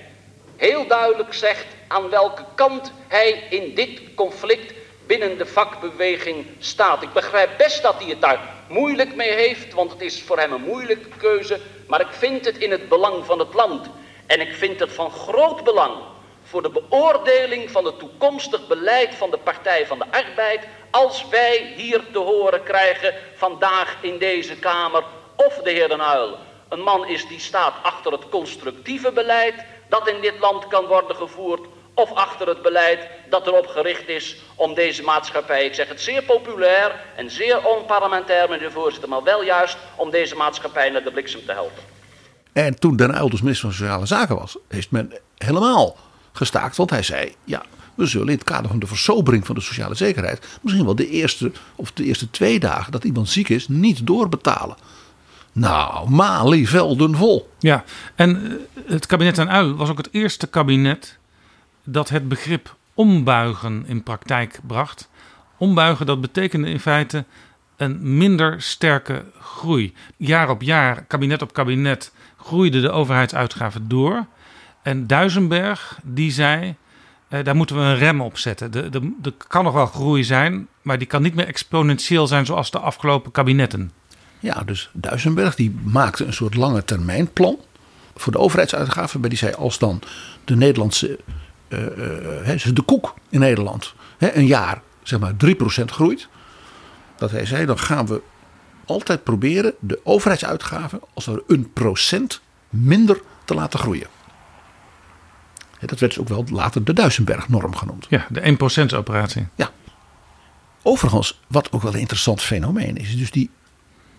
heel duidelijk zegt aan welke kant hij in dit conflict binnen de vakbeweging staat. Ik begrijp best dat hij het daar moeilijk mee heeft, want het is voor hem een moeilijke keuze. Maar ik vind het in het belang van het land. En ik vind het van groot belang voor de beoordeling van het toekomstig beleid van de Partij van de Arbeid. Als wij hier te horen krijgen vandaag in deze Kamer of de heer Den Uyl een man is die staat achter het constructieve beleid dat in dit land kan worden gevoerd of achter het beleid dat erop gericht is om deze maatschappij, ik zeg het zeer populair en zeer onparlementair, meneer de voorzitter, maar wel juist om deze maatschappij naar de bliksem te helpen. En toen Den Uyl dus minister van Sociale Zaken was, heeft men helemaal gestaakt, want hij zei, ja, we zullen in het kader van de versobering van de sociale zekerheid misschien wel de eerste of de eerste twee dagen dat iemand ziek is niet doorbetalen. Nou, Malieveld vol. Ja, en eh, het kabinet aan Uil was ook het eerste kabinet dat het begrip ombuigen in praktijk bracht. Ombuigen, dat betekende in feite een minder sterke groei. Jaar op jaar, kabinet op kabinet, groeiden de overheidsuitgaven door. En Duisenberg, die zei, eh, daar moeten we een rem op zetten. Er kan nog wel groei zijn, maar die kan niet meer exponentieel zijn zoals de afgelopen kabinetten. Ja, dus Duisenberg die maakte een soort lange termijn plan voor de overheidsuitgaven. Bij die zei als dan de Nederlandse, de koek in Nederland, een jaar zeg maar 3% groeit. Dat hij zei dan gaan we altijd proberen de overheidsuitgaven als er een procent minder te laten groeien. Dat werd dus ook wel later de Duisenberg-norm genoemd. Ja, de 1%-operatie. Ja. Overigens, wat ook wel een interessant fenomeen is, dus die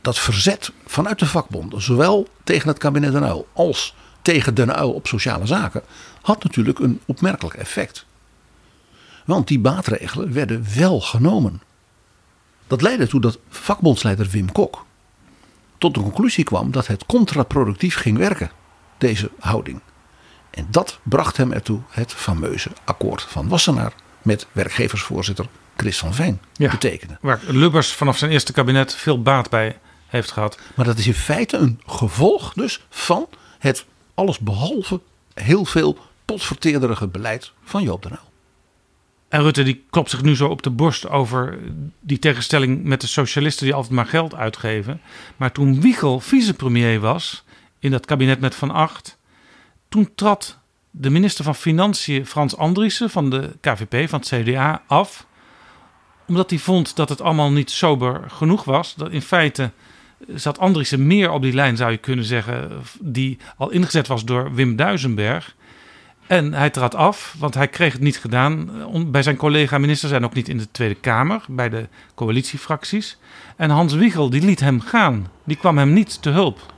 dat verzet vanuit de vakbonden, zowel tegen het kabinet Den Uyl als tegen Den Uyl op sociale zaken, had natuurlijk een opmerkelijk effect. Want die maatregelen werden wel genomen. Dat leidde ertoe dat vakbondsleider Wim Kok tot de conclusie kwam dat het contraproductief ging werken, deze houding. En dat bracht hem ertoe het fameuze akkoord van Wassenaar met werkgeversvoorzitter Chris van Veen ja, te tekenen. Waar Lubbers vanaf zijn eerste kabinet veel baat bij heeft gehad. Maar dat is in feite een gevolg dus van het allesbehalve heel veel potverteerderige beleid van Joop den Uyl. En Rutte die klopt zich nu zo op de borst over die tegenstelling met de socialisten die altijd maar geld uitgeven. Maar toen Wiegel vicepremier was in dat kabinet met Van Acht, toen trad de minister van Financiën Frans Andriessen van de KVP, van het CDA, af. Omdat hij vond dat het allemaal niet sober genoeg was. Dat in feite zat Andriessen meer op die lijn, zou je kunnen zeggen, die al ingezet was door Wim Duisenberg. En hij trad af, want hij kreeg het niet gedaan bij zijn collega-ministers en ook niet in de Tweede Kamer, bij de coalitiefracties. En Hans Wiegel, die liet hem gaan. Die kwam hem niet te hulp.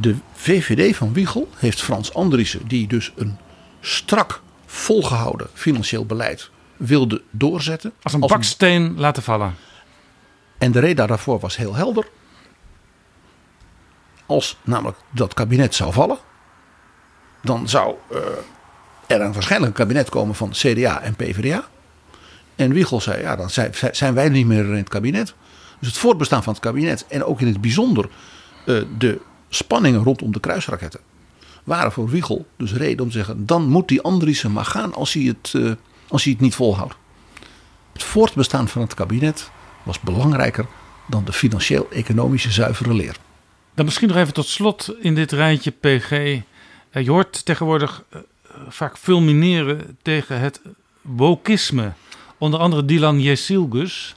De VVD van Wiegel heeft Frans Andriessen, die dus een strak volgehouden financieel beleid wilde doorzetten. Als een baksteen laten vallen. En de reden daarvoor was heel helder. Als namelijk dat kabinet zou vallen, dan zou uh, er een waarschijnlijk een kabinet komen van CDA en PvdA. En Wiegel zei, ja, dan zijn wij niet meer in het kabinet. Dus het voortbestaan van het kabinet en ook in het bijzonder uh, de spanningen rondom de kruisraketten waren voor Wiegel dus reden om te zeggen: dan moet die Andriessen maar gaan als hij het, uh, als hij het niet volhoudt. Het voortbestaan van het kabinet was belangrijker dan de financieel-economische zuivere leer. Dan misschien nog even tot slot in dit rijtje PG. Je hoort tegenwoordig uh, vaak fulmineren tegen het wokisme. Onder andere Dylan Jesilgus,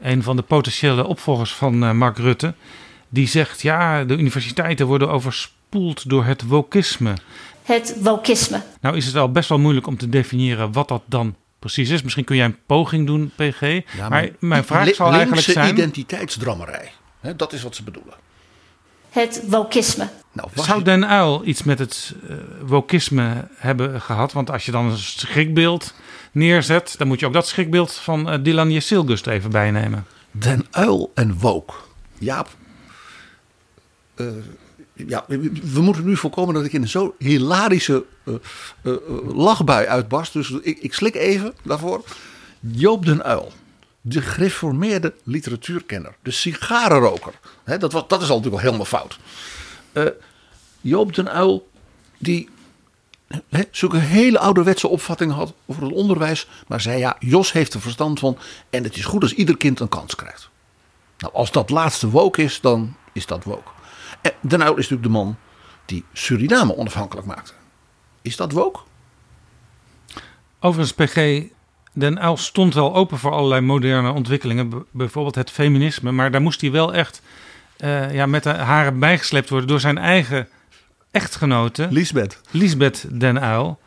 een van de potentiële opvolgers van uh, Mark Rutte die zegt ja, de universiteiten worden overspoeld door het wokisme. Het wokisme. Nou is het al best wel moeilijk om te definiëren wat dat dan precies is. Misschien kun jij een poging doen, PG. Ja, maar, mijn vraag zal eigenlijk zijn... identiteitsdrammerij. Hè, dat is wat ze bedoelen. Het wokisme. Nou, Zou Den Uil iets met het uh, wokisme hebben gehad? Want als je dan een schrikbeeld neerzet... dan moet je ook dat schrikbeeld van uh, Dylan Jesilgust even bijnemen. Den Uil en wok. Jaap, uh, ja, we moeten nu voorkomen dat ik in een zo hilarische uh, uh, lachbui uitbarst. Dus ik, ik, slik even daarvoor. Joop den Uil, de gereformeerde literatuurkenner, de sigarenroker. Dat, dat is al natuurlijk al helemaal fout. Joop den Uil, die zulke hele ouderwetse opvattingen had over het onderwijs. Maar zei ja, Jos heeft er verstand van en het is goed als ieder kind een kans krijgt. Nou, als dat laatste woke is, dan is dat woke. En Den Uyl is natuurlijk de man die Suriname onafhankelijk maakte. Is dat woke? Overigens, PG, Den Uyl stond wel open voor allerlei moderne ontwikkelingen. Bijvoorbeeld het feminisme. Maar daar moest hij wel echt uh, ja, met de haren bijgesleept worden door zijn eigen echtgenote. Lisbeth. Lisbeth Den Uyl.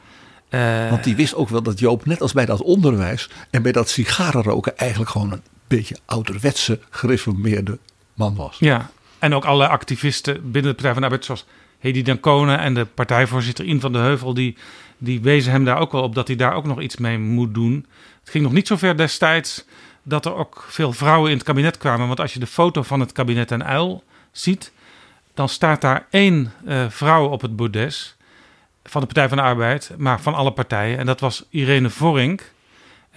Uh, Want die wist ook wel dat Joop, net als bij dat onderwijs en bij dat sigarenroken, eigenlijk gewoon een beetje ouderwetse, gereformeerde man was. Ja, en ook allerlei activisten binnen de Partij van de Arbeid, zoals Hedy Dancona en de partijvoorzitter In van de Heuvel... Die, die wezen hem daar ook wel op dat hij daar ook nog iets mee moet doen. Het ging nog niet zo ver destijds dat er ook veel vrouwen in het kabinet kwamen. Want als je de foto van het kabinet en uil ziet... dan staat daar één uh, vrouw op het bordes van de Partij van de Arbeid... maar van alle partijen. En dat was Irene Vorink...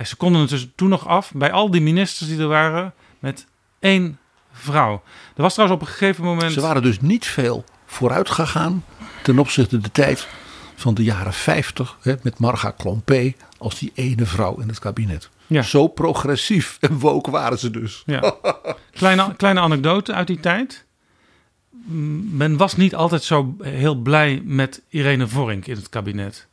En ze konden het dus toen nog af, bij al die ministers die er waren, met één vrouw. Er was trouwens op een gegeven moment. Ze waren dus niet veel vooruit gegaan ten opzichte de tijd van de jaren 50 hè, met Marga Klompé als die ene vrouw in het kabinet. Ja. Zo progressief en woke waren ze dus. Ja. [LAUGHS] Kleine, kleine anekdote uit die tijd. Men was niet altijd zo heel blij met Irene Vorink in het kabinet.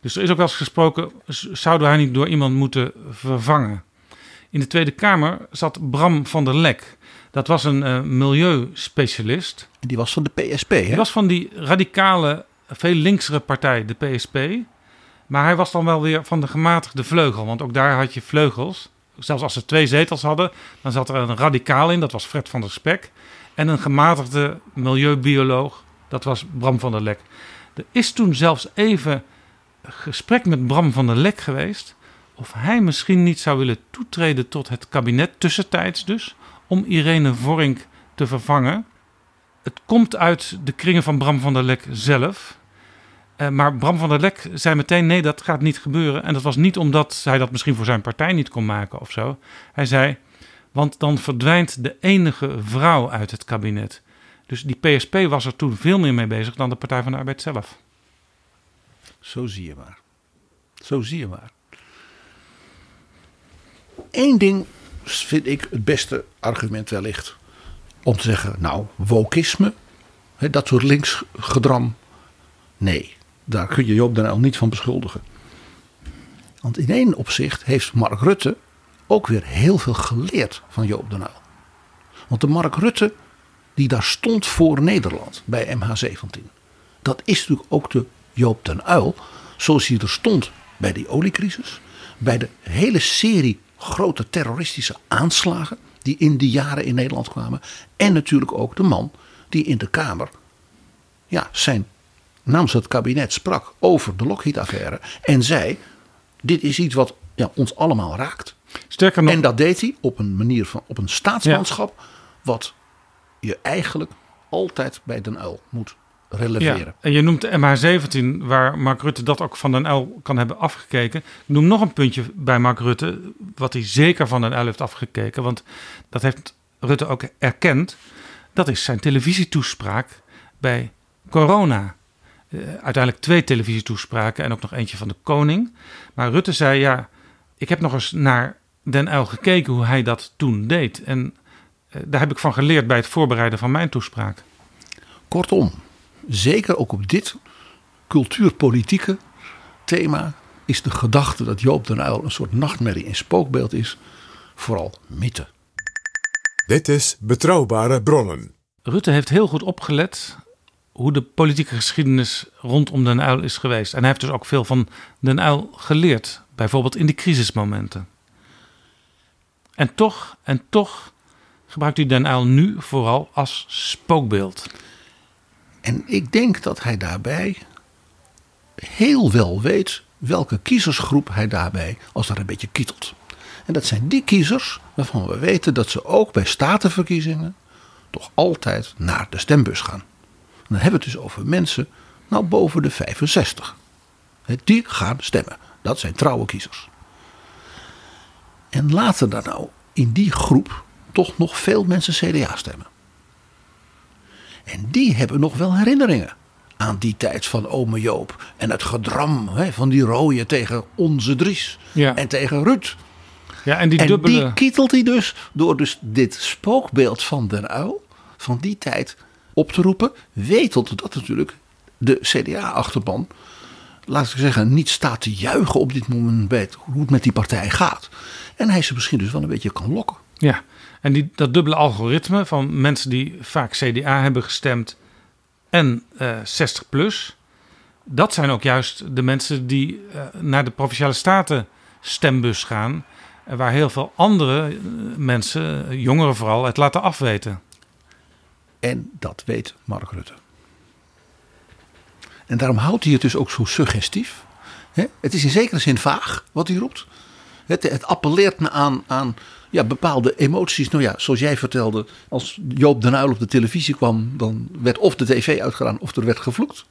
Dus er is ook wel eens gesproken, zouden haar niet door iemand moeten vervangen? In de Tweede Kamer zat Bram van der Lek. Dat was een uh, milieuspecialist. En die was van de PSP, hè? Die was van die radicale, veel linksere partij, de PSP. Maar hij was dan wel weer van de gematigde vleugel. Want ook daar had je vleugels. Zelfs als ze twee zetels hadden, dan zat er een radicaal in. Dat was Fred van der Spek. En een gematigde milieubioloog. Dat was Bram van der Lek. Er is toen zelfs even gesprek met Bram van der Lek geweest. Of hij misschien niet zou willen toetreden tot het kabinet, tussentijds dus, om Irene Vorink te vervangen. Het komt uit de kringen van Bram van der Lek zelf. Uh, maar Bram van der Lek zei meteen: nee, dat gaat niet gebeuren. En dat was niet omdat hij dat misschien voor zijn partij niet kon maken of zo. Hij zei: want dan verdwijnt de enige vrouw uit het kabinet. Dus die PSP was er toen veel meer mee bezig dan de Partij van de Arbeid zelf. Zo zie je maar. Zo zie je maar. Eén ding vind ik het beste argument wellicht. Om te zeggen, nou, wokisme, dat soort linksgedram. Nee, daar kun je Joop den Uyl niet van beschuldigen. Want in één opzicht heeft Mark Rutte ook weer heel veel geleerd van Joop den Uyl. Want de Mark Rutte die daar stond voor Nederland bij MH17. Dat is natuurlijk ook de Joop den Uyl, zoals hij er stond bij die oliecrisis, bij de hele serie grote terroristische aanslagen die in die jaren in Nederland kwamen, en natuurlijk ook de man die in de Kamer ja, zijn namens het kabinet sprak over de Lockheed-affaire en zei: dit is iets wat ja, ons allemaal raakt. Sterker nog, en dat deed hij op een manier van op een staatsmanschap wat je eigenlijk altijd bij Den Uyl moet releveren. Ja, en je noemt de MH17, waar Mark Rutte dat ook van Den Uyl kan hebben afgekeken. Ik noem nog een puntje bij Mark Rutte, wat hij zeker van Den Uyl heeft afgekeken. Want dat heeft Rutte ook erkend. Dat is zijn televisietoespraak bij corona. Uh, uiteindelijk twee televisietoespraken en ook nog eentje van de koning. Maar Rutte zei, ja, ik heb nog eens naar Den Uyl gekeken hoe hij dat toen deed. En uh, daar heb ik van geleerd bij het voorbereiden van mijn toespraak. Kortom, zeker ook op dit cultuurpolitieke thema is de gedachte dat Joop den Uyl een soort nachtmerrie in spookbeeld is, vooral mythe. Dit is Betrouwbare Bronnen. Rutte heeft heel goed opgelet hoe de politieke geschiedenis rondom Den Uyl is geweest. En hij heeft dus ook veel van Den Uyl geleerd, bijvoorbeeld in die crisismomenten. En toch, en toch gebruikt hij Den Uyl nu vooral als spookbeeld. En ik denk dat hij daarbij heel wel weet welke kiezersgroep hij daarbij als daar een beetje kietelt. En dat zijn die kiezers waarvan we weten dat ze ook bij statenverkiezingen toch altijd naar de stembus gaan. Dan hebben we het dus over mensen nou boven de 65. Die gaan stemmen. Dat zijn trouwe kiezers. En laten daar nou in die groep toch nog veel mensen CDA stemmen. En die hebben nog wel herinneringen aan die tijd van ome Joop. En het gedram hè, van die rooien tegen onze Dries. Ja. En tegen Ruud. Ja, en die en dubbele... die kietelt hij dus door dus dit spookbeeld van Den Uil van die tijd op te roepen. Wetend dat natuurlijk de CDA-achterban, laat ik zeggen, niet staat te juichen op dit moment bij hoe het met die partij gaat. En hij ze misschien dus wel een beetje kan lokken. Ja, en die, dat dubbele algoritme van mensen die vaak CDA hebben gestemd en uh, 60 plus. Dat zijn ook juist de mensen die uh, naar de provinciale staten stembus gaan. Uh, waar heel veel andere eh, mensen, jongeren vooral, het laten afweten. En dat weet Mark Rutte. En daarom houdt hij het dus ook zo suggestief. Het is in zekere zin vaag wat hij roept. Het, appelleert me aan, aan ja, bepaalde emoties. Nou ja, zoals jij vertelde, als Joop den Uyl op de televisie kwam, dan werd of de tv uitgedaan of er werd gevloekt.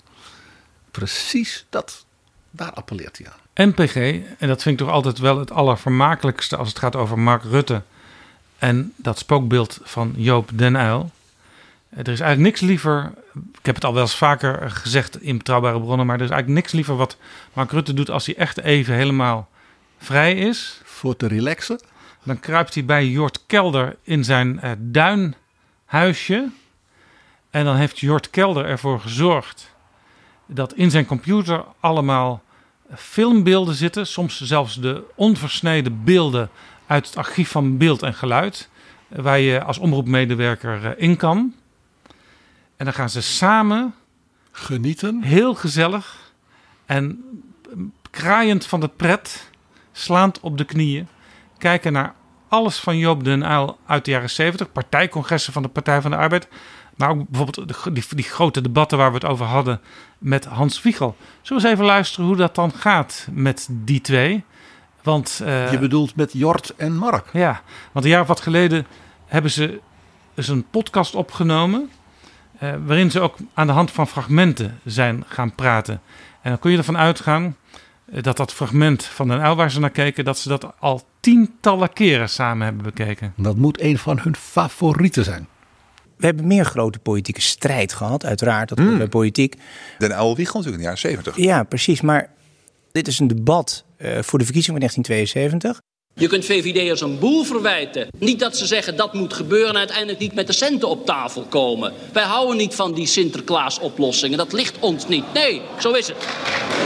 Precies dat. Daar appelleert hij aan. NPG, en dat vind ik toch altijd wel het allervermakelijkste als het gaat over Mark Rutte en dat spookbeeld van Joop den Uyl. Er is eigenlijk niks liever, ik heb het al wel eens vaker gezegd in betrouwbare bronnen, maar er is eigenlijk niks liever wat Mark Rutte doet als hij echt even helemaal vrij is. Voor te relaxen. Dan kruipt hij bij Jort Kelder in zijn uh, duinhuisje. En dan heeft Jort Kelder ervoor gezorgd dat in zijn computer allemaal filmbeelden zitten. Soms zelfs de onversneden beelden uit het archief van beeld en geluid. Waar je als omroepmedewerker eh, in kan. En dan gaan ze samen genieten. Heel gezellig en kraaiend van de pret, slaand op de knieën, kijken naar alles van Joop den Uyl uit de jaren 70, partijcongressen van de Partij van de Arbeid, maar ook bijvoorbeeld de, die, die, grote debatten waar we het over hadden met Hans Wiegel. Zullen we eens even luisteren hoe dat dan gaat met die twee? Want, uh, Je bedoelt met Jort en Mark? Ja, want een jaar of wat geleden hebben ze eens een podcast opgenomen. Uh, waarin ze ook aan de hand van fragmenten zijn gaan praten. En dan kun je ervan uitgaan dat dat fragment van Den Uyl waar ze naar keken, dat ze dat al tientallen keren samen hebben bekeken. Dat moet een van hun favorieten zijn. We hebben meer grote politieke strijd gehad, uiteraard. Dat mm. bij politiek. Den Uyl Wiegel natuurlijk in de jaren 70. Ja, precies. Maar dit is een debat uh, voor de verkiezing van 1972. Je kunt VVD'ers een boel verwijten. Niet dat ze zeggen dat moet gebeuren en uiteindelijk niet met de centen op tafel komen. Wij houden niet van die Sinterklaas-oplossingen. Dat ligt ons niet. Nee, zo is het.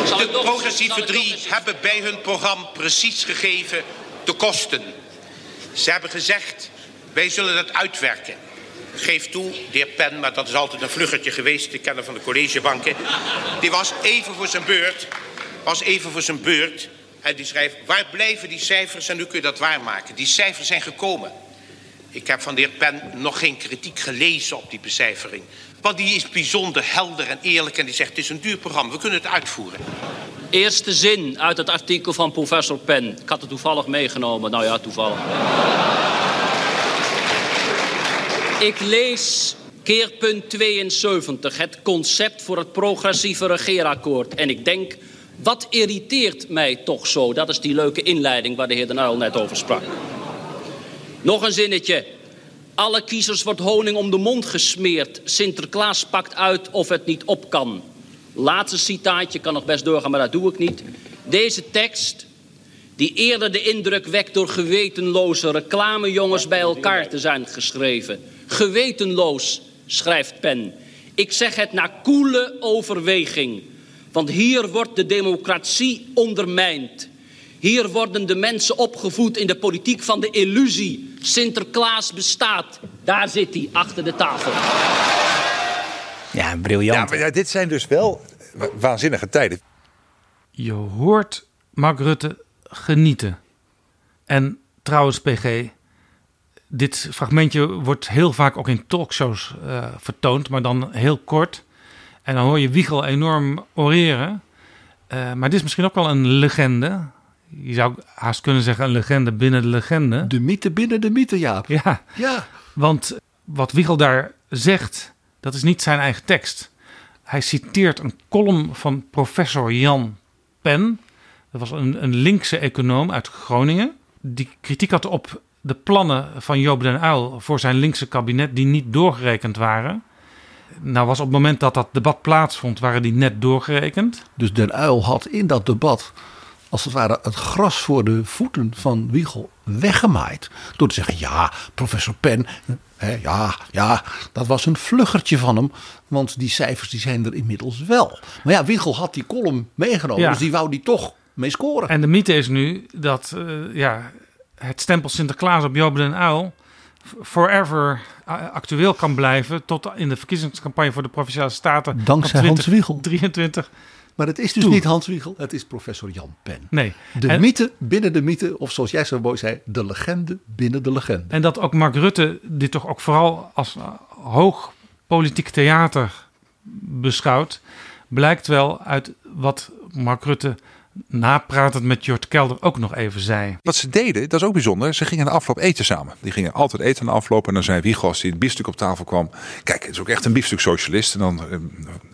Zal de progressieve drie hebben bij hun programma precies gegeven de kosten. Ze hebben gezegd, wij zullen dat uitwerken. Geef toe, de heer Pen, maar dat is altijd een vluggertje geweest, de kenner van de collegebanken. Die was even voor zijn beurt, was even voor zijn beurt en die schrijft, waar blijven die cijfers en nu kun je dat waarmaken. Die cijfers zijn gekomen. Ik heb van de heer Pen nog geen kritiek gelezen op die becijfering. Want die is bijzonder helder en eerlijk en die zegt, het is een duur programma, we kunnen het uitvoeren. Eerste zin uit het artikel van professor Pen. Ik had het toevallig meegenomen. Nou ja, toevallig. Ik lees keerpunt 72, het concept voor het progressieve regeerakkoord. En ik denk, wat irriteert mij toch zo? Dat is die leuke inleiding waar de heer Den Uyl net over sprak. Nog een zinnetje. Alle kiezers wordt honing om de mond gesmeerd. Sinterklaas pakt uit of het niet op kan. Laatste citaatje, kan nog best doorgaan, maar dat doe ik niet. Deze tekst, die eerder de indruk wekt door gewetenloze reclamejongens bij elkaar te zijn geschreven. Gewetenloos, schrijft Pen. Ik zeg het na koele overweging. Want hier wordt de democratie ondermijnd. Hier worden de mensen opgevoed in de politiek van de illusie. Sinterklaas bestaat. Daar zit hij, achter de tafel. Ja, briljant. Ja, maar ja, dit zijn dus wel waanzinnige tijden. Je hoort Mark Rutte genieten. En trouwens, PG, dit fragmentje wordt heel vaak ook in talkshows uh, vertoond, maar dan heel kort. En dan hoor je Wiegel enorm oreren. Uh, maar dit is misschien ook wel een legende. Je zou haast kunnen zeggen een legende binnen de legende. De mythe binnen de mythe, Jaap. Ja, ja. want wat Wiegel daar zegt, dat is niet zijn eigen tekst. Hij citeert een column van professor Jan Pen. Dat was een, een linkse econoom uit Groningen. Die kritiek had op de plannen van Joop den Uyl voor zijn linkse kabinet die niet doorgerekend waren. Nou was op het moment dat dat debat plaatsvond, waren die net doorgerekend. Dus Den Uyl had in dat debat als het ware het gras voor de voeten van Wiegel weggemaaid. Door te zeggen, ja, professor Pen, hè, ja, ja, dat was een vluggertje van hem. Want die cijfers die zijn er inmiddels wel. Maar ja, Wiegel had die column meegenomen, Ja. dus die wou die toch mee scoren. En de mythe is nu dat eh, ja, het stempel Sinterklaas op Joop den Uyl forever eh, actueel kan blijven tot in de verkiezingscampagne voor de Provinciale Staten. Dankzij van Hans Wiegel. 23. Maar het is dus toe. niet Hans Wiegel, het is professor Jan Pen. Nee. De En- mythe binnen de mythe, of zoals jij zo mooi zei, de legende binnen de legende. En dat ook Mark Rutte dit toch ook vooral als eh, hoog politiek theater beschouwt. blijkt wel uit wat Mark Rutte napratend met Jort Kelder ook nog even zei. Wat ze deden, dat is ook bijzonder. Ze gingen de afloop eten samen. Die gingen altijd eten aan de afloop. En dan zei Wiegos, die het biefstuk op tafel kwam. Kijk, het is ook echt een biefstuk-socialist. En dan eh,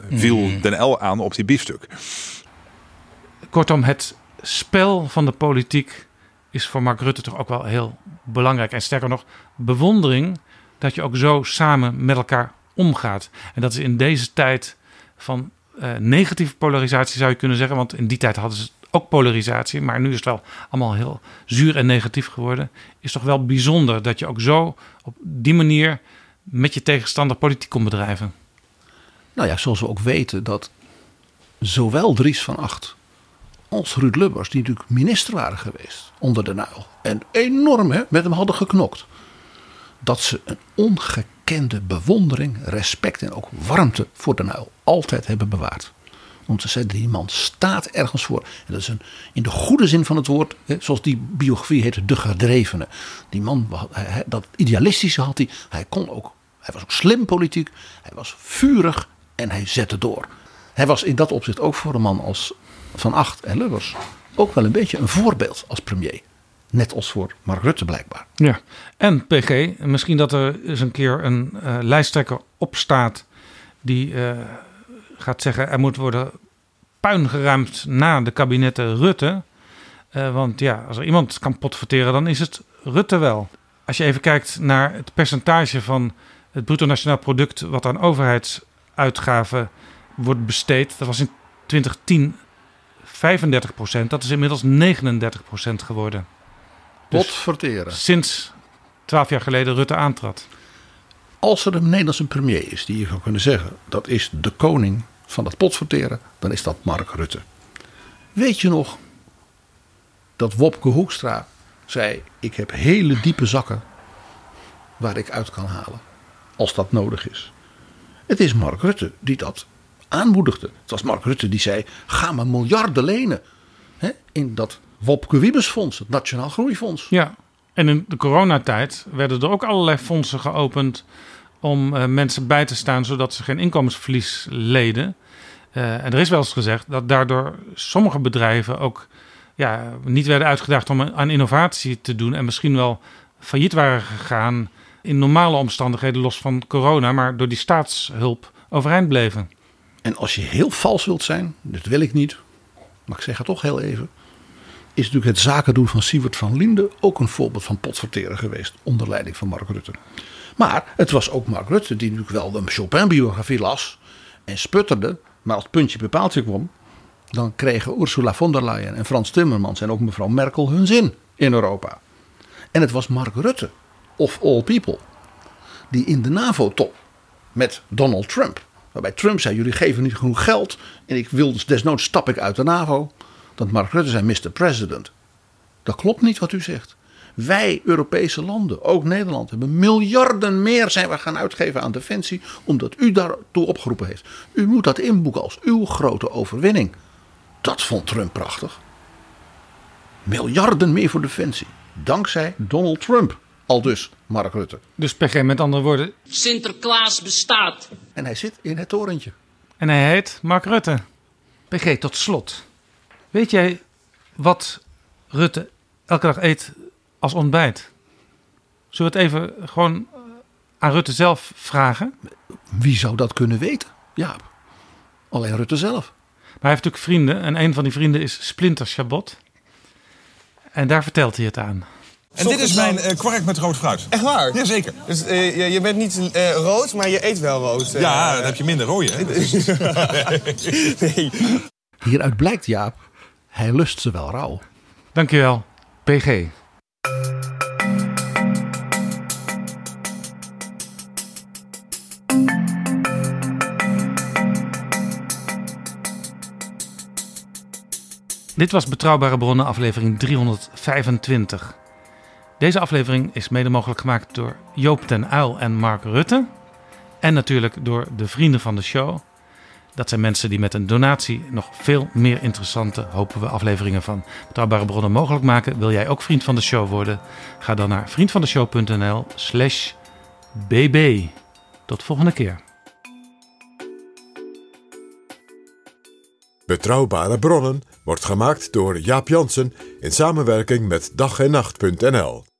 viel Mm. Den L aan op die biefstuk. Kortom, het spel van de politiek is voor Mark Rutte toch ook wel heel belangrijk. En sterker nog, bewondering dat je ook zo samen met elkaar omgaat. En dat is in deze tijd van eh, negatieve polarisatie zou je kunnen zeggen. Want in die tijd hadden ze ook polarisatie. Maar nu is het wel allemaal heel zuur en negatief geworden. Is toch wel bijzonder dat je ook zo op die manier met je tegenstander politiek kon bedrijven. Nou ja, zoals we ook weten dat zowel Dries van Acht als Ruud Lubbers, die natuurlijk minister waren geweest onder de Nuil. En enorm hè, met hem hadden geknokt. Dat ze een ongekende bewondering, respect en ook warmte voor de Nuil altijd hebben bewaard. Om te zeggen, die man staat ergens voor. En dat is een, in de goede zin van het woord, zoals die biografie heette, de gedrevene. Die man, dat idealistische had hij. Hij kon ook, hij was ook slim politiek. Hij was vurig en hij zette door. Hij was in dat opzicht ook voor een man als Van Acht en Lubbers ook wel een beetje een voorbeeld als premier. Net als voor Mark Rutte blijkbaar. Ja, en PG, misschien dat er eens een keer een eh, lijsttrekker opstaat die eh, gaat zeggen er moet worden puin geruimd na de kabinetten Rutte. Eh, want ja, als er iemand kan potverteren, dan is het Rutte wel. Als je even kijkt naar het percentage van het bruto nationaal product wat aan overheidsuitgaven wordt besteed, dat was in 2010 35 procent. Dat is inmiddels 39 procent geworden. Dus Potverteren. Sinds 12 jaar geleden Rutte aantrad. Als er een Nederlandse premier is die je zou kunnen zeggen dat is de koning van het potverteren, dan is dat Mark Rutte. Weet je nog dat Wopke Hoekstra zei: Ik heb hele diepe zakken waar ik uit kan halen als dat nodig is. Het is Mark Rutte die dat aanmoedigde. Het was Mark Rutte die zei: Ga maar miljarden lenen hè, in dat Wopke Wiebesfonds, het Nationaal Groeifonds. Ja, en in de coronatijd werden er ook allerlei fondsen geopend om eh, mensen bij te staan zodat ze geen inkomensverlies leden. Eh, en er is wel eens gezegd dat daardoor sommige bedrijven ook ja, niet werden uitgedaagd om aan innovatie te doen en misschien wel failliet waren gegaan in normale omstandigheden los van corona, maar door die staatshulp overeind bleven. En als je heel vals wilt zijn, dat wil ik niet, maar ik zeg het toch heel even. Is natuurlijk het zaken doen van Siewert van Linden ook een voorbeeld van potverteren geweest. Onder leiding van Mark Rutte. Maar het was ook Mark Rutte die natuurlijk wel een Chopin-biografie las. En sputterde. Maar als het puntje bij paaltje kwam. Dan kregen Ursula von der Leyen en Frans Timmermans en ook mevrouw Merkel hun zin in Europa. En het was Mark Rutte, of all people, die in de NAVO-top met Donald Trump. Waarbij Trump zei: Jullie geven niet genoeg geld. En ik wil dus desnoods stap ik uit de NAVO. Dat Mark Rutte zei: Mr. President. Dat klopt niet wat u zegt. Wij Europese landen, ook Nederland, hebben miljarden meer zijn we gaan uitgeven aan defensie. Omdat u daartoe opgeroepen heeft. U moet dat inboeken als uw grote overwinning. Dat vond Trump prachtig. Miljarden meer voor defensie. Dankzij Donald Trump. Al dus Mark Rutte. Dus PG met andere woorden. Sinterklaas bestaat. En hij zit in het torentje. En hij heet Mark Rutte. PG, tot slot. Weet jij wat Rutte elke dag eet als ontbijt? Zullen we het even gewoon aan Rutte zelf vragen? Wie zou dat kunnen weten? Ja, alleen Rutte zelf. Maar hij heeft natuurlijk vrienden. En een van die vrienden is Splinter Chabot. En daar vertelt hij het aan. En dit is mijn eh, kwark met rood fruit. Echt waar? Jazeker. Dus eh, je, je bent niet eh, rood, maar je eet wel rood. Ja, dan heb je minder rode. Hè? [LAUGHS] nee. Hieruit blijkt Jaap, hij lust ze wel rauw. Dankjewel, PG. Dit was Betrouwbare Bronnen, aflevering 325. Deze aflevering is mede mogelijk gemaakt door Joop den Uil en Mark Rutte. En natuurlijk door de vrienden van de show. Dat zijn mensen die met een donatie nog veel meer interessante, hopen we, afleveringen van Betrouwbare Bronnen mogelijk maken. Wil jij ook vriend van de show worden? Ga dan naar vriendvandeshow.nl slash bb. Tot volgende keer. Betrouwbare bronnen wordt gemaakt door Jaap Jansen in samenwerking met dag en.